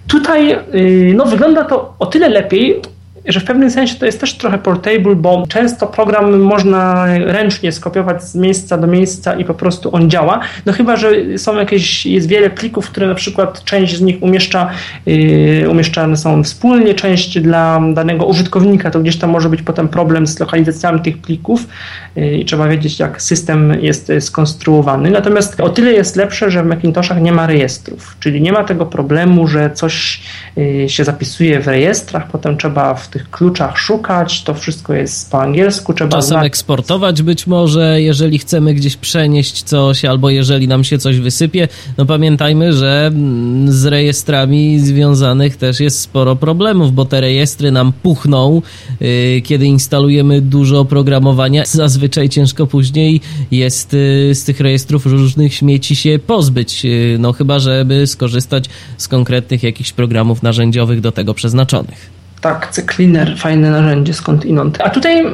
Tutaj y, no, wygląda to o tyle lepiej, że w pewnym sensie to jest też trochę portable, bo często program można ręcznie skopiować z miejsca do miejsca i po prostu on działa. No chyba, że są jakieś, jest wiele plików, które na przykład część z nich umieszcza, yy, umieszczane są wspólnie, część dla danego użytkownika, to gdzieś tam może być potem problem z lokalizacjami tych plików i trzeba wiedzieć, jak system jest skonstruowany. Natomiast o tyle jest lepsze, że w Macintoshach nie ma rejestrów, czyli nie ma tego problemu, że coś yy, się zapisuje w rejestrach, potem trzeba w tych kluczach szukać, to wszystko jest po angielsku. Trzeba Czasem znać... eksportować być może, jeżeli chcemy gdzieś przenieść coś, albo jeżeli nam się coś wysypie. No pamiętajmy, że mm, z rejestrami związanych też jest sporo problemów, bo te rejestry nam puchną, yy, kiedy instalujemy dużo oprogramowania. Zazwyczaj ciężko później jest yy, z tych rejestrów różnych śmieci się pozbyć, yy, no chyba żeby skorzystać z konkretnych jakichś programów narzędziowych do tego przeznaczonych. tak, CCleaner, fajne narzędzie, skąd inąd. A tutaj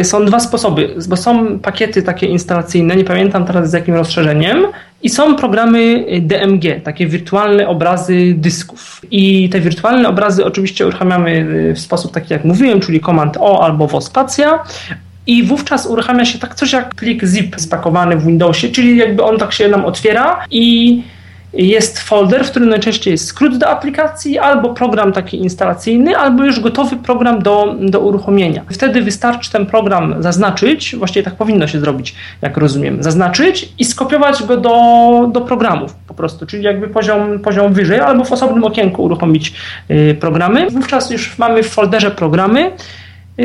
y, są dwa sposoby, bo są pakiety takie instalacyjne, nie pamiętam teraz z jakim rozszerzeniem, i są programy DMG, takie wirtualne obrazy dysków. I te wirtualne obrazy oczywiście uruchamiamy w sposób taki, jak mówiłem, czyli Command O albo WO spacja. I wówczas uruchamia się tak coś jak plik zip spakowany w Windowsie, czyli jakby on tak się nam otwiera i jest folder, w którym najczęściej jest skrót do aplikacji, albo program taki instalacyjny, albo już gotowy program do, do uruchomienia. Wtedy wystarczy ten program zaznaczyć, właściwie tak powinno się zrobić, jak rozumiem, zaznaczyć i skopiować go do, do programów po prostu, czyli jakby poziom, poziom wyżej, albo w osobnym okienku uruchomić y, programy. Wówczas już mamy w folderze programy,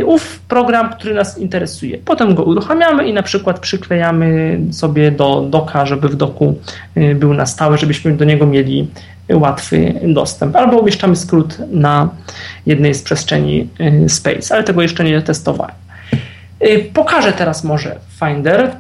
ów program, który nas interesuje. Potem go uruchamiamy i na przykład przyklejamy sobie do doka, żeby w doku y, był na stałe, żebyśmy do niego mieli łatwy dostęp. Albo umieszczamy skrót na jednej z przestrzeni y, Space, ale tego jeszcze nie testowałem. Pokażę teraz może Finder.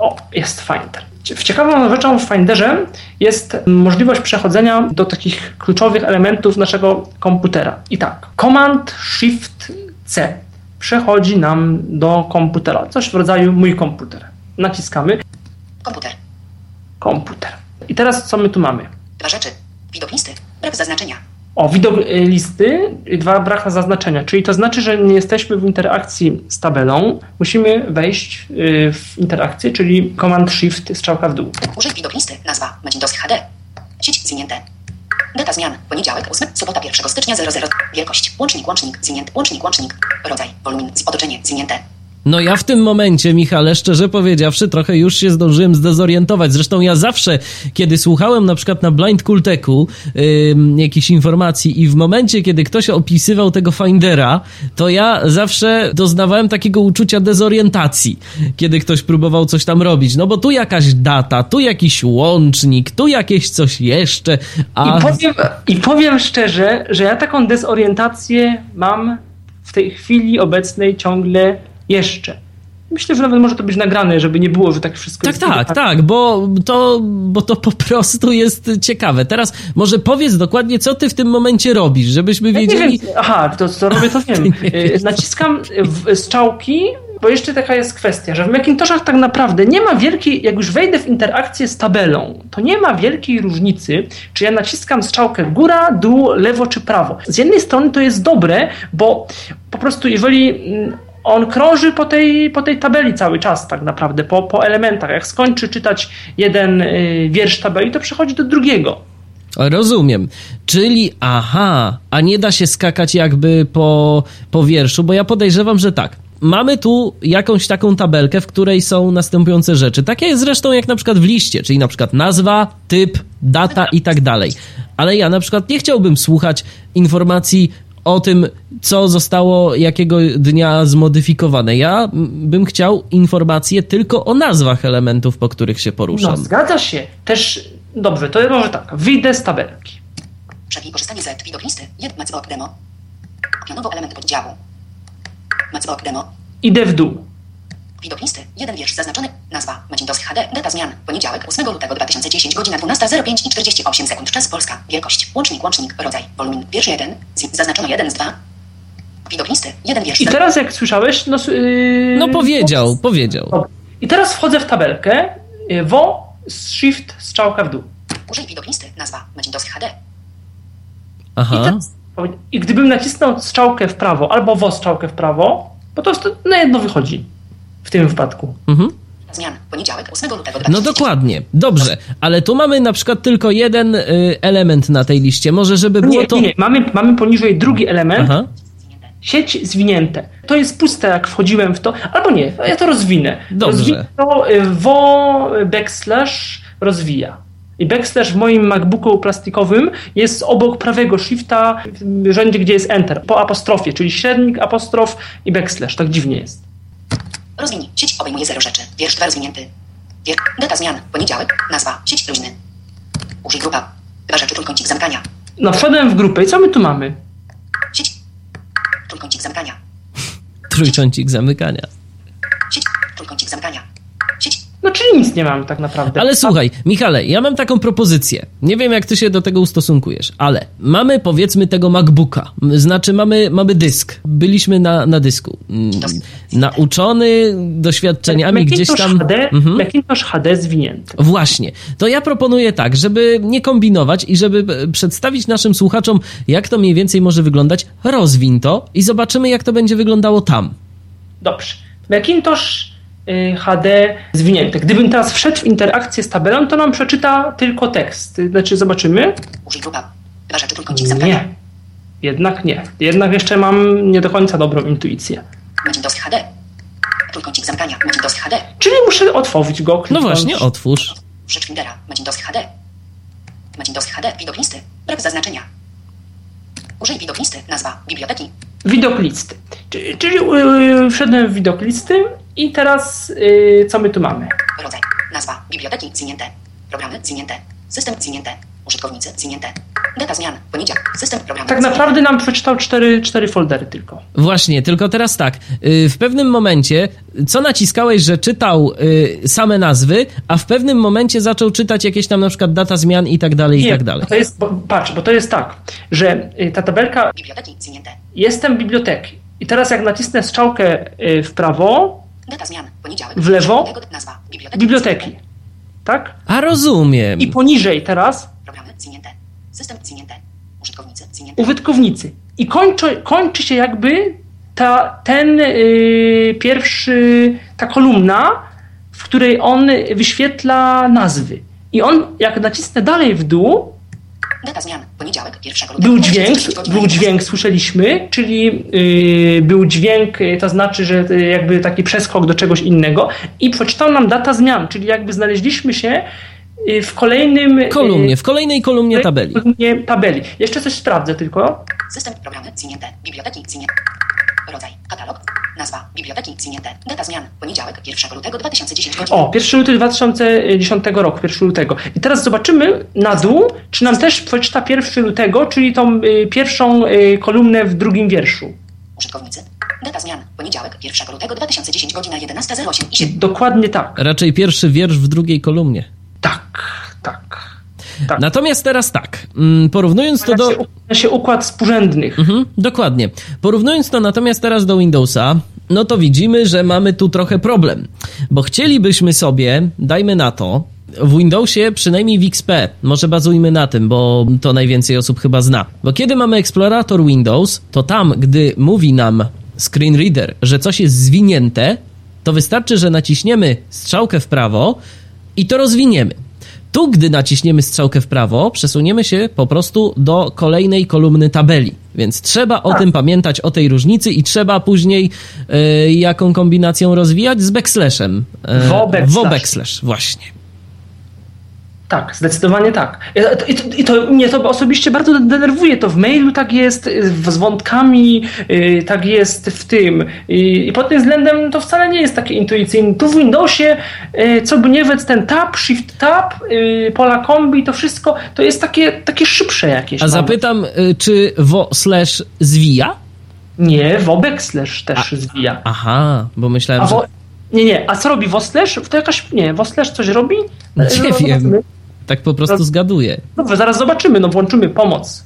O, jest Finder. Ciekawą rzeczą w Finderze jest możliwość przechodzenia do takich kluczowych elementów naszego komputera. I tak, Command Shift C przechodzi nam do komputera, coś w rodzaju mój komputer. Naciskamy. Komputer. Komputer. I teraz co my tu mamy? Dwa rzeczy. Widok listy. Brak zaznaczenia. O, widok y, listy, dwa brak zaznaczenia, czyli to znaczy, że nie jesteśmy w interakcji z tabelą, musimy wejść y, w interakcję, czyli Command Shift strzałka w dół. Użyj widok listy, nazwa. Macintosh HD. Sieć zwinięte. Data zmian, poniedziałek, 8, sobota 1 stycznia 00. Wielkość, łącznik, łącznik, zwinięty, łącznik, łącznik, rodzaj, wolumin, otoczenie, zwinięte. No ja w tym momencie, Michale, szczerze powiedziawszy, trochę już się zdążyłem zdezorientować. Zresztą ja zawsze, kiedy słuchałem na przykład na Blind Kulteku yy, jakichś informacji i w momencie, kiedy ktoś opisywał tego Findera, to ja zawsze doznawałem takiego uczucia dezorientacji, kiedy ktoś próbował coś tam robić. No bo tu jakaś data, tu jakiś łącznik, tu jakieś coś jeszcze, a... I powiem, i powiem szczerze, że ja taką dezorientację mam w tej chwili obecnej ciągle jeszcze. Myślę, że nawet może to być nagrane, żeby nie było, że tak wszystko tak, jest... Tak, tak, tak, bo to, bo to po prostu jest ciekawe. Teraz może powiedz dokładnie, co ty w tym momencie robisz, żebyśmy wiedzieli... Ja Aha, to co robię, to wiem. Y, naciskam w strzałki, bo jeszcze taka jest kwestia, że w Macintoshach tak naprawdę nie ma wielkiej, jak już wejdę w interakcję z tabelą, to nie ma wielkiej różnicy, czy ja naciskam strzałkę góra, dół, lewo czy prawo. Z jednej strony to jest dobre, bo po prostu jeżeli mm, on krąży po tej, po tej tabeli cały czas tak naprawdę, po, po elementach. Jak skończy czytać jeden y, wiersz tabeli, to przechodzi do drugiego. Rozumiem. Czyli aha, a nie da się skakać jakby po, po wierszu, bo ja podejrzewam, że tak. Mamy tu jakąś taką tabelkę, w której są następujące rzeczy. Takie jest zresztą jak na przykład w liście, czyli na przykład nazwa, typ, data i tak dalej. Ale ja na przykład nie chciałbym słuchać informacji o tym, co zostało jakiego dnia zmodyfikowane. Ja bym chciał informacje tylko o nazwach elementów, po których się poruszam. No, zgadza się. Też, dobrze, to może tak. Wyjdę z tabelki. Przewij korzystanie z widok listy. Jed Macbok demo. Pionowo element poddziału. Macbok demo. Idę w dół. Widok listy. Jeden wiersz zaznaczony. Nazwa. Macintosh HD. Data zmian. Poniedziałek 8 lutego 2010. Godzina 12.05 i 48 sekund. Czas Polska. Wielkość. Łącznik. Łącznik. Rodzaj. Wolumin. Wiersz 1. Zaznaczono 1 z 2. Widok listy. Jeden wiersz. I teraz jak słyszałeś, no... Yy... No powiedział, powiedział. I teraz wchodzę w tabelkę. Yy, wo, shift, strzałka w dół. Użyj widok listy. Nazwa. Macintosh HD. Aha. I, teraz, I gdybym nacisnął strzałkę w prawo albo wo strzałkę w prawo, po prostu na jedno wychodzi w tym wypadku. Mhm. Zmian. Poniedziałek 8 lutego. No dokładnie. Dobrze, ale tu mamy na przykład tylko jeden y, element na tej liście. Może żeby było nie, to... Nie, mamy, mamy poniżej drugi element. Aha. Sieć zwinięte. To jest puste, jak wchodziłem w to. Albo nie, ja to rozwinę. Dobrze. Rozwinę to y, wo backslash rozwija. I backslash w moim MacBooku plastikowym jest obok prawego shifta w rzędzie, gdzie jest enter. Po apostrofie, czyli średnik, apostrof i backslash. Tak dziwnie jest. Rozwiń. Sieć obejmuje zero rzeczy. Wiersz dwa rozwinięty. Wier... Data zmian. Poniedziałek. Nazwa. Sieć luźny. Użyj grupa. Dwa rzeczy. Trójkącik zamykania. No wszedłem w grupę i co my tu mamy? Sieć. Trójkącik zamykania. Trójkącik zamykania. Sieć. Trójkącik zamykania. No czyli nic nie mam tak naprawdę. Ale słuchaj, Michale, ja mam taką propozycję. Nie wiem, jak ty się do tego ustosunkujesz, ale mamy powiedzmy tego MacBooka. Znaczy, mamy, mamy dysk. Byliśmy na, na dysku. Mm, Nauczony doświadczeniami Macintosh gdzieś tam. HD, Mhm. Macintosh HD zwinięty. Właśnie. To ja proponuję tak, żeby nie kombinować i żeby e, przedstawić naszym słuchaczom, jak to mniej więcej może wyglądać. Rozwiń to i zobaczymy, jak to będzie wyglądało tam. Dobrze. Macintosh HD zwinięty. Gdybym teraz wszedł w interakcję z tabelą, to nam przeczyta tylko tekst. Znaczy, zobaczymy. Użyj grupa. Rzeczy trójkącik zamknięty. Nie. Jednak nie. Jednak jeszcze mam nie do końca dobrą intuicję. Macintosh HD. Trójkącik zamkania. Macintosh HD. Czyli muszę otworzyć go. No kliknąć. właśnie, otwórz. Rzecz Windera. Macintosh HD. Macintosh HD. Widok listy. Brak zaznaczenia. Użyj widok listy. Nazwa. Biblioteki. Widok listy. Czyli, czyli yy, wszedłem w widok listy i teraz yy, co my tu mamy? Rodzaj. Nazwa. Biblioteki. Zwinięte. Programy. Zwinięte. System. Zwinięte. Użytkownicy. Zwinięte. Data zmian. Poniedziałek. System. Programy. Tak naprawdę nam przeczytał cztery, cztery foldery tylko. Właśnie, tylko teraz tak. y, W pewnym momencie, co naciskałeś, że czytał y, same nazwy, a w pewnym momencie zaczął czytać jakieś tam na przykład data zmian i tak dalej, i tak dalej. To jest, bo, patrz, bo to jest tak, że y, ta tabelka Biblioteki. Zwinięte. jestem biblioteki. I teraz jak nacisnę strzałkę w prawo, Data zmian. Poniedziałek. W lewo? Nazwa. Biblioteki. biblioteki. Tak? A rozumiem. I poniżej teraz System. Użytkownicy. Użytkownicy. I kończy, kończy się jakby ta, ten y, pierwszy, ta kolumna, w której on wyświetla nazwy. I on, jak nacisnę dalej w dół, Data zmian. Poniedziałek. Pierwszego lutego. był dźwięk, 2010 godzina był 11. dźwięk, słyszeliśmy, czyli yy, był dźwięk, yy, to znaczy, że yy, jakby taki przeskok do czegoś innego i przeczytał nam data zmian, czyli jakby znaleźliśmy się yy, w kolejnym... yy, Kolumnie, w kolejnej kolumnie tabeli. kolumnie tabeli. Jeszcze coś sprawdzę tylko. System, programy, zwinięte, biblioteki, zwinięte. Rodzaj, katalog, nazwa, biblioteki, zwinięte, data zmian, poniedziałek, 1 lutego 2010 godzina. O, 1 luty 2010 roku, 1 lutego. I teraz zobaczymy na dół, czy nam też przeczyta 1 lutego, czyli tą y, pierwszą y, kolumnę w drugim wierszu. Użytkownicy, data zmian, poniedziałek, 1 lutego 2010 godzina 11.08 i 7. Dokładnie tak. Raczej pierwszy wiersz w drugiej kolumnie. Tak, tak. tak. Natomiast teraz tak, mm, porównując to do... się, się układ współrzędnych. Mhm, dokładnie. Porównując to natomiast teraz do Windowsa, no to widzimy, że mamy tu trochę problem. Bo chcielibyśmy sobie, dajmy na to, w Windowsie, przynajmniej w XP, może bazujmy na tym, bo to najwięcej osób chyba zna. Bo kiedy mamy eksplorator Windows, to tam, gdy mówi nam screen reader, że coś jest zwinięte, to wystarczy, że naciśniemy strzałkę w prawo i to rozwiniemy. Tu, gdy naciśniemy strzałkę w prawo, przesuniemy się po prostu do kolejnej kolumny tabeli. Więc trzeba o tym pamiętać, o tej różnicy i trzeba później e, jaką kombinacją rozwijać z backslashem. Wo backslash. wo backslash, właśnie. Tak, zdecydowanie tak. I to, I to mnie to osobiście bardzo denerwuje. To w mailu tak jest, y, z wątkami, y, tak jest w tym. I, I pod tym względem to wcale nie jest takie intuicyjne. Tu w Windowsie, y, co by nie wiedz, ten tab, shift tab, y, pola kombi, to wszystko to jest takie, takie szybsze jakieś. A zapytam, e, czy wo slash zwija? Nie, wobek slash też zwija. Aha, bo myślałem, A że... Nie, nie, a co robi Woslash? To jakaś, nie, Woslash coś robi? Nie No, wiem. Tak po prostu zgaduję. Dobrze, zaraz zobaczymy, no włączymy pomoc.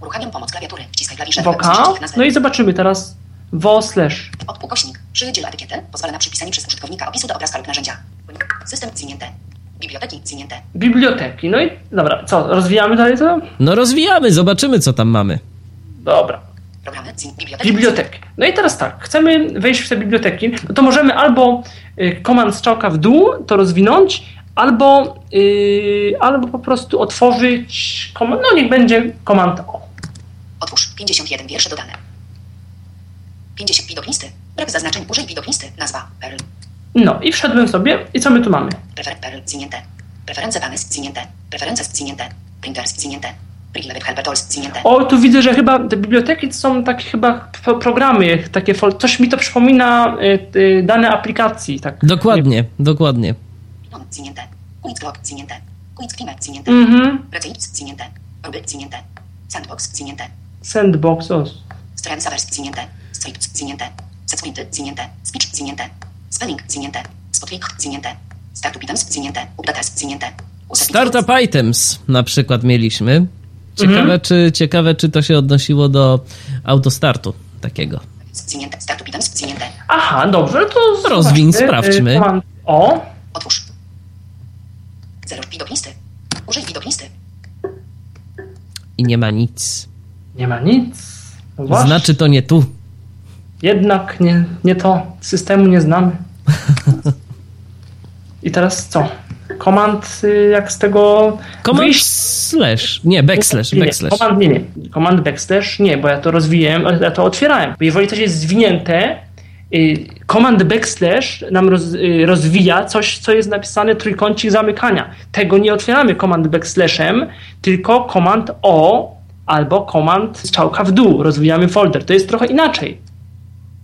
Uruchamiam pomoc klawiatury, wciskaj klawisze, Woka. No i zobaczymy teraz. Wo slash. Od ukośnik, przydziel etykietę, pozwala na przypisanie przez użytkownika opisu do obrazka lub narzędzia. System zwinięte, biblioteki zwinięte, Biblioteki. No i dobra, co, rozwijamy dalej to? No rozwijamy, zobaczymy co tam mamy. Dobra. programy, biblioteki. Biblioteki. No i teraz tak, chcemy wejść w te biblioteki, no to możemy albo y, komand strzałka w dół to rozwinąć, albo, y, albo po prostu otworzyć komand, no niech będzie komand O. Otwórz 51 wiersze dodane. 50 widok listy. Brak zaznaczeń. Użyj widok listy. Nazwa. Perl. No i wszedłem sobie i co my tu mamy? Prefer Perl. Zwinięte. Preferencje dane. Zwinięte. Preferencje zwinięte. Printers. Zwinięte. O, tu widzę, że chyba te biblioteki to są takie chyba pro- programy, takie coś mi to przypomina y, y, dane aplikacji. Tak. Dokładnie, dokładnie. Zwinięte. Queen's Clock. Zwinięte. Queen's Climate. Zwinięte. Mhm. Receipt. Zwinięte. Ruby. Zwinięte. Sandbox. Zwinięte. Sandbox, o. Strand Savers. Zwinięte. Strict. Zwinięte. Setsprinty. Zwinięte. Speech. Zwinięte. Spelling. Zwinięte. Spotlick. Zwinięte. Startup items zwinięte. Updates. User Startup items na przykład mieliśmy. Ciekawe, Mhm. czy, ciekawe, czy to się odnosiło do autostartu takiego. Aha, dobrze, to Rozwiń, sprawdźmy. Y, komand- O, Otwórz. Zero widok listy. Użyj widok listy. I nie ma nic. nie ma nic. No właśnie. Znaczy to nie tu. Jednak nie, nie to. Systemu nie znamy. I teraz co? Komand y, jak z tego Command wyjść? slash. Nie, backslash, Nie, backslash. Komand nie, nie. Komand backslash nie, bo ja to rozwijałem, ale ja to otwierałem. Bo jeżeli coś jest zwinięte, y, komand backslash nam roz, y, rozwija coś, co jest napisane trójkącik zamykania. Tego nie otwieramy komand backslashem, tylko komand O albo komand strzałka w dół. Rozwijamy folder. To jest trochę inaczej.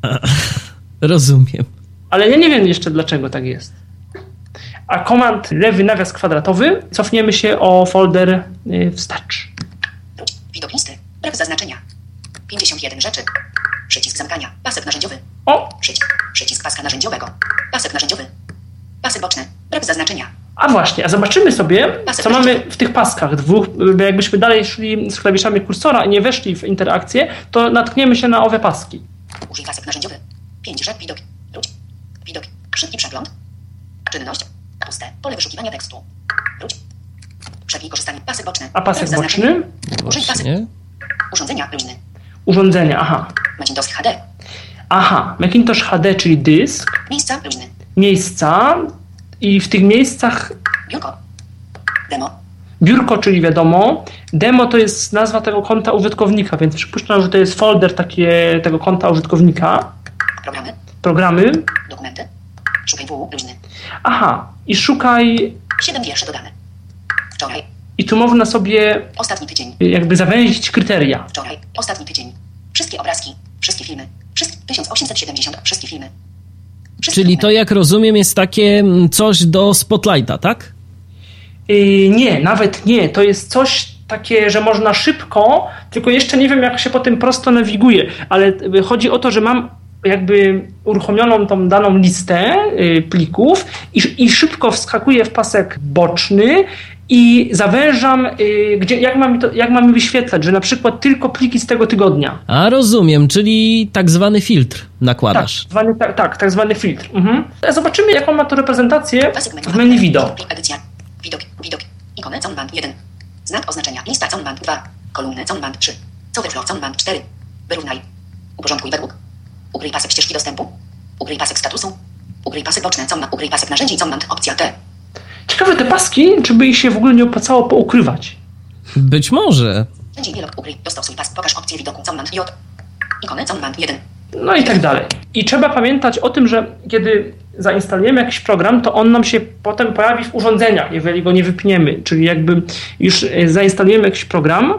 Rozumiem. Ale ja nie wiem jeszcze dlaczego tak jest. A komand lewy nawias kwadratowy cofniemy się o folder y, wstecz. Widok listy. Brak zaznaczenia. 51 rzeczy. Przycisk zamykania. Pasek narzędziowy. O, Przycisk. Przycisk paska narzędziowego. Pasek narzędziowy. Pasek boczny. Brak zaznaczenia. a właśnie, a zobaczymy sobie, co mamy w tych paskach dwóch. Jakbyśmy dalej szli z klawiszami kursora i nie weszli w interakcję, to natkniemy się na owe paski. Użyj pasek narzędziowy. 5 rzeczy. Widok. Wróć. Widok. Szybki przegląd. Czynność. Puste. Pole wyszukiwania tekstu. Wróć. Przewij korzystanie. Pasek boczny. A pasek boczny? Użyj pasek. Urządzenia luźny. Urządzenia, aha. Macintosh HD. Aha, Macintosh HD, czyli dysk, Miejsca luźny. miejsca i w tych miejscach Biurko. Demo. biurko, czyli wiadomo, demo to jest nazwa tego konta użytkownika, więc przypuszczam, że to jest folder takie, tego konta użytkownika, Programy. programy. Dokumenty. Szukaj w luźny. Aha, i szukaj, 7 wierszy dodane. Wczoraj. i tu można sobie Ostatni tydzień. jakby zawęzić kryteria. Wczoraj. Ostatni tydzień. Wszystkie obrazki. Wszystkie filmy. Wszystkie 1870. Wszystkie filmy. Wszystkie Czyli to, dokumenty. jak rozumiem, jest takie mm, coś do Spotlighta, tak? Yy, nie, nawet nie. To jest coś takie, że można szybko, tylko jeszcze nie wiem, jak się po tym prosto nawiguje, ale y, chodzi o to, że mam jakby uruchomioną tą daną listę y, plików i, i szybko wskakuję w pasek boczny i zawężam, y, gdzie, jak, mam mi to, jak mam mi wyświetlać, że na przykład tylko pliki z tego tygodnia. A rozumiem, czyli tak zwany filtr Tak, nakładasz. zwany, tak, tak, tak zwany filtr. Mhm. Zobaczymy, jaką ma to reprezentację w menu wideo. Plik edycja. Widok. Widok. Ikony Zonband 1. Znak oznaczenia. Lista Zonband 2. Kolumny Zonband 3. Coverflow Zonband 4. Wyrównaj. Uporządkuj według. Ukryj pasek ścieżki dostępu. Ukryj pasek statusu. Ukryj pasek boczny Zonband. Ukryj pasek narzędzi Zonband. Opcja T. Ciekawe te paski, czy by ich się w ogóle nie opłacało poukrywać. Być może. Ukryj. Dostosuj pas. Pokaż opcję widoku J. Zonband 1. No i tak dalej. I trzeba pamiętać o tym, że kiedy zainstalujemy jakiś program, to on nam się potem pojawi w urządzeniach, jeżeli go nie wypniemy. Czyli jakby już e, zainstalujemy jakiś program,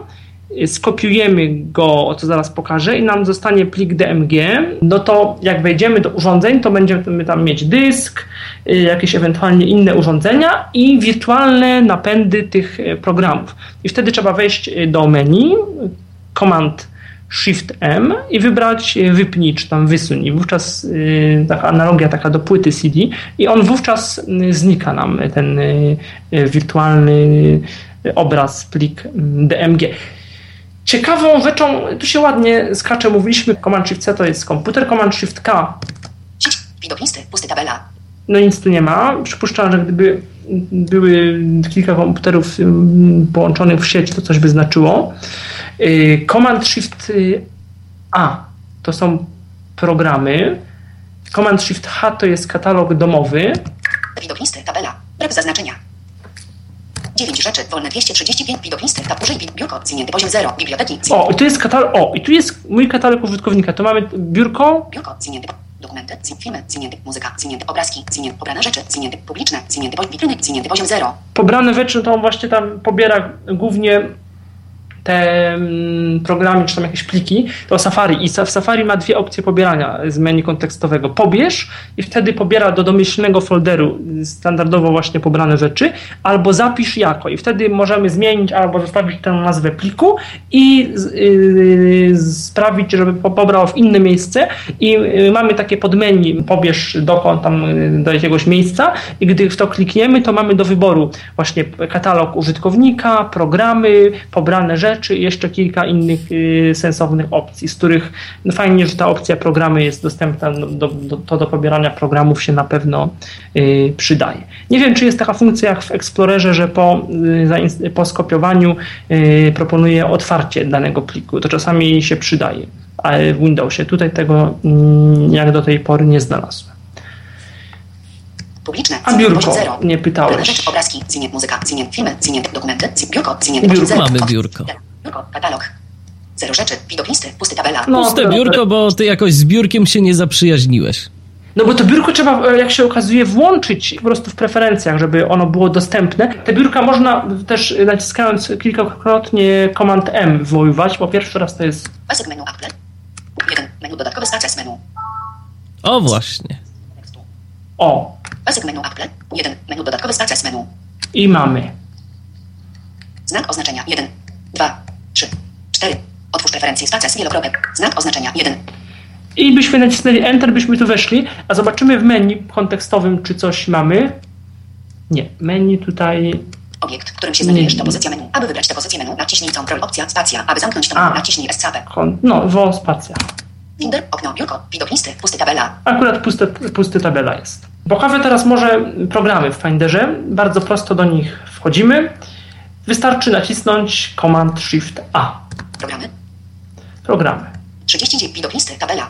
skopiujemy go, co zaraz pokażę, i nam zostanie plik DMG, no to jak wejdziemy do urządzeń, to będziemy tam mieć dysk, e, jakieś ewentualnie inne urządzenia i wirtualne napędy tych e, programów. I wtedy trzeba wejść e, do menu, Command Shift M i wybrać y, wypnij czy tam wysuń. I wówczas y, taka analogia taka do płyty CD i on wówczas y, znika nam y, ten y, y, wirtualny y, obraz, plik y, DMG. Ciekawą rzeczą, tu się ładnie skacze, mówiliśmy, Command Shift C to jest komputer, Command Shift K. Widok listy. Pusty tabela. no nic tu nie ma. Przypuszczam, że gdyby były kilka komputerów połączonych w sieć, to coś by znaczyło. Y, Command Shift y, A to są programy. Command Shift H to jest katalog domowy. Widok listy. Tabela. Brak zaznaczenia. 9 rzeczy. Wolne 235. Widok listy. Tab. Użyj. Biurko. Zwinięty poziom 0. Biblioteki. O, i tu jest katalog. O, i tu jest mój katalog użytkownika. To mamy biurko. Biurko. Zwinięty. Dokumenty. Filmy. Zwinięty. Muzyka. Zwinięty. Obrazki. Zwinięty. Pobrane rzeczy. Zwinięty. Publiczne. Zwinięty. Witryny. Zwinięty poziom 0. Pobrane rzeczy to on właśnie tam pobiera głównie te mm, programy, czy tam jakieś pliki, to Safari. I w Safari ma dwie opcje pobierania z menu kontekstowego. Pobierz i wtedy pobiera do domyślnego folderu standardowo właśnie pobrane rzeczy, albo zapisz jako. I wtedy możemy zmienić albo zostawić tę nazwę pliku i yy, sprawić, żeby pobrał w inne miejsce. I yy, mamy takie podmenu, pobierz dokąd tam do jakiegoś miejsca i gdy w to klikniemy, to mamy do wyboru właśnie katalog użytkownika, programy, pobrane rzeczy i jeszcze kilka innych y, sensownych opcji, z których no fajnie, że ta opcja programy jest dostępna, no, do, do, to do pobierania programów się na pewno y, przydaje. Nie wiem, czy jest taka funkcja jak w Explorerze, że po, y, po skopiowaniu proponuje otwarcie danego pliku. To czasami się przydaje, ale w Windowsie tutaj tego mm, jak do tej pory nie znalazłem. Publiczne. A biurko, nie pytałeś. Obrazki, muzyka, filmy, dokumenty, biurko, biurko. Mamy biurko. Biurko, katalog. Zero rzeczy, widok listy, pusty tabela. No, Puste biurko, bo ty jakoś z biurkiem się nie zaprzyjaźniłeś. No bo to biurko trzeba, e, jak się okazuje, włączyć po prostu w preferencjach, żeby ono było dostępne. Te biurka można też naciskając kilkakrotnie Command M wywoływać, bo pierwszy raz to jest... Pasek menu Apple. Jeden. Menu dodatkowe z menu. O właśnie. O. Pasek menu Apple. 1. Menu dodatkowy z menu. I mamy. Znak oznaczenia 1, 2, 3, 4. Otwórz preferencje z access wielokropek. Znak oznaczenia 1. I byśmy nacisnęli Enter, byśmy tu weszli, a zobaczymy w menu kontekstowym, czy coś mamy. Nie, menu tutaj Obiekt, którym się znajdujesz, to pozycja menu. Aby wybrać tę pozycję menu, naciśnij Ctrl Opcja Spacja. Aby zamknąć to menu, naciśnij Escape. No, wo spacja. Finder, okno, biurko, widok listy, pusty tabela. Akurat pusty, pusty tabela jest. Pokażę teraz może programy w Finderze. Bardzo prosto do nich wchodzimy. Wystarczy nacisnąć Command Shift A. Programy. Programy. 39 widok listy, tabela.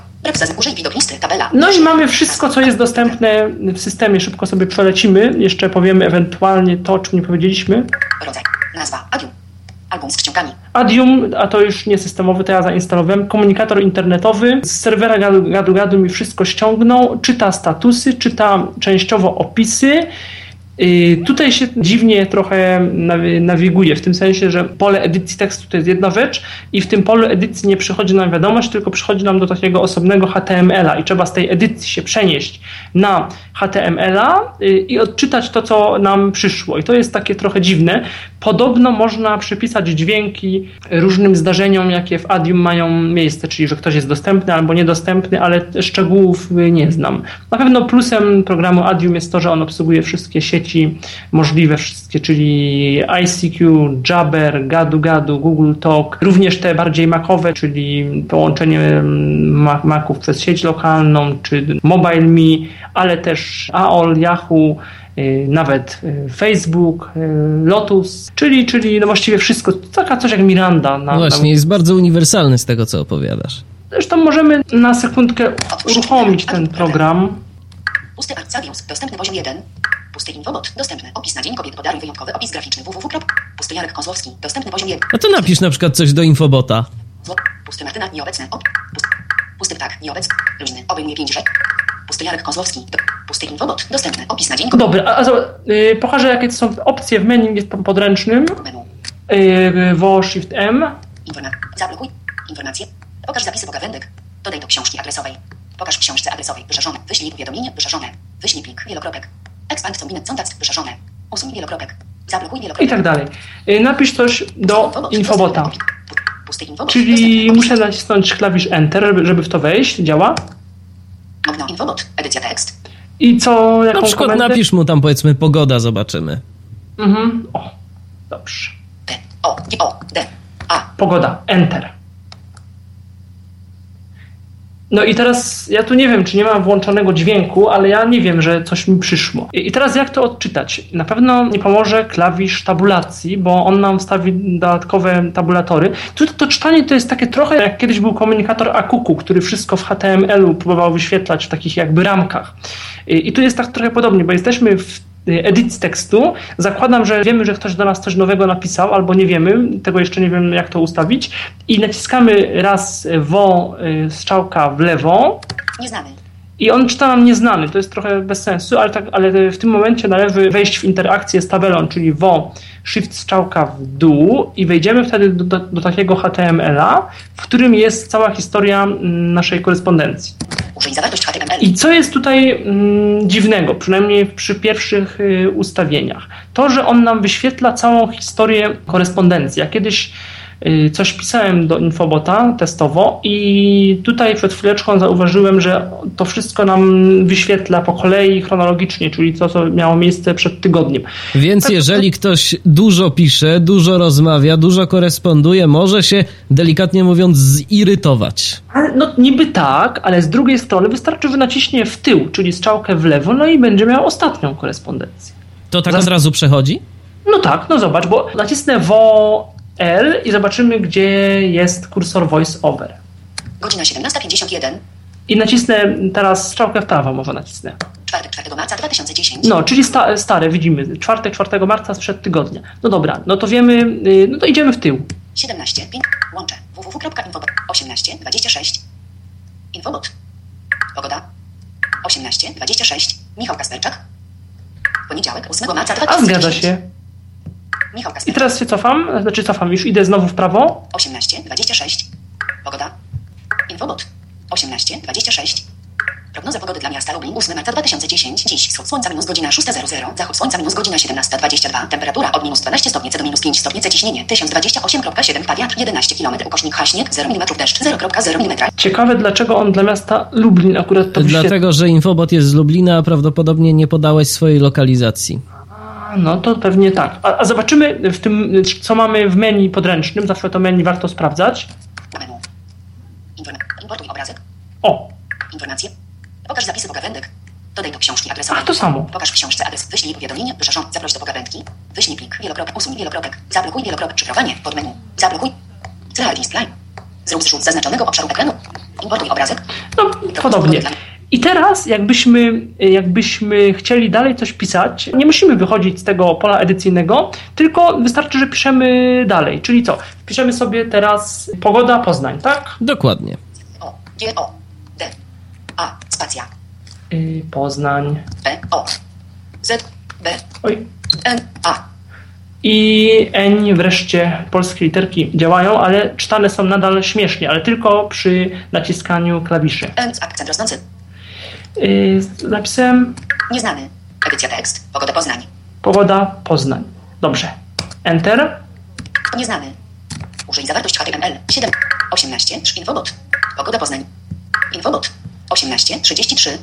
Użyj widok listy, tabela. No i mamy wszystko, co jest dostępne w systemie. Szybko sobie przelecimy. Jeszcze powiemy ewentualnie to, o czym nie powiedzieliśmy. Rodzaj, nazwa, adium, Album z ściągami. Adium, a to już nie systemowy, to ja zainstalowałem. Komunikator internetowy. Z serwera gadu, gadu mi wszystko ściągnął. Czyta statusy, czyta częściowo opisy tutaj się dziwnie trochę nawiguje, w tym sensie, że pole edycji tekstu to jest jedna rzecz i w tym polu edycji nie przychodzi nam wiadomość, tylko przychodzi nam do takiego osobnego HTML-a i trzeba z tej edycji się przenieść na HTML-a y, i odczytać to, co nam przyszło. I to jest takie trochę dziwne. Podobno można przypisać dźwięki różnym zdarzeniom, jakie w Adium mają miejsce, czyli że ktoś jest dostępny albo niedostępny, ale szczegółów nie znam. Na pewno plusem programu Adium jest to, że on obsługuje wszystkie sieci możliwe wszystkie, czyli ICQ, Jabber, Gadu Gadu, Google Talk, również te bardziej macowe, czyli połączenie Maców przez sieć lokalną, czy MobileMe, ale też AOL, Yahoo, nawet y, Facebook, y, Lotus, czyli, czyli no właściwie wszystko, taka coś jak Miranda. Na, no właśnie, na... jest bardzo uniwersalny z tego, co opowiadasz. Zresztą możemy na sekundkę uruchomić ten program. Pusty Arcadius, dostępny poziom 1. Pusty infobot, dostępny. Opis na dzień kobiet podaruj wyjątkowy opis graficzny www. Pusty Jarek Kozłowski, dostępny poziom 1. No to napisz na przykład coś do infobota. Pusty Martyna, nieobecny. Op. Pusty, pusty ptak, nieobecny. Luźny, obejmuje 5 rzek. Pusty Jarek Kozłowski, do, pusty infobot, dostępny. Opis na dzień. Dobra, a, a yy, pokażę jakie to są opcje w menu, jest podręcznym. Menu. Wo Shift M. Informa zablokuj. Informacje. Pokaż zapisy pogawędek. Dodaj do książki adresowej. Pokaż w książce adresowej. Wyszerzone. Wyślij powiadomienie. Wyszerzone. Wyślij plik. Wielokropek. Expand kombinet kontakt. Wyszerzone. Usuń wielokropek. Zablokuj wielokropek. I tak dalej. Y, napisz coś do infobota. Czyli muszę nacisnąć klawisz Enter, żeby w to wejść. Działa? Okno infobot. Edycja tekst. I co? Jaką Na przykład komendę? napisz mu tam powiedzmy pogoda, zobaczymy. Mhm. O, dobrze. P, O, O, D, A. Pogoda. Enter. No i teraz ja tu nie wiem, czy nie mam włączonego dźwięku, ale ja nie wiem, że coś mi przyszło. I teraz jak to odczytać? Na pewno nie pomoże klawisz tabulacji, bo on nam wstawi dodatkowe tabulatory. Tu to czytanie to jest takie trochę jak kiedyś był komunikator Akuku, który wszystko w HTML-u próbował wyświetlać w takich jakby ramkach. I tu jest tak trochę podobnie, bo jesteśmy w edycji tekstu. Zakładam, że wiemy, że ktoś do nas coś nowego napisał, albo nie wiemy, tego jeszcze nie wiem, jak to ustawić. I naciskamy raz wo y, strzałka w lewo. Nieznany. I on czyta nam nieznany, to jest trochę bez sensu, ale, tak, ale w tym momencie należy wejść w interakcję z tabelą, czyli wo shift strzałka w dół i wejdziemy wtedy do, do, do takiego HTML-a, w którym jest cała historia mm, naszej korespondencji. Użyj zawartość HTML. I co jest tutaj mm, dziwnego, przynajmniej przy pierwszych y, ustawieniach? To, że on nam wyświetla całą historię korespondencji. Ja kiedyś coś pisałem do Infobota testowo i tutaj przed chwileczką zauważyłem, że to wszystko nam wyświetla po kolei chronologicznie, czyli to, co miało miejsce przed tygodniem. Więc Tak, jeżeli ktoś dużo pisze, dużo rozmawia, dużo koresponduje, może się delikatnie mówiąc zirytować. No niby tak, ale z drugiej strony wystarczy, że naciśnie w tył, czyli strzałkę w lewo, no i będzie miał ostatnią korespondencję. To tak Zas- od razu przechodzi? No tak, no zobacz, bo nacisnę wo L i zobaczymy, gdzie jest kursor voice over. Godzina 17.51. I nacisnę teraz strzałkę w prawo, może nacisnę. Czwartek 4 marca 2010. No, czyli sta, stare, widzimy. Czwartek 4 marca sprzed tygodnia. No dobra, no to wiemy, y, no to idziemy w tył. 17. Ping. Łącze. www.infobot. 18. 26. Infobot. Pogoda. 18. 26. Michał Kasperczak. Poniedziałek 8 marca A 2010. zgadza się. Michał I teraz się cofam, znaczy cofam, już idę znowu w prawo. 18. 26. Pogoda. Infobot. 18. 26. Prognoza pogody dla miasta Lublin 8 marca 2010. Dziś wschód słońca minus godzina 6.00, zachód słońca minus godzina 17.22. Temperatura od minus 12 stopni C do minus 5 stopni C. Ciśnienie 1028,7 Pa wiatr 11 km. Ukośnik H śnieg 0 mm deszcz 0,0 mm. Ciekawe, dlaczego on dla miasta Lublin akurat to. Dlatego, że Infobot jest z Lublina, a prawdopodobnie nie podałeś swojej lokalizacji. No to pewnie tak. A, a zobaczymy w tym, co mamy w menu podręcznym. Zawsze to menu warto sprawdzać. Importuj obrazek. O, Informacje. Pokaż zapisy pogawędek. Dodaj do książki adresowej. A, to samo. Pokaż w książce adres. Wyślij powiadomienie. Wyszaszą. Zaproś do pogawędki. Wyślij plik. Wielokropek. Usuń wielokropek. Zablokuj wielokropek. Szyfrowanie. Pod menu. Zablokuj. Clear display. Zrób zrzut zaznaczonego obszaru ekranu. Importuj obrazek. no podobnie. I teraz, jakbyśmy, jakbyśmy chcieli dalej coś pisać, nie musimy wychodzić z tego pola edycyjnego, tylko wystarczy, że piszemy dalej. Czyli co? Piszemy sobie teraz pogoda Poznań, tak? Dokładnie. O. G. O. D. A. Spacja. Yy, Poznań. P. O. Z. B. Oj. N. A. I N wreszcie polskie literki działają, ale czytane są nadal śmiesznie, ale tylko przy naciskaniu klawiszy. N. Akcent rosnący. Yy, napisałem Nieznany. Edycja tekst. Pogoda Poznań. pogoda Poznań. Dobrze. Enter. Nieznany. Użyj zawartość HTML. 7. 18. Trz- Infobot. Pogoda Poznań. Infobot. 18. 33.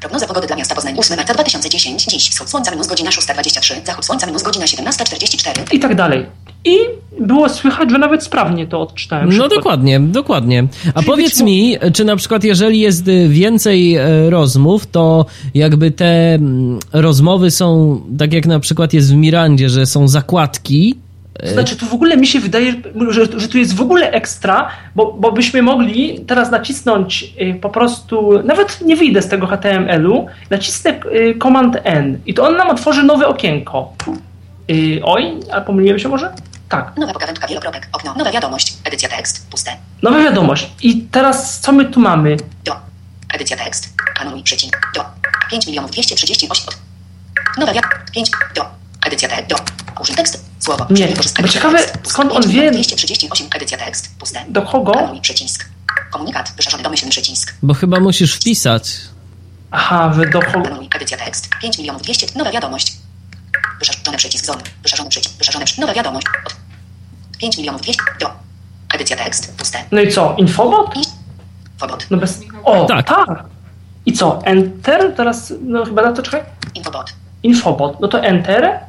Prognoza pogody dla miasta Poznań 8 marca 2010. Dziś wschód słońca minus godzina 6.23. Zachód słońca minus godzina 17.44. I tak dalej. I było słychać, że nawet sprawnie to odczytałem. No szybko. dokładnie, dokładnie. A Czyli powiedz mi, czy na przykład jeżeli jest y, więcej e, rozmów, to jakby te mm, rozmowy są, tak jak na przykład jest w Mirandzie, że są zakładki, To znaczy, tu w ogóle mi się wydaje, że, że tu jest w ogóle ekstra, bo, bo byśmy mogli teraz nacisnąć y, po prostu, nawet nie wyjdę z tego HTML-u, nacisnę y, Command N i to on nam otworzy nowe okienko. Y, oj, a pomyliłem się może? Tak, Nowa pogawędka wielokropek. Okno. Nowa wiadomość. Edycja tekst. Puste. nowa wiadomość. I teraz co my tu mamy? Do. Edycja tekst. Anuluj przycisk. Do. 5 milionów 238 od. Nowa wiadomość. 5. Do. Edycja tekst. Do. Użyj tekst. Słowo. Nie, bo ciekawe, skąd on 5 milionów wie- 238. Edycja tekst. Puste. Do kogo? Anuluj przycisk. Komunikat. Wyszarzony domyślny przycisk. bo chyba musisz wpisać. Aha, wy do kogo? Anuluj. Edycja tekst. 5 milionów 200. Nowa wiadomość. Wyszarzony przycisk. Zon. Wyszarzony przycisk. Wyszarzony przycisk. Nowa wiadomość. Od. 5 milionów 200. Do. Edycja tekst. Puste. No i co, infobot? I. Wobot. No bez... O, Tak. tak. I co, enter? Teraz, no chyba na to czekaj. Infobot. Infobot. No to enter.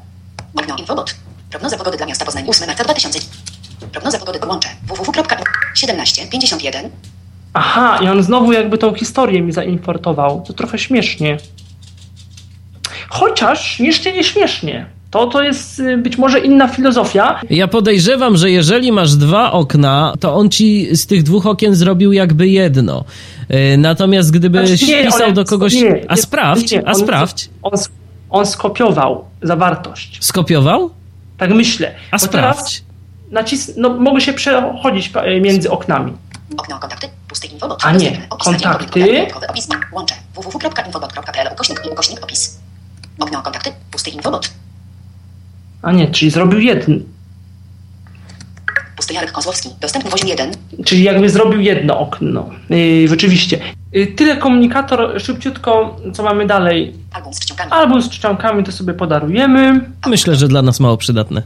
Okno Infobot. Prognoza pogody dla miasta Poznań 8 marca 2000. Prognoza pogody podłącze www.1751 Aha, i on znowu jakby tą historię mi zaimportował. To trochę śmiesznie. Chociaż jeszcze nie śmiesznie. To, to jest y, być może inna filozofia. Ja podejrzewam, że jeżeli masz dwa okna, to on ci z tych dwóch okien zrobił jakby jedno. Y, Natomiast gdybyś Znaczy, nie, pisał ale- do kogoś... nie, a sprawdź, nie, a on- sprawdź. On, on skopiował zawartość. Skopiował? Tak myślę. A Bo sprawdź. Nacis... No, mogę się przechodzić między oknami. Okno kontakty. Pusty infobot. A nie, kontakty. Opis. Łącze. www.infobot.pl ukośnik ukośnik opis. Okno kontakty. Pusty infobot. A nie, czyli zrobił jeden. Pusty Jarek Kozłowski. Dostępny poziom 1. Czyli jakby zrobił jedno okno. Yy, rzeczywiście. Yy, tyle komunikator, szybciutko, co mamy dalej. Album z czcionkami. Album z czcionkami to sobie podarujemy. Myślę, że dla nas mało przydatne.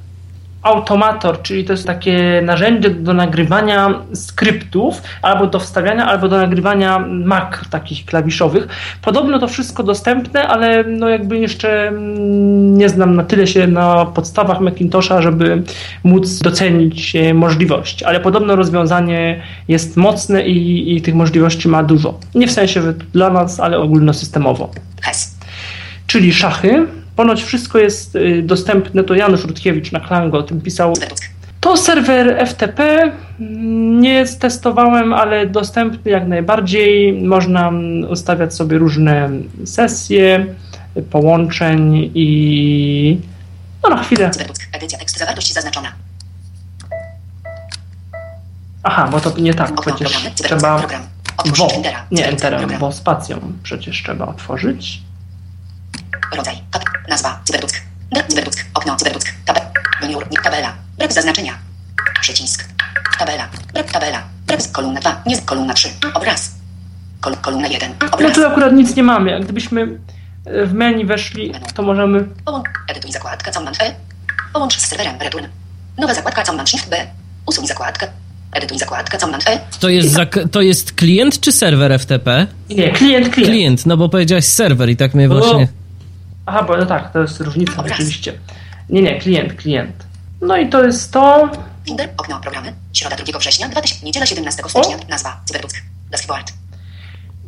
Automator, czyli to jest takie narzędzie do nagrywania skryptów, albo do wstawiania, albo do nagrywania makr takich klawiszowych. Podobno to wszystko dostępne, ale no jakby jeszcze mm, nie znam na tyle się na podstawach Macintosha, żeby móc docenić e, możliwości. Ale podobno rozwiązanie jest mocne i, i tych możliwości ma dużo. Nie w sensie dla nas, ale ogólnosystemowo. Czyli szachy. Ponoć wszystko jest y, dostępne, to Janusz Rutkiewicz na Klango o tym pisał. Cyberduck. To serwer FTP, mm, nie testowałem, ale dostępny jak najbardziej. Można mm, ustawiać sobie różne sesje, połączeń i no na chwilę. Edycja tekstu. Zawartość zaznaczona. Aha, bo to nie tak, przecież trzeba wo, Entera. nie Program. bo spacją przecież trzeba otworzyć. Rodzaj. Tab. Nazwa. Cyberduck. Cyberduck. Okno. Cyberduck. Tab. Menu. Tabela. Brak zaznaczenia. Przycisk. Tabela. Brak tabela. Brak z- kolumna 2. Nie z- kolumna 3. Obraz. Kol, kolumna 1. No Obraz. tu akurat nic nie mamy. Jak gdybyśmy y, w menu weszli, to możemy Połącz. Edytuj zakładkę Command E. Połącz z serwerem Return. Nowa zakładka Command Shift B. Usuń zakładkę. Edytuj zakładkę Command E. To jest, zak- to jest klient czy serwer FTP? Nie, klient, klient. Klient, no bo powiedziałeś serwer i tak mnie właśnie... Aha, bo no tak, to jest różnica Obraz. rzeczywiście. Nie, nie, klient, klient. No i to jest to. Finder. Okno. Programy. Środa 2 września 2000. Niedziela 17 stycznia. Nazwa. Cyberduck. Dashboard.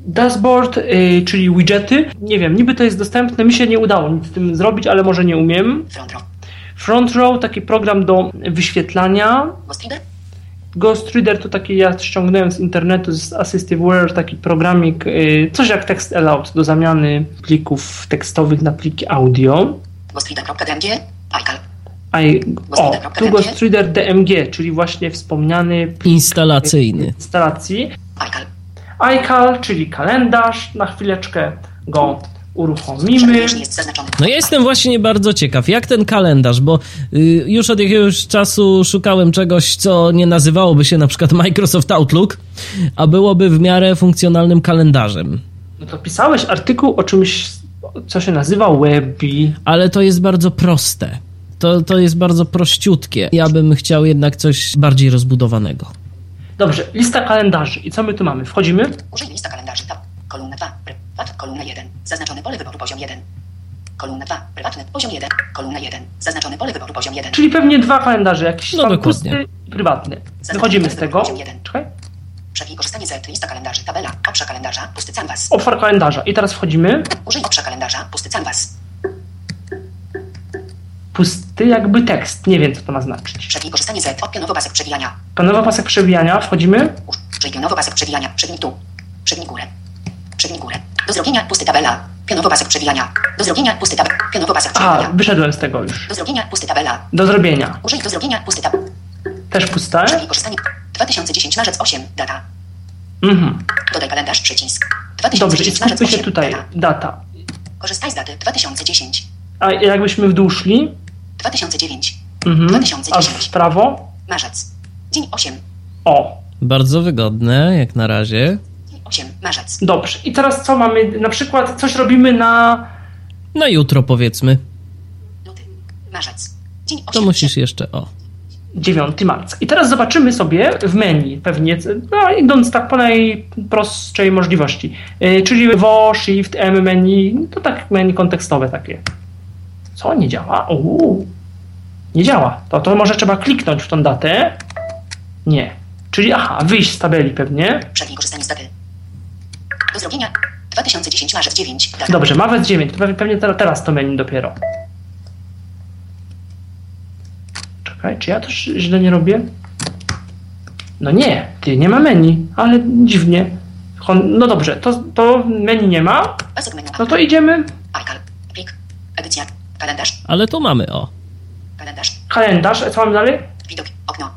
Dashboard, y, czyli widgety. Nie wiem, niby to jest dostępne, mi się nie udało nic z tym zrobić, ale może nie umiem. Front row. Front Row, taki program do wyświetlania. Ghost Reader. Ghost Reader to taki, ja ściągnąłem z internetu, z Assistiveware, taki programik, y, coś jak Text Aloud do zamiany plików tekstowych na pliki audio. Ghostreader.dmg. iCal. I, o, tu Ghost Reader DMG, czyli właśnie wspomniany plik Instalacyjny. instalacji. iCal. iCal, czyli kalendarz. Na chwileczkę go uruchomimy. No ja jestem właśnie bardzo ciekaw, jak ten kalendarz, bo y, już od jakiegoś czasu szukałem czegoś, co nie nazywałoby się na przykład Microsoft Outlook, a byłoby w miarę funkcjonalnym kalendarzem. No to pisałeś artykuł o czymś, co się nazywa Webby. Ale to jest bardzo proste. To, to jest bardzo prościutkie. Ja bym chciał jednak coś bardziej rozbudowanego. Dobrze, lista kalendarzy. I co my tu mamy? Wchodzimy. Użyj lista kalendarzy. Kolumna 2. Prywat. Kolumna 1. Zaznaczone pole wyboru poziom 1. Kolumna 2. Prywatny. Poziom 1. Kolumna 1. Zaznaczone pole wyboru poziom 1. Czyli pewnie dwa kalendarze, jakiś No tam dokładnie. pusty i prywatny. Wychodzimy z tego. Czekaj. Przewij korzystanie z lista kalendarzy. Tabela. Obsza kalendarza. Pusty canvas. Otwór kalendarza. I teraz wchodzimy. Użyj obsza kalendarza. Pusty canvas. Pusty jakby tekst. Nie wiem, co to ma znaczyć. Przewij korzystanie z pionowo pasek przewijania. Panowa pasek przewijania. Wchodzimy. Użyj pionowo pasek przewijania. Przegnij tu. Przegnij górę. Przegnij górę. Do zrobienia pusty tabela. Pionowo pasek przewijania. Do zrobienia pusty tabela. Pionowo pasek A, przewijania. wyszedłem z tego już. Do zrobienia pusty tabela. Do zrobienia. Użyj do zrobienia pusty tab. Też puste. Przewij korzystanie. 2010 marzec 8. Data. Mhm. Dodaj kalendarz. Przycisk. Dobrze, i 2010 marzec skupmy się 8. tutaj. Data. Data. Korzystaj z daty 2010. A jakbyśmy w dół szli. 2009. Mhm. 2010. Aż w prawo. Marzec. Dzień 8. O, Bardzo wygodne, jak na razie. Dzień 8. Marzec. dobrze. I teraz co mamy? Na przykład coś robimy na Na jutro powiedzmy. Luty. Marzec. Dzień 8. To musisz jeszcze, o. 9 marca. I teraz zobaczymy sobie w menu, pewnie, no, idąc tak po najprostszej możliwości, yy, czyli WO, Shift, M menu, to tak menu kontekstowe takie. Co, nie działa? Uuu, nie działa. To, to może trzeba kliknąć w tą datę. Nie. Czyli aha, wyjść z tabeli pewnie. Przewij korzystanie z daty. Do zrobienia. 2010 marzec 9. Data. Dobrze, marzec 9, to pewnie- teraz, to menu dopiero. Czekaj, czy ja to źle nie robię? No nie, ty, nie ma menu, ale dziwnie. No dobrze, to, to menu nie ma, no to idziemy. Edycja. Kalendarz. Ale tu mamy, o. Kalendarz. Kalendarz, co mamy dalej? Widok. Okno.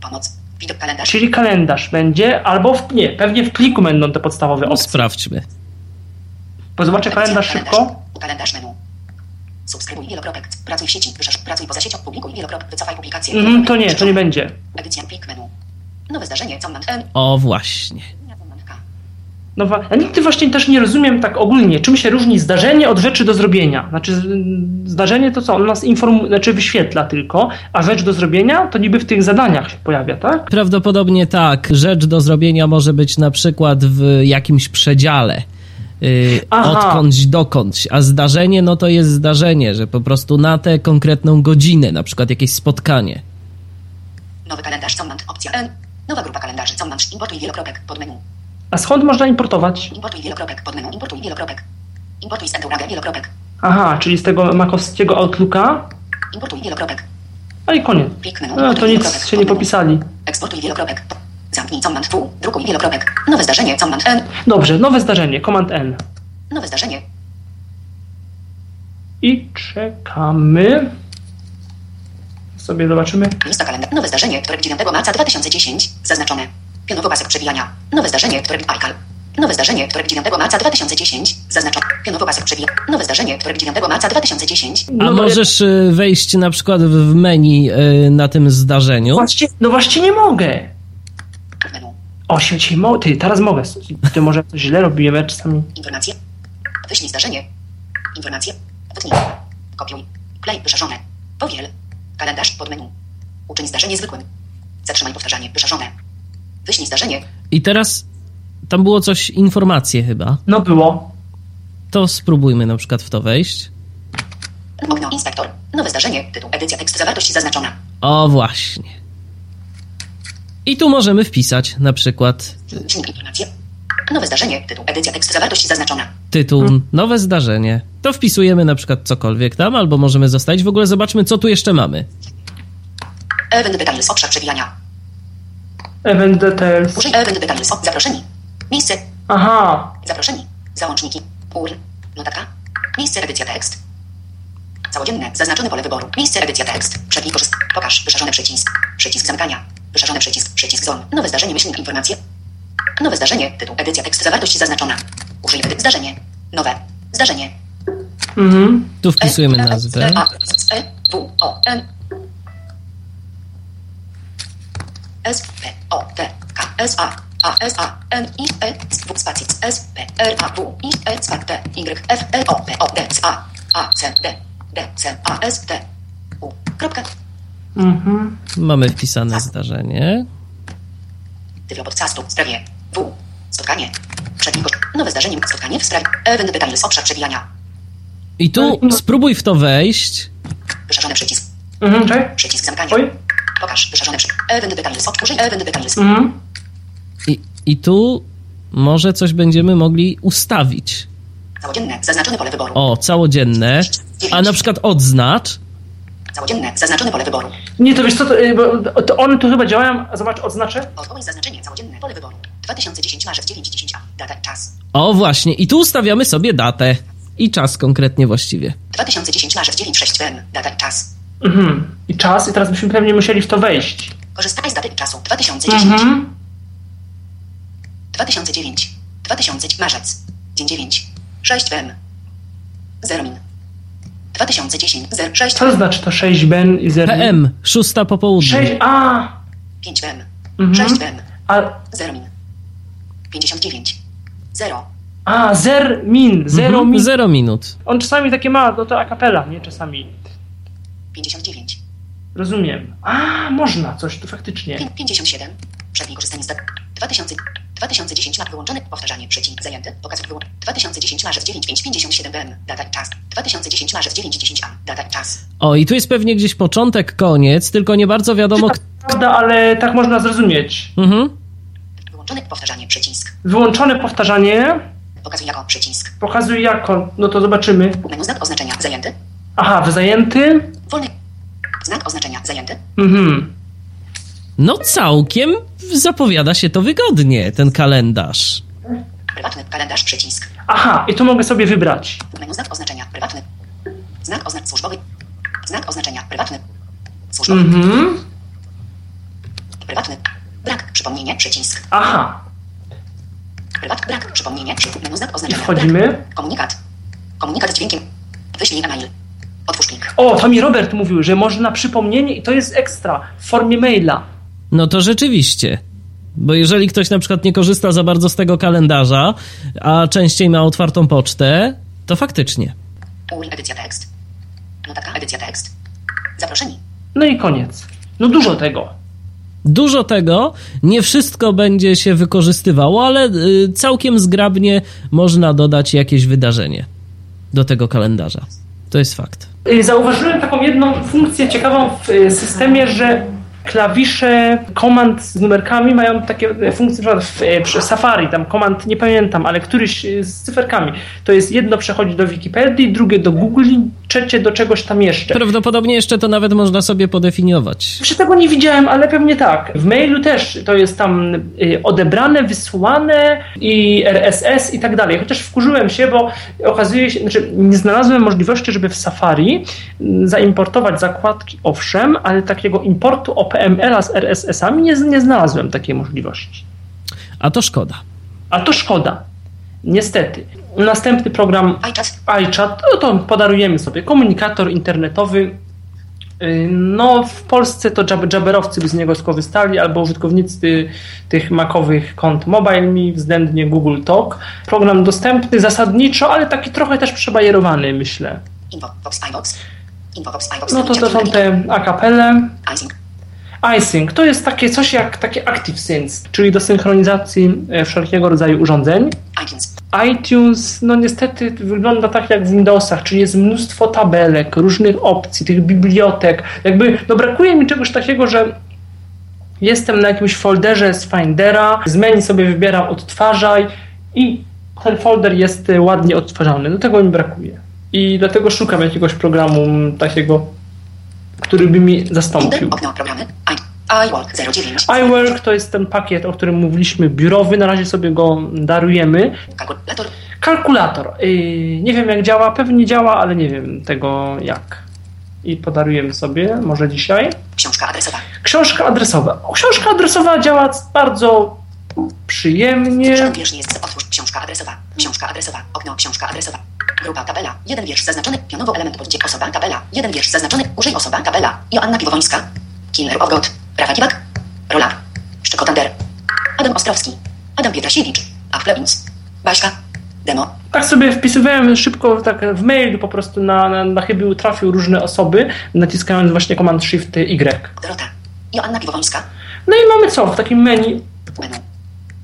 Pomoc. Widok kalendarz. Czyli kalendarz będzie, albo w, nie, pewnie w pliku będą te podstawowe No, opcje. sprawdźmy. Bo zobaczę kalendarz szybko. Kalendarz menu. Subskrybuj wielokropek. Pracuj w sieci. Wyszerz. Pracuj poza siecią. Publikuj wielokropek. Wycofaj publikację. Mhm, to nie, to nie będzie. Edycja plik menu. Nowe zdarzenie. Command N. O, właśnie. No, ja nigdy właśnie też nie rozumiem tak ogólnie, czym się różni zdarzenie od rzeczy do zrobienia. Znaczy, zdarzenie to co? On nas informuje, znaczy wyświetla tylko, a rzecz do zrobienia to niby w tych zadaniach się pojawia, tak? Prawdopodobnie tak. Rzecz do zrobienia może być na przykład w jakimś przedziale. Yy, odkądś dokądś, a zdarzenie no to jest zdarzenie, że po prostu na tę konkretną godzinę, na przykład jakieś spotkanie. Nowy kalendarz. Command. Opcja N. Nowa grupa kalendarzy. Command. Importuj wielokropek. Pod menu. A skąd można importować? Importuj wielokropek. Pod menu. Importuj wielokropek. Importuj z Endouraga wielokropek. Aha, czyli z tego makowskiego Outlooka. Importuj wielokropek. A i koniec. No to nic się nie popisali. Eksportuj wielokropek. Zamknij Command W. Drukuj wielokropek. Nowe zdarzenie. Command N. Dobrze, nowe zdarzenie, Command N. Nowe zdarzenie. I czekamy. Sobie zobaczymy. Lista kalendarz. Nowe zdarzenie, które 9 marca 2010. Zaznaczone. Pionowo pasek przewijania. Nowe zdarzenie, które iCal. Nowe zdarzenie, które 9 marca 2010. Zaznaczone. Pionowo pasek przewijania. Nowe zdarzenie, które 9 marca 2010. A No, możesz y, wejść na przykład w menu y, na tym zdarzeniu? Właśnie, no właśnie nie mogę. Menu. O, się mo- Ty, teraz mogę. Ty może coś źle robiłem ja czasami. Informacje. Wyślij zdarzenie. Informacje. Wytnij. Kopiuj. Play wyszerzone. Powiel. Kalendarz pod menu. Uczyń zdarzenie zwykłym. Zatrzymaj powtarzanie. Wyszerzone. Wyślij zdarzenie. I teraz tam było coś, informacje chyba. No było. To spróbujmy na przykład w to wejść. Okno. Inspektor. Nowe zdarzenie. Tytuł. Edycja. Tekst. Zawartość zaznaczona. O, właśnie. I tu możemy wpisać na przykład Wyślij informacje. Nowe zdarzenie. Tytuł. Edycja. Tekst. Zawartość zaznaczona. tytuł, nowe zdarzenie. To wpisujemy na przykład cokolwiek tam, albo możemy zostawić. W ogóle zobaczmy, co tu jeszcze mamy. Event details. Obszar przewijania. Event details. Użyj event details. O, zaproszeni. Miejsce. Aha. Zaproszeni. Załączniki. URL. Notatka. Miejsce edycja tekst. Całodzienne. Zaznaczone pole wyboru. Miejsce edycja tekst. Przewij korzyst. Pokaż. Wyszarzony przycisk. Przycisk zamykania. Wyszarzony przycisk. Przycisk zone. Nowe zdarzenie. Myślnik informacje. Nowe zdarzenie. Tytuł. Edycja tekst. Zawartość zaznaczona. Użyj edycji. Zdarzenie. Nowe. Zdarzenie. Mhm. Tu wpisujemy E, nazwę. E, A, E, W, O, N. S, P, O, T, K, S, A, A, S, A, N, I, E, W, spacji, S, P, R, A, W, I, E, spac, T, Y, F, L, O, P, O, D, C, A, A, C, D, D, C, A, S, T, U, kropka. Mhm. Mamy wpisane zdarzenie. Tyflo podcastu w sprawie W, spotkanie. Koszt. Nowe zdarzenie. Spotkanie w sprawie. Event details. Obszar przewijania. I tu spróbuj w to wejść. Wyszarzony przycisk. Mhm, czekaj. Przycisk zamykania. Oj. Pokaż. Wyszarzony przycisk. Użyj event details. Mhm. I, I tu może coś będziemy mogli ustawić. Całodzienne. Zaznaczone pole wyboru. O, całodzienne. A na przykład odznacz. Całodzienne. Zaznaczone pole wyboru. Nie, to wiesz co, to, y, to one tu chyba działają. Zobacz, odznaczę. Odwołuj zaznaczenie. Całodzienne pole wyboru. 2010 marzec 9.10 a. Data. Czas. O, właśnie. I tu ustawiamy sobie datę. I czas konkretnie właściwie. 2010 marzec 9.6 m. Data. Czas. Mhm. I czas, i teraz byśmy pewnie musieli w to wejść. Korzystaj z daty i czasu. 2010. Mhm. 2009. 2000. Marzec. Dzień 9. 6 m. 0 min. 2010. 0, 6 Co znaczy to 6 ben i 0? PM, szósta po południu. 6, a, 5 m. Mhm. 6 m. a, 0 min. 59. 0. a, zer min, 0 Mhm, min. Zero minut. On czasami takie ma, no to a capella, nie czasami. 59. Rozumiem. A, można coś tu faktycznie. Pię- 57. Przedni korzystanie z dat. 2000. 2010 mak wyłączony. Powtarzanie przycisk zajęty. Pokaz wyłączony. 2010 marzec 9 5 57 bm. Data i czas. 2010 marzec 9 10 a. Data i czas. O, i tu jest pewnie gdzieś początek, koniec, tylko nie bardzo wiadomo. k- Prawda, ale tak można zrozumieć. Mhm. Wyłączony. Powtarzanie przycisk. Wyłączone powtarzanie Pokazuj jako przycisk. pokazuje jako, no to zobaczymy. Menu znak oznaczenia zajęty. Aha, zajęty. Wolny. Znak oznaczenia zajęty. Mhm. No całkiem zapowiada się to wygodnie, ten kalendarz. Prywatny kalendarz przycisk. Aha, i tu mogę sobie wybrać. Menu znak oznaczenia prywatny. Znak oznak służbowy. Znak oznaczenia prywatny. Służbowy. Mhm. Prywatny. Przypomnienie, przycisk. Aha, Prywat, brak, przypomnienie, przy menu znak i oznaczenia. wchodzimy. Brak. Komunikat. Komunikat z dźwiękiem. Wyślij e-mail. Otwórz O, to mi Robert mówił, że można przypomnienie i to jest ekstra w formie maila. No to rzeczywiście. Bo jeżeli ktoś na przykład nie korzysta za bardzo z tego kalendarza, a częściej ma otwartą pocztę, to faktycznie. Edycja tekst. Notatka, edycja tekst. Zaproszeni. No i koniec. No dużo tego. Dużo tego, nie wszystko będzie się wykorzystywało, ale y, całkiem zgrabnie można dodać jakieś wydarzenie do tego kalendarza. To jest fakt. Y, Zauważyłem taką jedną funkcję ciekawą w y, systemie, że klawisze komand z numerkami mają takie y, funkcje, na przykład w, przy Safari, tam komand nie pamiętam, ale któryś y, z cyferkami. To jest jedno przechodzi do Wikipedii, drugie do Google, trzecie do czegoś tam jeszcze. Prawdopodobnie jeszcze to nawet można sobie podefiniować. Jeszcze tego nie widziałem, ale pewnie tak. W mailu też to jest tam odebrane, wysłane i RSS i tak dalej. Chociaż wkurzyłem się, bo okazuje się, znaczy nie znalazłem możliwości, żeby w Safari zaimportować zakładki, owszem, ale takiego importu OPML-a z RSS-ami nie, nie znalazłem takiej możliwości. A to szkoda. A to szkoda. Niestety. Następny program iChat. no to podarujemy sobie komunikator internetowy. Yy, No, w Polsce to jab- jabberowcy by z niego skorzystali, albo użytkownicy tych makowych kont MobileMe, względnie Google Talk. Program dostępny zasadniczo, ale taki trochę też przebajerowany, myślę. No to to są te akapele. iSync. to jest takie coś jak takie ActiveSync, czyli do synchronizacji e, wszelkiego rodzaju urządzeń. iTunes. iTunes, no niestety wygląda tak jak w Windowsach, czyli jest mnóstwo tabelek, różnych opcji, tych bibliotek. Jakby, no brakuje mi czegoś takiego, że jestem na jakimś folderze z Findera, z menu sobie wybieram odtwarzaj i ten folder jest y, ładnie odtwarzany. Do tego mi brakuje. I dlatego szukam jakiegoś programu takiego, który by mi zastąpił. okno, programy. IWork 09. iWork to jest ten pakiet, o którym mówiliśmy, biurowy. Na razie sobie go darujemy. Kalkulator. Kalkulator. Yy, nie wiem jak działa, pewnie działa, ale nie wiem tego jak. I podarujemy sobie, może dzisiaj. Książka adresowa. Książka adresowa. Książka adresowa działa bardzo przyjemnie. Książka adresowa. Książka adresowa. Okno książka adresowa. Grupa tabela. Jeden wiersz zaznaczony. Pionowo element poddzie osoba tabela. Jeden wiersz zaznaczony. Użyj osoba tabela. Joanna Piwowońska. Killer of God. Rafa Kiwak. Rola. Szczekotander. Adam Ostrowski. Adam Pietrasiewicz. Aflewins. Baśka. Demo. Tak sobie wpisywałem szybko tak w mail po prostu na, na, na chybił trafił różne osoby, naciskając właśnie Command Shift Y. Dorota. Joanna Piwowońska. No i mamy co? W takim menu Menu.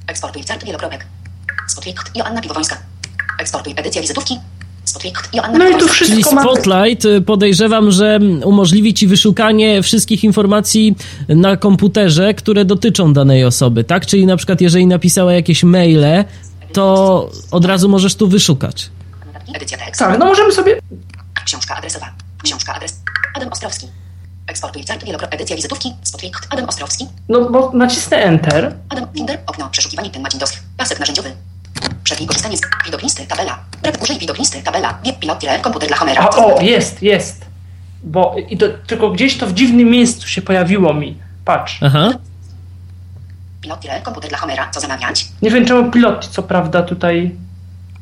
Eksportuj cart wielokropek. Spotlicht Joanna Piwowońska. Eksportuj edycja wizytówki. No i. Czyli wszystko mamy. Spotlight y, podejrzewam, że umożliwi ci wyszukanie wszystkich informacji na komputerze, które dotyczą danej osoby, tak? Czyli na przykład jeżeli napisała jakieś maile, to od razu możesz tu wyszukać. Edycja tekst. Tak, no możemy sobie Książka adresowa. Książka adres. Adam Ostrowski. Eksportuj cart wielokropek. Edycja wizytówki. Spotlicht Adam Ostrowski. No bo nacisnę Enter. Adam Finder. Okno. Przeszukiwanie ten Macintowski. Pasek narzędziowy. Przewij korzystanie z widok listy. Tabela. Użyj widok listy. Tabela. Pilot tire. Komputer dla Homera. A, o, jest, jest. Bo i to, tylko gdzieś to w dziwnym miejscu się pojawiło mi. Patrz. Aha. Pilot tire. Komputer dla Homera. Co zamawiać? Nie wiem czemu pilot, co prawda tutaj.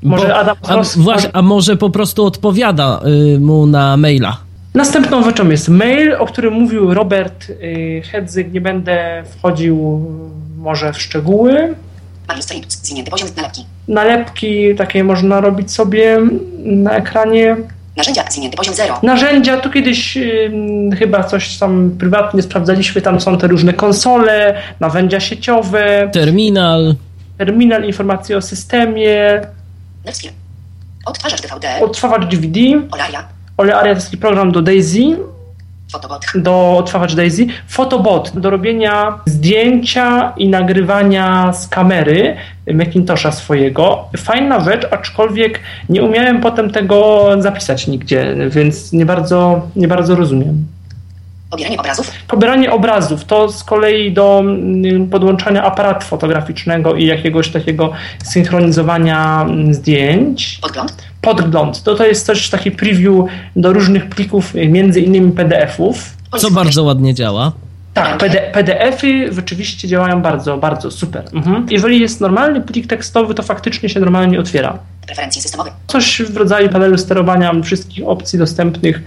Może Bo- Adam a, właśnie, a może po prostu odpowiada y, mu na maila. Następną rzeczą jest mail, o którym mówił Robert y, Hedzyk. Nie będę wchodził y, może w szczegóły. Zwinięty poziom nalepki. Nalepki takie można robić sobie na ekranie. Narzędzia. Zwinięty poziom 0. Narzędzia, tu kiedyś y, chyba coś tam prywatnie sprawdzaliśmy, tam są te różne konsole, narzędzia sieciowe, Terminal. terminal informacji o systemie, Nextfilm. Odtwarzacz DVD. odtwarzacz DVD, Olaria. Olearia to jest taki program do Daisy, Fotobot. do odtwarzacz Daisy, Photobot do robienia zdjęcia i nagrywania z kamery Macintosha swojego. Fajna rzecz, aczkolwiek nie umiałem potem tego zapisać nigdzie, więc nie bardzo, nie bardzo rozumiem. Pobieranie obrazów. Pobieranie obrazów to z kolei do mm, podłączania aparatu fotograficznego i jakiegoś takiego synchronizowania mm, zdjęć. Podgląd. Podgląd to, to jest też taki preview do różnych plików, y, między innymi PDF-ów. Co bardzo ładnie działa. Tak, PD, PDF-y rzeczywiście działają bardzo, bardzo super. Mhm. Jeżeli jest normalny plik tekstowy, to faktycznie się normalnie otwiera. Preferencje systemowe. Coś w rodzaju panelu sterowania wszystkich opcji dostępnych.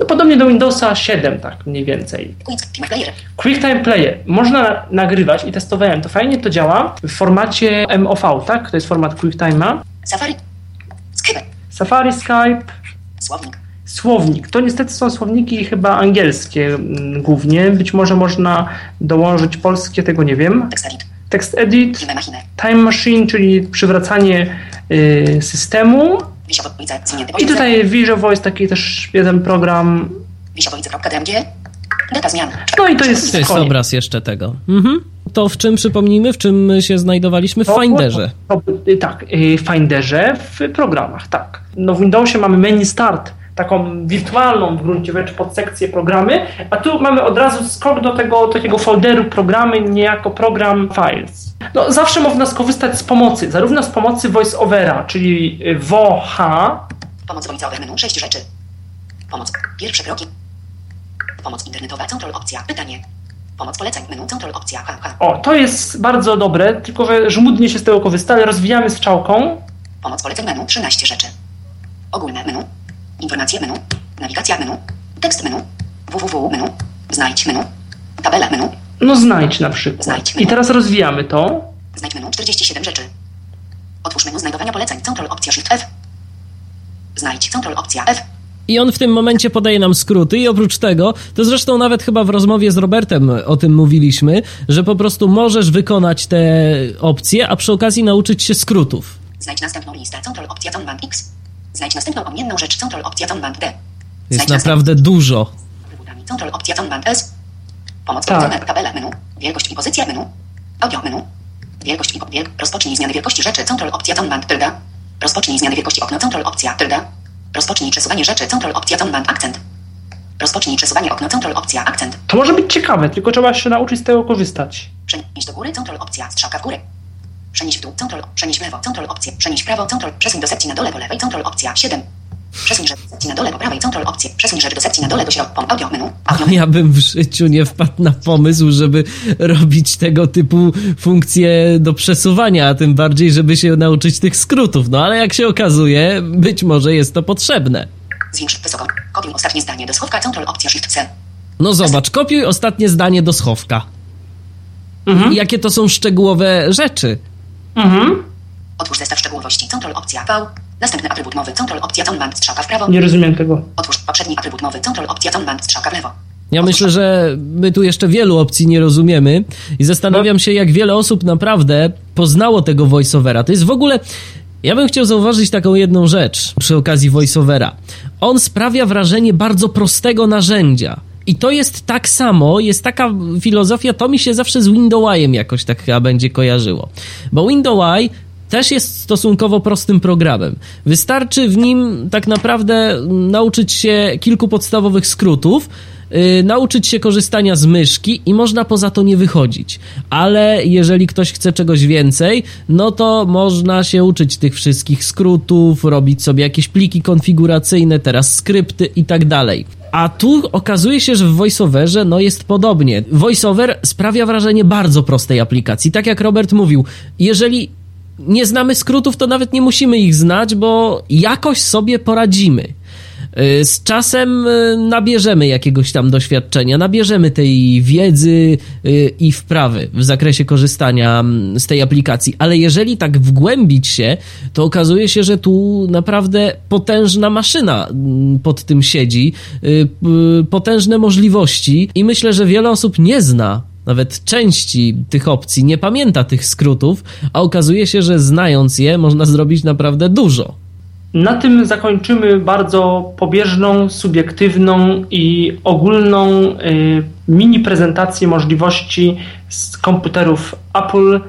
No, podobnie do Windowsa 7, tak mniej więcej. Time Player. QuickTime Player. Można nagrywać i testowałem to. Fajnie to działa w formacie MOV, tak? To jest format QuickTime'a. Safari. Skype. Safari, Skype, Słownik. słownik. To niestety są słowniki chyba angielskie głównie. Być może można dołożyć polskie, tego nie wiem. Text edit. Text edit, Filmy machinę. time machine, czyli przywracanie y, systemu. I tutaj Visual Voice, taki też jeden program. Data zmian. No i to jest, To jest koniec. obraz jeszcze tego. Mhm. To w czym przypomnijmy, w czym się znajdowaliśmy? W To- Finderze. To, to, tak, y, w Finderze, w programach, tak. No w Windowsie mamy menu start, taką wirtualną w gruncie rzeczy podsekcję programy, a tu mamy od razu skok do tego takiego folderu programy, niejako program files. No, zawsze można skorzystać z pomocy, zarówno z pomocy voiceovera, czyli y, VH, Pomoc voiceover menu. Sześć rzeczy. Pomoc. Pierwsze kroki. Pomoc internetowa. Control opcja. Pytanie. Pomoc poleceń menu. Control opcja. H, H. o, to jest bardzo dobre, tylko że żmudnie się z tego korzysta, ale rozwijamy z czałką. Pomoc poleceń menu. 13 rzeczy. Ogólne menu. Informacje menu. Nawigacja menu. Tekst menu. www menu. Znajdź menu. Tabela menu. No znajdź na przykład. Znajdź I menu. teraz rozwijamy to. Znajdź menu 47 rzeczy. Otwórz menu znajdowania poleceń. Control opcja Shift F. Znajdź Control opcja F. I on w tym momencie podaje nam skróty i oprócz tego, to zresztą nawet chyba w rozmowie z Robertem o tym mówiliśmy, że po prostu możesz wykonać te opcje, a przy okazji nauczyć się skrótów. Znajdź następną listę. Control opcja Zonband X. Znajdź następną odmienną rzecz. Control opcja Zonband D. Jest naprawdę dużo. Control opcja Zonband S. Pomoc Tak. Tabela menu. Wielkość i pozycja menu. Audio menu. Wielkość i wielk... Rozpocznij zmiany wielkości rzeczy. Control opcja Zonband tylda. Rozpocznij zmiany wielkości okna. Control opcja tylda. Rozpocznij przesuwanie rzeczy. Control opcja Zonband akcent. Rozpocznij przesuwanie okna. Control opcja akcent. To może być ciekawe, tylko trzeba się nauczyć z tego korzystać. Przenieś do góry. Control opcja strzałka w górę. Przenieś w dół. Control. Przenieś w lewo. Control opcja. Przenieś w prawo. Control. Przesuń do sekcji na dole po lewej. Control opcja 7. Przesuń rzecz do sekcji na dole po prawej. Control opcja. Przesuń rzecz do sekcji na dole do środka. Audio menu. Audio menu. Ja bym w życiu nie wpadł na pomysł, żeby robić tego typu funkcje do przesuwania, a tym bardziej, żeby się nauczyć tych skrótów. No ale jak się okazuje, być może jest to potrzebne. Zwiększ wysoko. Kopiuj ostatnie zdanie do schowka. Control opcja Shift C. No zobacz, kopiuj ostatnie zdanie do schowka. Mhm. Jakie to są szczegółowe rzeczy. Mhm. Otwórz zestaw szczegółowości. Control opcja V. Następny atrybut mowy. Control opcja Zonband strzałka w prawo. Nie rozumiem tego. Otwórz poprzedni atrybut mowy. Control opcja Zonband strzałka w lewo. Ja myślę, że my tu jeszcze wielu opcji nie rozumiemy i zastanawiam się, jak wiele osób naprawdę poznało tego voiceovera. To jest w ogóle. Ja bym chciał zauważyć taką jedną rzecz przy okazji voiceovera. On sprawia wrażenie bardzo prostego narzędzia. I to jest tak samo, jest taka filozofia, to mi się zawsze z Windows'em jakoś tak chyba będzie kojarzyło. Bo Windows też jest stosunkowo prostym programem. Wystarczy w nim tak naprawdę nauczyć się kilku podstawowych skrótów, yy, nauczyć się korzystania z myszki i można poza to nie wychodzić. Ale jeżeli ktoś chce czegoś więcej, no to można się uczyć tych wszystkich skrótów, robić sobie jakieś pliki konfiguracyjne, teraz skrypty i tak dalej. A tu okazuje się, że w VoiceOverze no jest podobnie. VoiceOver sprawia wrażenie bardzo prostej aplikacji. Tak jak Robert mówił, jeżeli nie znamy skrótów, to nawet nie musimy ich znać, bo jakoś sobie poradzimy. Y, Z czasem y, nabierzemy jakiegoś tam doświadczenia, nabierzemy tej wiedzy y, i wprawy w zakresie korzystania z tej aplikacji, ale jeżeli tak wgłębić się, to okazuje się, że tu naprawdę potężna maszyna pod tym siedzi, potężne możliwości i myślę, że wiele osób nie zna nawet części tych opcji, nie pamięta tych skrótów, a okazuje się, że znając je, można zrobić naprawdę dużo. Na tym zakończymy bardzo pobieżną, subiektywną i ogólną y, mini prezentację możliwości z komputerów Apple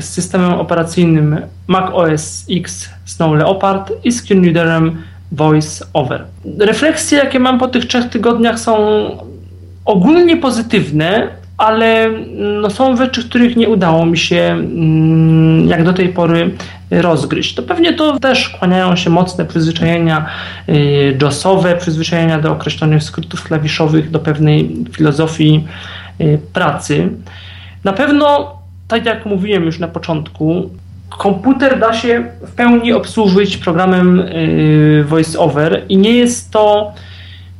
z systemem operacyjnym Mac OS X Snow Leopard i z screenreaderem Voice Over. Refleksje, jakie mam po tych trzech tygodniach są ogólnie pozytywne, ale no, są rzeczy, których nie udało mi się mm, jak do tej pory rozgryźć. To pewnie to też kłaniają się mocne przyzwyczajenia y, JOS-owe, przyzwyczajenia do określonych skrótów klawiszowych, do pewnej filozofii y, pracy. Na pewno, tak jak mówiłem już na początku, komputer da się w pełni obsłużyć programem y, VoiceOver i nie jest to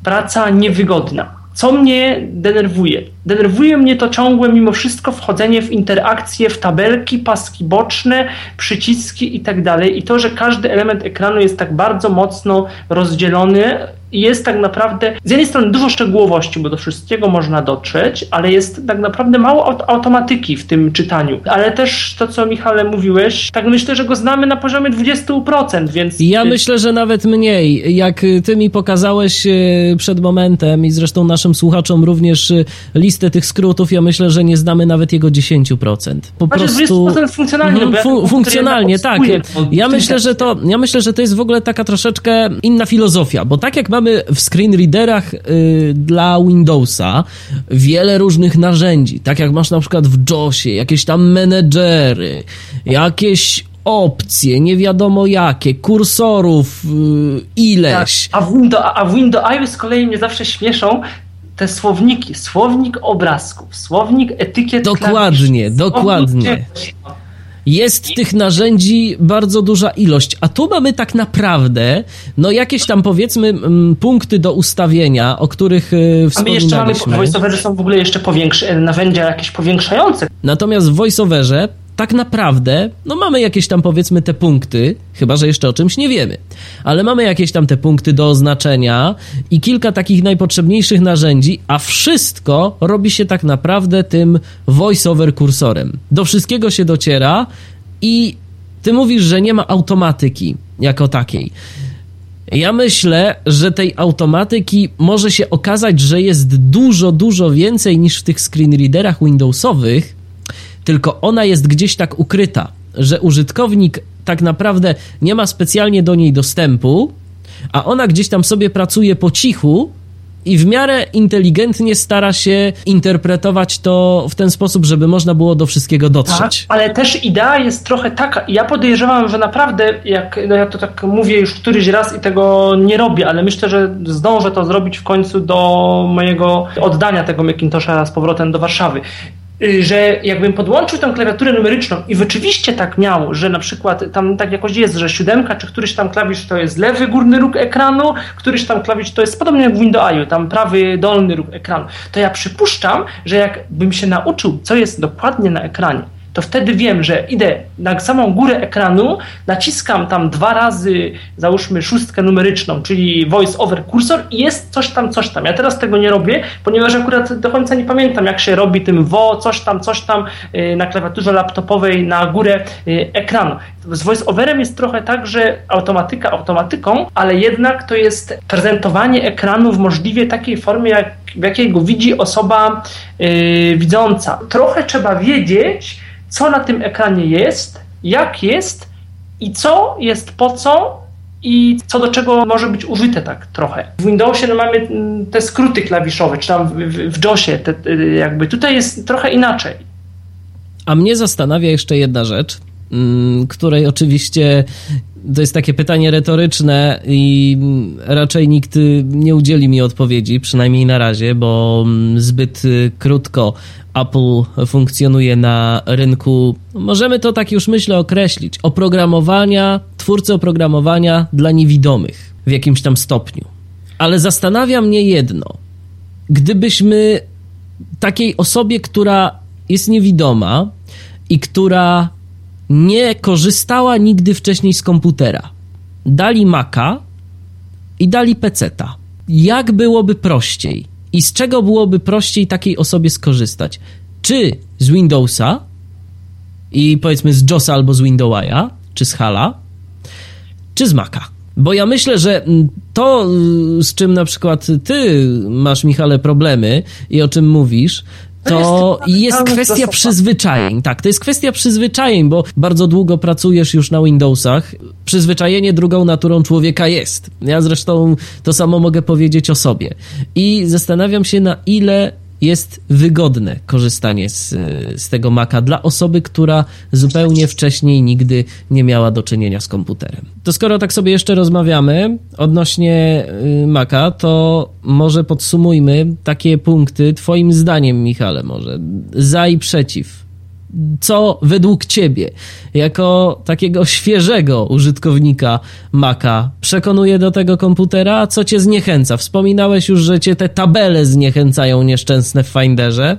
praca niewygodna. Co mnie denerwuje? Denerwuje mnie to ciągłe, mimo wszystko, wchodzenie w interakcje, w tabelki, paski boczne, przyciski i tak dalej. I to, że każdy element ekranu jest tak bardzo mocno rozdzielony, jest tak naprawdę z jednej strony dużo szczegółowości, bo do wszystkiego można dotrzeć, ale jest tak naprawdę mało automatyki w tym czytaniu. Ale też to, co Michale mówiłeś, tak myślę, że go znamy na poziomie 20%, więc... Ja myślę, że nawet mniej. Jak ty mi pokazałeś e, przed momentem i zresztą naszym słuchaczom również e, listę tych skrótów, ja myślę, że nie znamy nawet jego 10%. Po znaczy, prostu... 20% funkcjonalnie. Mhm, fun funkcjonalnie, tak. Ja myślę, że to, ja myślę, że to jest w ogóle taka troszeczkę inna filozofia, bo tak jak mamy w screenreaderach y, dla Windowsa wiele różnych narzędzi, tak jak masz na przykład w JOSie, jakieś tam menedżery, jakieś opcje, nie wiadomo jakie, kursorów y, ileś. Tak, a, w Windows, a w Windows iOS z kolei mnie zawsze śmieszą te słowniki, słownik obrazków, słownik etykiet Dokładnie, dokładnie. Jest tych narzędzi bardzo duża ilość, a tu mamy tak naprawdę, no jakieś tam powiedzmy m, punkty do ustawienia, o których yy, wspominaliśmy. A my jeszcze mamy, w VoiceOverze są w ogóle jeszcze powiększe, narzędzia jakieś powiększające. Natomiast w VoiceOverze tak naprawdę, no mamy jakieś tam powiedzmy te punkty, chyba że jeszcze o czymś nie wiemy, ale mamy jakieś tam te punkty do oznaczenia i kilka takich najpotrzebniejszych narzędzi, a wszystko robi się tak naprawdę tym voiceover kursorem. Do wszystkiego się dociera i ty mówisz, że nie ma automatyki jako takiej. Ja myślę, że tej automatyki może się okazać, że jest dużo, dużo więcej niż w tych screenreaderach Windowsowych, tylko ona jest gdzieś tak ukryta, że użytkownik tak naprawdę nie ma specjalnie do niej dostępu, a ona gdzieś tam sobie pracuje po cichu i w miarę inteligentnie stara się interpretować to w ten sposób, żeby można było do wszystkiego dotrzeć. Tak, ale też idea jest trochę taka, ja podejrzewam, że naprawdę, jak no ja to tak mówię już któryś raz i tego nie robię, ale myślę, że zdążę to zrobić w końcu do mojego oddania tego Macintosha z powrotem do Warszawy. Y, że jakbym podłączył tę klawiaturę numeryczną i rzeczywiście tak miał, że na przykład tam tak jakoś jest, że siódemka czy któryś tam klawisz to jest lewy górny róg ekranu, któryś tam klawisz to jest podobnie jak w Windows tam prawy dolny róg ekranu, to ja przypuszczam, że jakbym się nauczył, co jest dokładnie na ekranie, to wtedy wiem, że idę na samą górę ekranu, naciskam tam dwa razy, załóżmy szóstkę numeryczną, czyli voice over cursor i jest coś tam, coś tam. Ja teraz tego nie robię, ponieważ akurat do końca nie pamiętam, jak się robi tym wo, coś tam, coś tam y, na klawiaturze laptopowej na górę y, ekranu. Z voice overem jest trochę tak, że automatyka automatyką, ale jednak to jest prezentowanie ekranu w możliwie takiej formie, jak, w jakiej go widzi osoba yy, widząca. Trochę trzeba wiedzieć, co na tym ekranie jest, jak jest i co jest po co i co do czego może być użyte tak trochę. W Windowsie no, mamy mm, te skróty klawiszowe, czy tam w, w, JOSie, te, jakby tutaj jest trochę inaczej. A mnie zastanawia jeszcze jedna rzecz, której oczywiście to jest takie pytanie retoryczne i raczej nikt nie udzieli mi odpowiedzi, przynajmniej na razie, bo zbyt krótko Apple funkcjonuje na rynku, możemy to tak już myślę określić, oprogramowania, twórcy oprogramowania dla niewidomych w jakimś tam stopniu. Ale zastanawia mnie jedno. Gdybyśmy takiej osobie, która jest niewidoma i która nie korzystała nigdy wcześniej z komputera. Dali Maca i dali Peceta. Jak byłoby prościej? I z czego byłoby prościej takiej osobie skorzystać? Czy z Windowsa i powiedzmy z JOSa albo z Windowsa, czy z Hala, czy z Maca? Bo ja myślę, że to, z czym na przykład ty masz, Michale, problemy i o czym mówisz, to jest kwestia przyzwyczajeń. Tak, to jest kwestia przyzwyczajeń, bo bardzo długo pracujesz już na Windowsach. Przyzwyczajenie drugą naturą człowieka jest. Ja zresztą to samo mogę powiedzieć o sobie. I zastanawiam się, na ile jest wygodne korzystanie z, z tego Maca dla osoby, która zupełnie wcześniej nigdy nie miała do czynienia z komputerem. To skoro tak sobie jeszcze rozmawiamy odnośnie y, Maca, to może podsumujmy takie punkty Twoim zdaniem, Michale, może za i przeciw co według ciebie, jako takiego świeżego użytkownika Maca, przekonuje do tego komputera, co cię zniechęca? Wspominałeś już, że cię te tabele zniechęcają nieszczęsne w Finderze.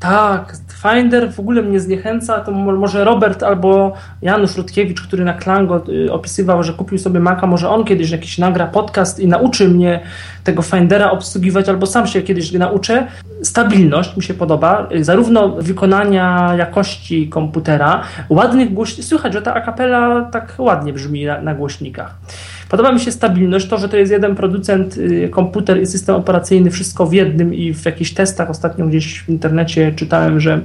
Tak, Finder w ogóle mnie zniechęca, to może Robert albo Janusz Rutkiewicz, który na Klango y, opisywał, że kupił sobie Maca, może on kiedyś jakiś nagra podcast i nauczy mnie tego Findera obsługiwać, albo sam się kiedyś nauczę. Stabilność mi się podoba, y, zarówno wykonania jakości komputera, ładnych głośników, słychać, że ta akapela tak ładnie brzmi na, na głośnikach. Podoba mi się stabilność, to, że to jest jeden producent, y, komputer i system operacyjny, wszystko w jednym i w jakichś testach ostatnio gdzieś w internecie czytałem, że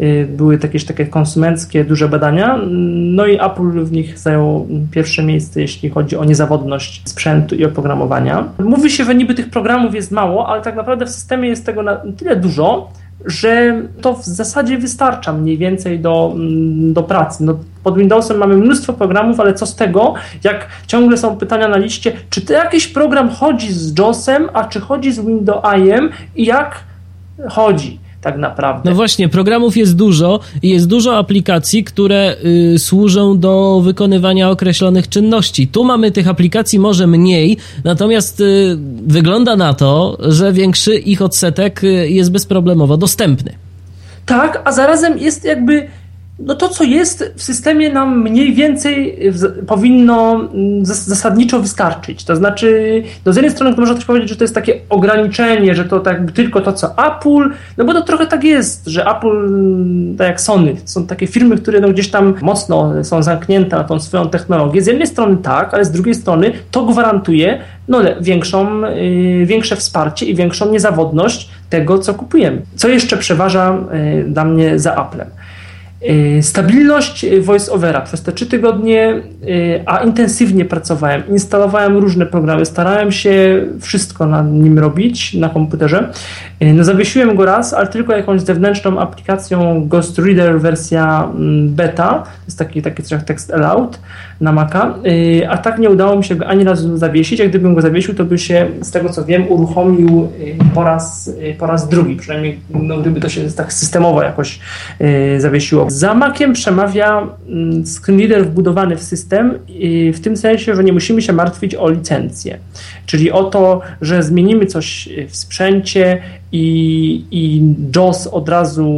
y, były jakieś takie konsumenckie duże badania, no i Apple w nich zajął pierwsze miejsce, jeśli chodzi o niezawodność sprzętu i oprogramowania. Mówi się, że niby tych programów jest mało, ale tak naprawdę w systemie jest tego na tyle dużo, że to w zasadzie wystarcza mniej więcej do, mm, do pracy. No, pod Windowsem mamy mnóstwo programów, ale co z tego, jak ciągle są pytania na liście, czy to jakiś program chodzi z JOSem, a czy chodzi z Windowsem i jak chodzi? Tak naprawdę. No właśnie, programów jest dużo i jest dużo aplikacji, które y, służą do wykonywania określonych czynności. Tu mamy tych aplikacji może mniej, natomiast y, wygląda na to, że większy ich odsetek y, jest bezproblemowo dostępny. Tak, a zarazem jest jakby no to, co jest w systemie, nam mniej więcej powinno mm, zasadniczo wystarczyć. To znaczy, no z jednej strony można też powiedzieć, że to jest takie ograniczenie, że to tak tylko to, co Apple, no bo to trochę tak jest, że Apple, mm, tak jak Sony, są takie firmy, które no gdzieś tam mocno są zamknięte na tą swoją technologię. Z jednej strony tak, ale z drugiej strony to gwarantuje no, większą, yy, większe wsparcie i większą niezawodność tego, co kupujemy. Co jeszcze przeważa yy, dla mnie za Applem? Y, stabilność voice-overa. Przez te trzy tygodnie, y, a intensywnie pracowałem, instalowałem różne programy, starałem się wszystko na nim robić na komputerze. Y, no zawiesiłem go raz, ale tylko jakąś zewnętrzną aplikacją Ghost Reader wersja mm, beta, to jest taki, taki text allowed na Maca, a tak nie udało mi się go ani razu zawiesić, jak gdybym go zawiesił, to by się z tego co wiem uruchomił po raz, po raz drugi, przynajmniej no, gdyby to się tak systemowo jakoś zawiesiło. Za Maciem przemawia mm, screenreader wbudowany w system w tym sensie, że nie musimy się martwić o licencję. Czyli o to, że zmienimy coś w sprzęcie i, i JOS od razu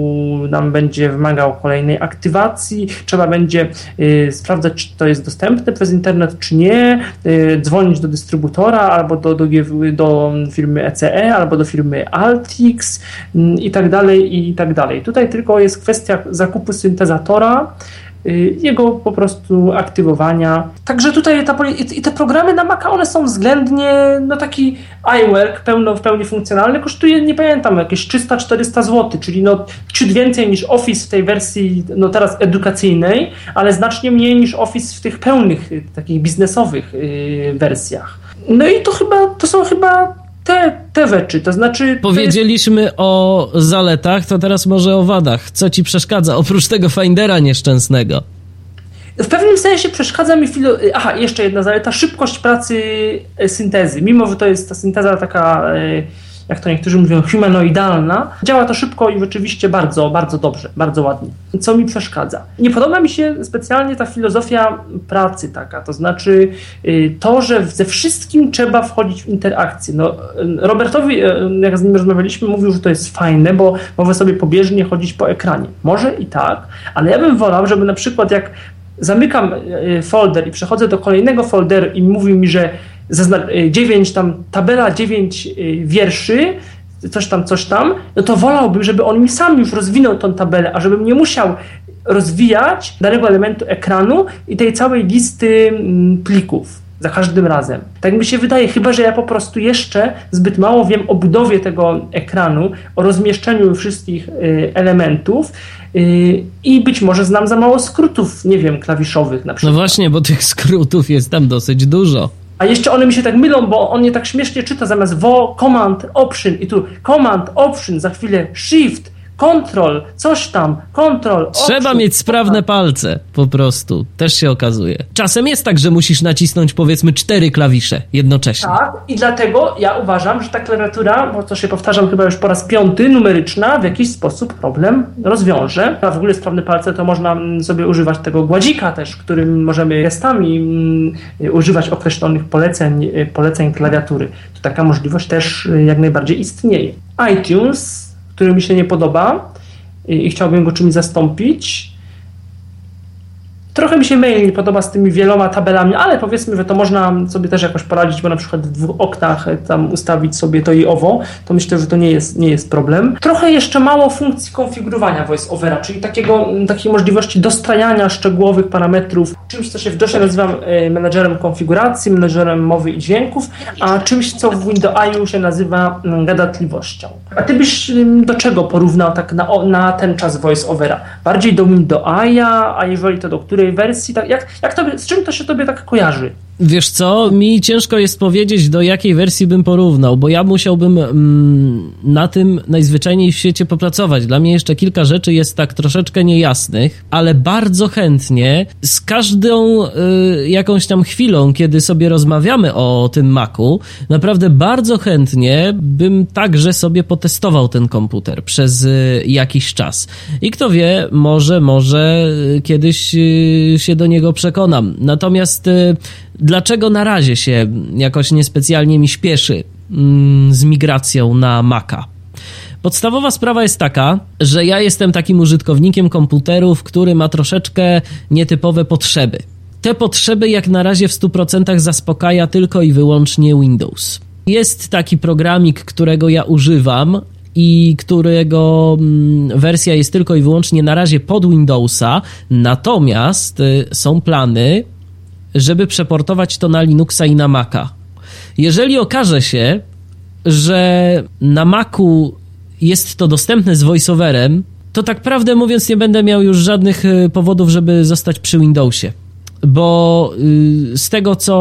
nam będzie wymagał kolejnej aktywacji, trzeba będzie y, sprawdzać, czy to jest dostępne przez internet, czy nie, y, dzwonić do dystrybutora albo do, do, do firmy ECE, albo do firmy Altix y, i tak dalej, i tak dalej. Tutaj tylko jest kwestia zakupu syntezatora, jego po prostu aktywowania. Także tutaj ta, i te programy na Maca, one są względnie, no taki iWork pełno, w pełni funkcjonalny, kosztuje, nie pamiętam, jakieś 300-400 zł, czyli no ciut więcej niż Office w tej wersji, no teraz edukacyjnej, ale znacznie mniej niż Office w tych pełnych, y, takich biznesowych yy, wersjach. No i to chyba, to są chyba te, te rzeczy, to znaczy... Powiedzieliśmy jest... o zaletach, to teraz może o wadach. Co ci przeszkadza, oprócz tego Findera nieszczęsnego? W pewnym sensie przeszkadza mi filo... Aha, jeszcze jedna zaleta, szybkość pracy e, syntezy. Mimo, że to jest ta synteza taka... Yy jak to niektórzy mówią, humanoidalna. Działa to szybko i rzeczywiście bardzo, bardzo dobrze, bardzo ładnie. Co mi przeszkadza? Nie podoba mi się specjalnie ta filozofia pracy taka, to znaczy y, to, że ze wszystkim trzeba wchodzić w interakcję. No, Robertowi, y, jak z nim rozmawialiśmy, mówił, że to jest fajne, bo mogę sobie pobieżnie chodzić po ekranie. Może i tak, ale ja bym wolał, żeby na przykład jak zamykam y, folder i przechodzę do kolejnego folderu i mówi mi, że 9 y, tam, tabela 9 y, wierszy, coś tam, coś tam, no to wolałbym, żeby on mi sam już rozwinął tą tabelę, a żebym nie musiał rozwijać danego elementu ekranu i tej całej listy mm, plików za każdym razem. Tak mi się wydaje, chyba że ja po prostu jeszcze zbyt mało wiem o budowie tego ekranu, o rozmieszczeniu wszystkich y, elementów i być może znam za mało skrótów, nie wiem, klawiszowych na przykład. No właśnie, bo tych skrótów jest tam dosyć dużo. A jeszcze one mi się tak mylą, bo on je tak śmiesznie czyta zamiast wo, command, option. I tu command, option, za chwilę shift, Kontrol, coś tam, kontrol. Trzeba mieć sprawne palce, po prostu. Też się okazuje. Czasem jest tak, że musisz nacisnąć powiedzmy cztery klawisze jednocześnie. Tak, i dlatego ja uważam, że ta klawiatura, bo to się powtarzam chyba już po raz piąty, numeryczna, w jakiś sposób problem rozwiąże. A w ogóle sprawne palce to można mm, sobie używać tego gładzika też, którym możemy gestami mm, używać określonych poleceń, poleceń klawiatury. To taka możliwość też y, jak najbardziej istnieje. iTunes który mi się nie podoba i, chciałbym go czymś zastąpić. Trochę mi się mail nie podoba z tymi wieloma tabelami, ale powiedzmy, że to można sobie też jakoś poradzić, bo na przykład w dwóch oknach e, tam ustawić sobie to i owo, to myślę, że to nie jest, nie jest problem. Trochę jeszcze mało funkcji konfigurowania voice-overa, czyli takiego, takiej możliwości dostrajania szczegółowych parametrów, czymś, co się w DOSie nazywam e, menedżerem konfiguracji, menedżerem mowy i dźwięków, a czymś, co w Windows się nazywa gadatliwością. A ty byś do czego porównał tak na, na ten czas voice-overa? Bardziej do Windows, a jeżeli to do której wersji, tak, jak, jak tobie, z czym to się tobie tak kojarzy? Wiesz co, mi ciężko jest powiedzieć, do jakiej wersji bym porównał, bo ja musiałbym mm, na tym najzwyczajniej w świecie popracować. Dla mnie jeszcze kilka rzeczy jest tak troszeczkę niejasnych, ale bardzo chętnie z każdą y, jakąś tam chwilą, kiedy sobie rozmawiamy o tym Macu, naprawdę bardzo chętnie bym także sobie potestował ten komputer przez y, jakiś czas. I kto wie, może, może kiedyś y, się do niego przekonam. Natomiast y, Dlaczego na razie się jakoś niespecjalnie mi śpieszy mm, z migracją na Maca? Podstawowa sprawa jest taka, że ja jestem takim użytkownikiem komputerów, który ma troszeczkę nietypowe potrzeby. Te potrzeby jak na razie w 100% zaspokaja tylko i wyłącznie Windows. Jest taki programik, którego ja używam i którego mm, wersja jest tylko i wyłącznie na razie pod Windowsa, natomiast y, są plany żeby przeportować to na Linuxa i na Maca. Jeżeli okaże się, że na Macu jest to dostępne z voiceoverem, to tak prawdę mówiąc nie będę miał już żadnych y, powodów, żeby zostać przy Windowsie bo y, z tego co,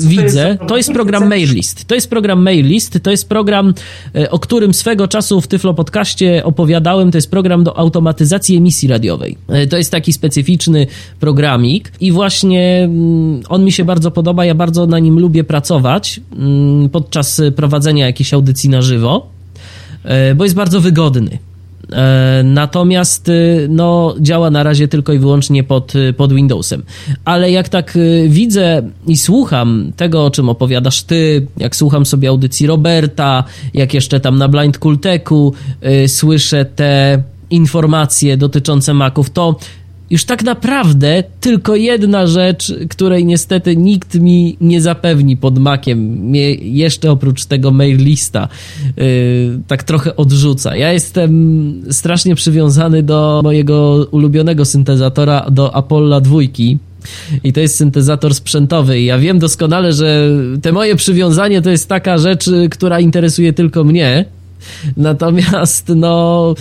co widzę, to jest, program Maillist. To jest program Maillist, to jest program, y, o którym swego czasu w Tyflo Podcaście opowiadałem, to jest program do automatyzacji emisji radiowej. Y, to jest taki specyficzny programik i właśnie mm, on mi się bardzo podoba, ja bardzo na nim lubię pracować mm, podczas prowadzenia jakiejś audycji na żywo, bo jest bardzo wygodny. E, natomiast y, no, działa na razie tylko i wyłącznie pod, y, pod Windowsem. Ale jak tak y, widzę i słucham tego, o czym opowiadasz ty, jak słucham sobie audycji Roberta, jak jeszcze tam na Blind Kulteku słyszę te informacje dotyczące Maców, to już tak naprawdę tylko jedna rzecz, której niestety nikt mi nie zapewni pod makiem, mnie jeszcze oprócz tego mail lista yy, tak trochę odrzuca. Ja jestem strasznie przywiązany do mojego ulubionego syntezatora, do Apollo 2. I to jest syntezator sprzętowy. I ja wiem doskonale, że te moje przywiązanie to jest taka rzecz, która interesuje tylko mnie. Natomiast, no,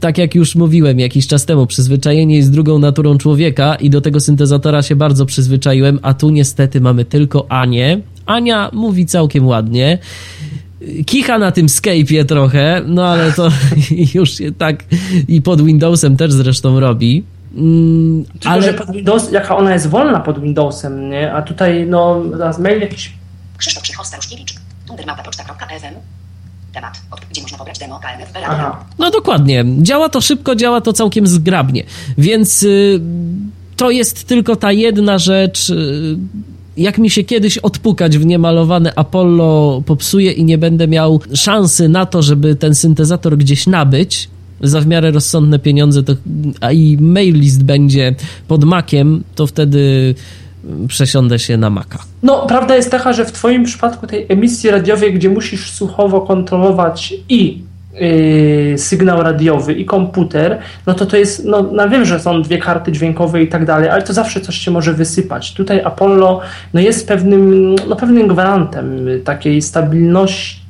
tak jak już mówiłem jakiś czas temu, przyzwyczajenie jest drugą naturą człowieka i do tego syntezatora się bardzo przyzwyczaiłem, a tu niestety mamy tylko Anię. Ania mówi całkiem ładnie kicha na tym Skype'ie trochę, no ale to już się tak i pod Windowsem też zresztą robi. Mm, Tylko, ale... że pod Windows, jaka ona jest wolna pod Windowsem, nie? A tutaj, no, zaraz mail jakiś... Krzysztof Krzychosta-Ruszkiewicz, tundermapa.poczta.fm temat, gdzie można pobrać demo KMF No dokładnie. Działa to szybko, działa to całkiem zgrabnie. Więc y, to jest tylko ta jedna rzecz. Y, jak mi się kiedyś odpukać w niemalowane Apollo popsuje i nie będę miał szansy na to, żeby ten syntezator gdzieś nabyć, za w miarę rozsądne pieniądze, to, a i mail list będzie pod makiem, to wtedy przesiądę się na Maca. No, prawda jest taka, że w Twoim przypadku tej emisji radiowej, gdzie musisz słuchowo kontrolować i yy, sygnał radiowy i komputer, no to to jest, no, no wiem, że są dwie karty dźwiękowe i tak dalej, ale to zawsze coś się może wysypać. Tutaj Apollo no jest pewnym, no, pewnym gwarantem takiej stabilności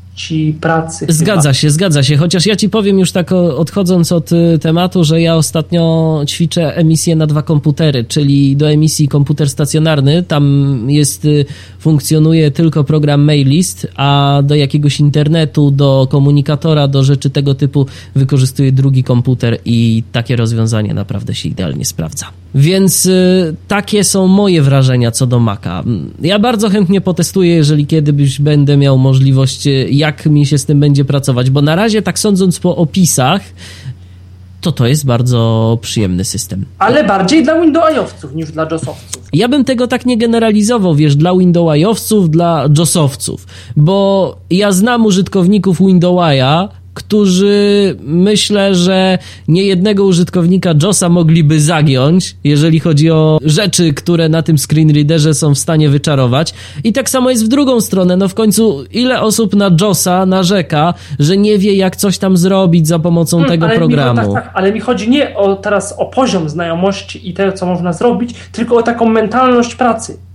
pracy. Zgadza chyba. się, zgadza się. Chociaż ja ci powiem już tak odchodząc od y, tematu, że ja ostatnio ćwiczę emisję na dwa komputery, czyli do emisji komputer stacjonarny, tam jest, y, funkcjonuje tylko program Maillist, a do jakiegoś internetu, do komunikatora, do rzeczy tego typu wykorzystuję drugi komputer i takie rozwiązanie naprawdę się idealnie sprawdza. Więc y, takie są moje wrażenia co do Maca. Ja bardzo chętnie potestuję, jeżeli kiedyś będę miał możliwość, y, jak mi się z tym będzie pracować, bo na razie, tak sądząc po opisach, to to jest bardzo przyjemny system. Ale bardziej dla Windowsowców niż dla JOSowców. Ja bym tego tak nie generalizował, wiesz, dla Windowsowców, dla JOSowców, bo ja znam użytkowników Windowsa, którzy myślę, że niejednego użytkownika JOSa mogliby zagiąć, jeżeli chodzi o rzeczy, które na tym screenreaderze są w stanie wyczarować. I tak samo jest w drugą stronę. No w końcu, ile osób na JOSa narzeka, że nie wie, jak coś tam zrobić za pomocą Hmm, tego ale programu. Mi, tak, tak, ale mi chodzi nie o teraz o poziom znajomości i tego, co można zrobić, tylko o taką mentalność pracy.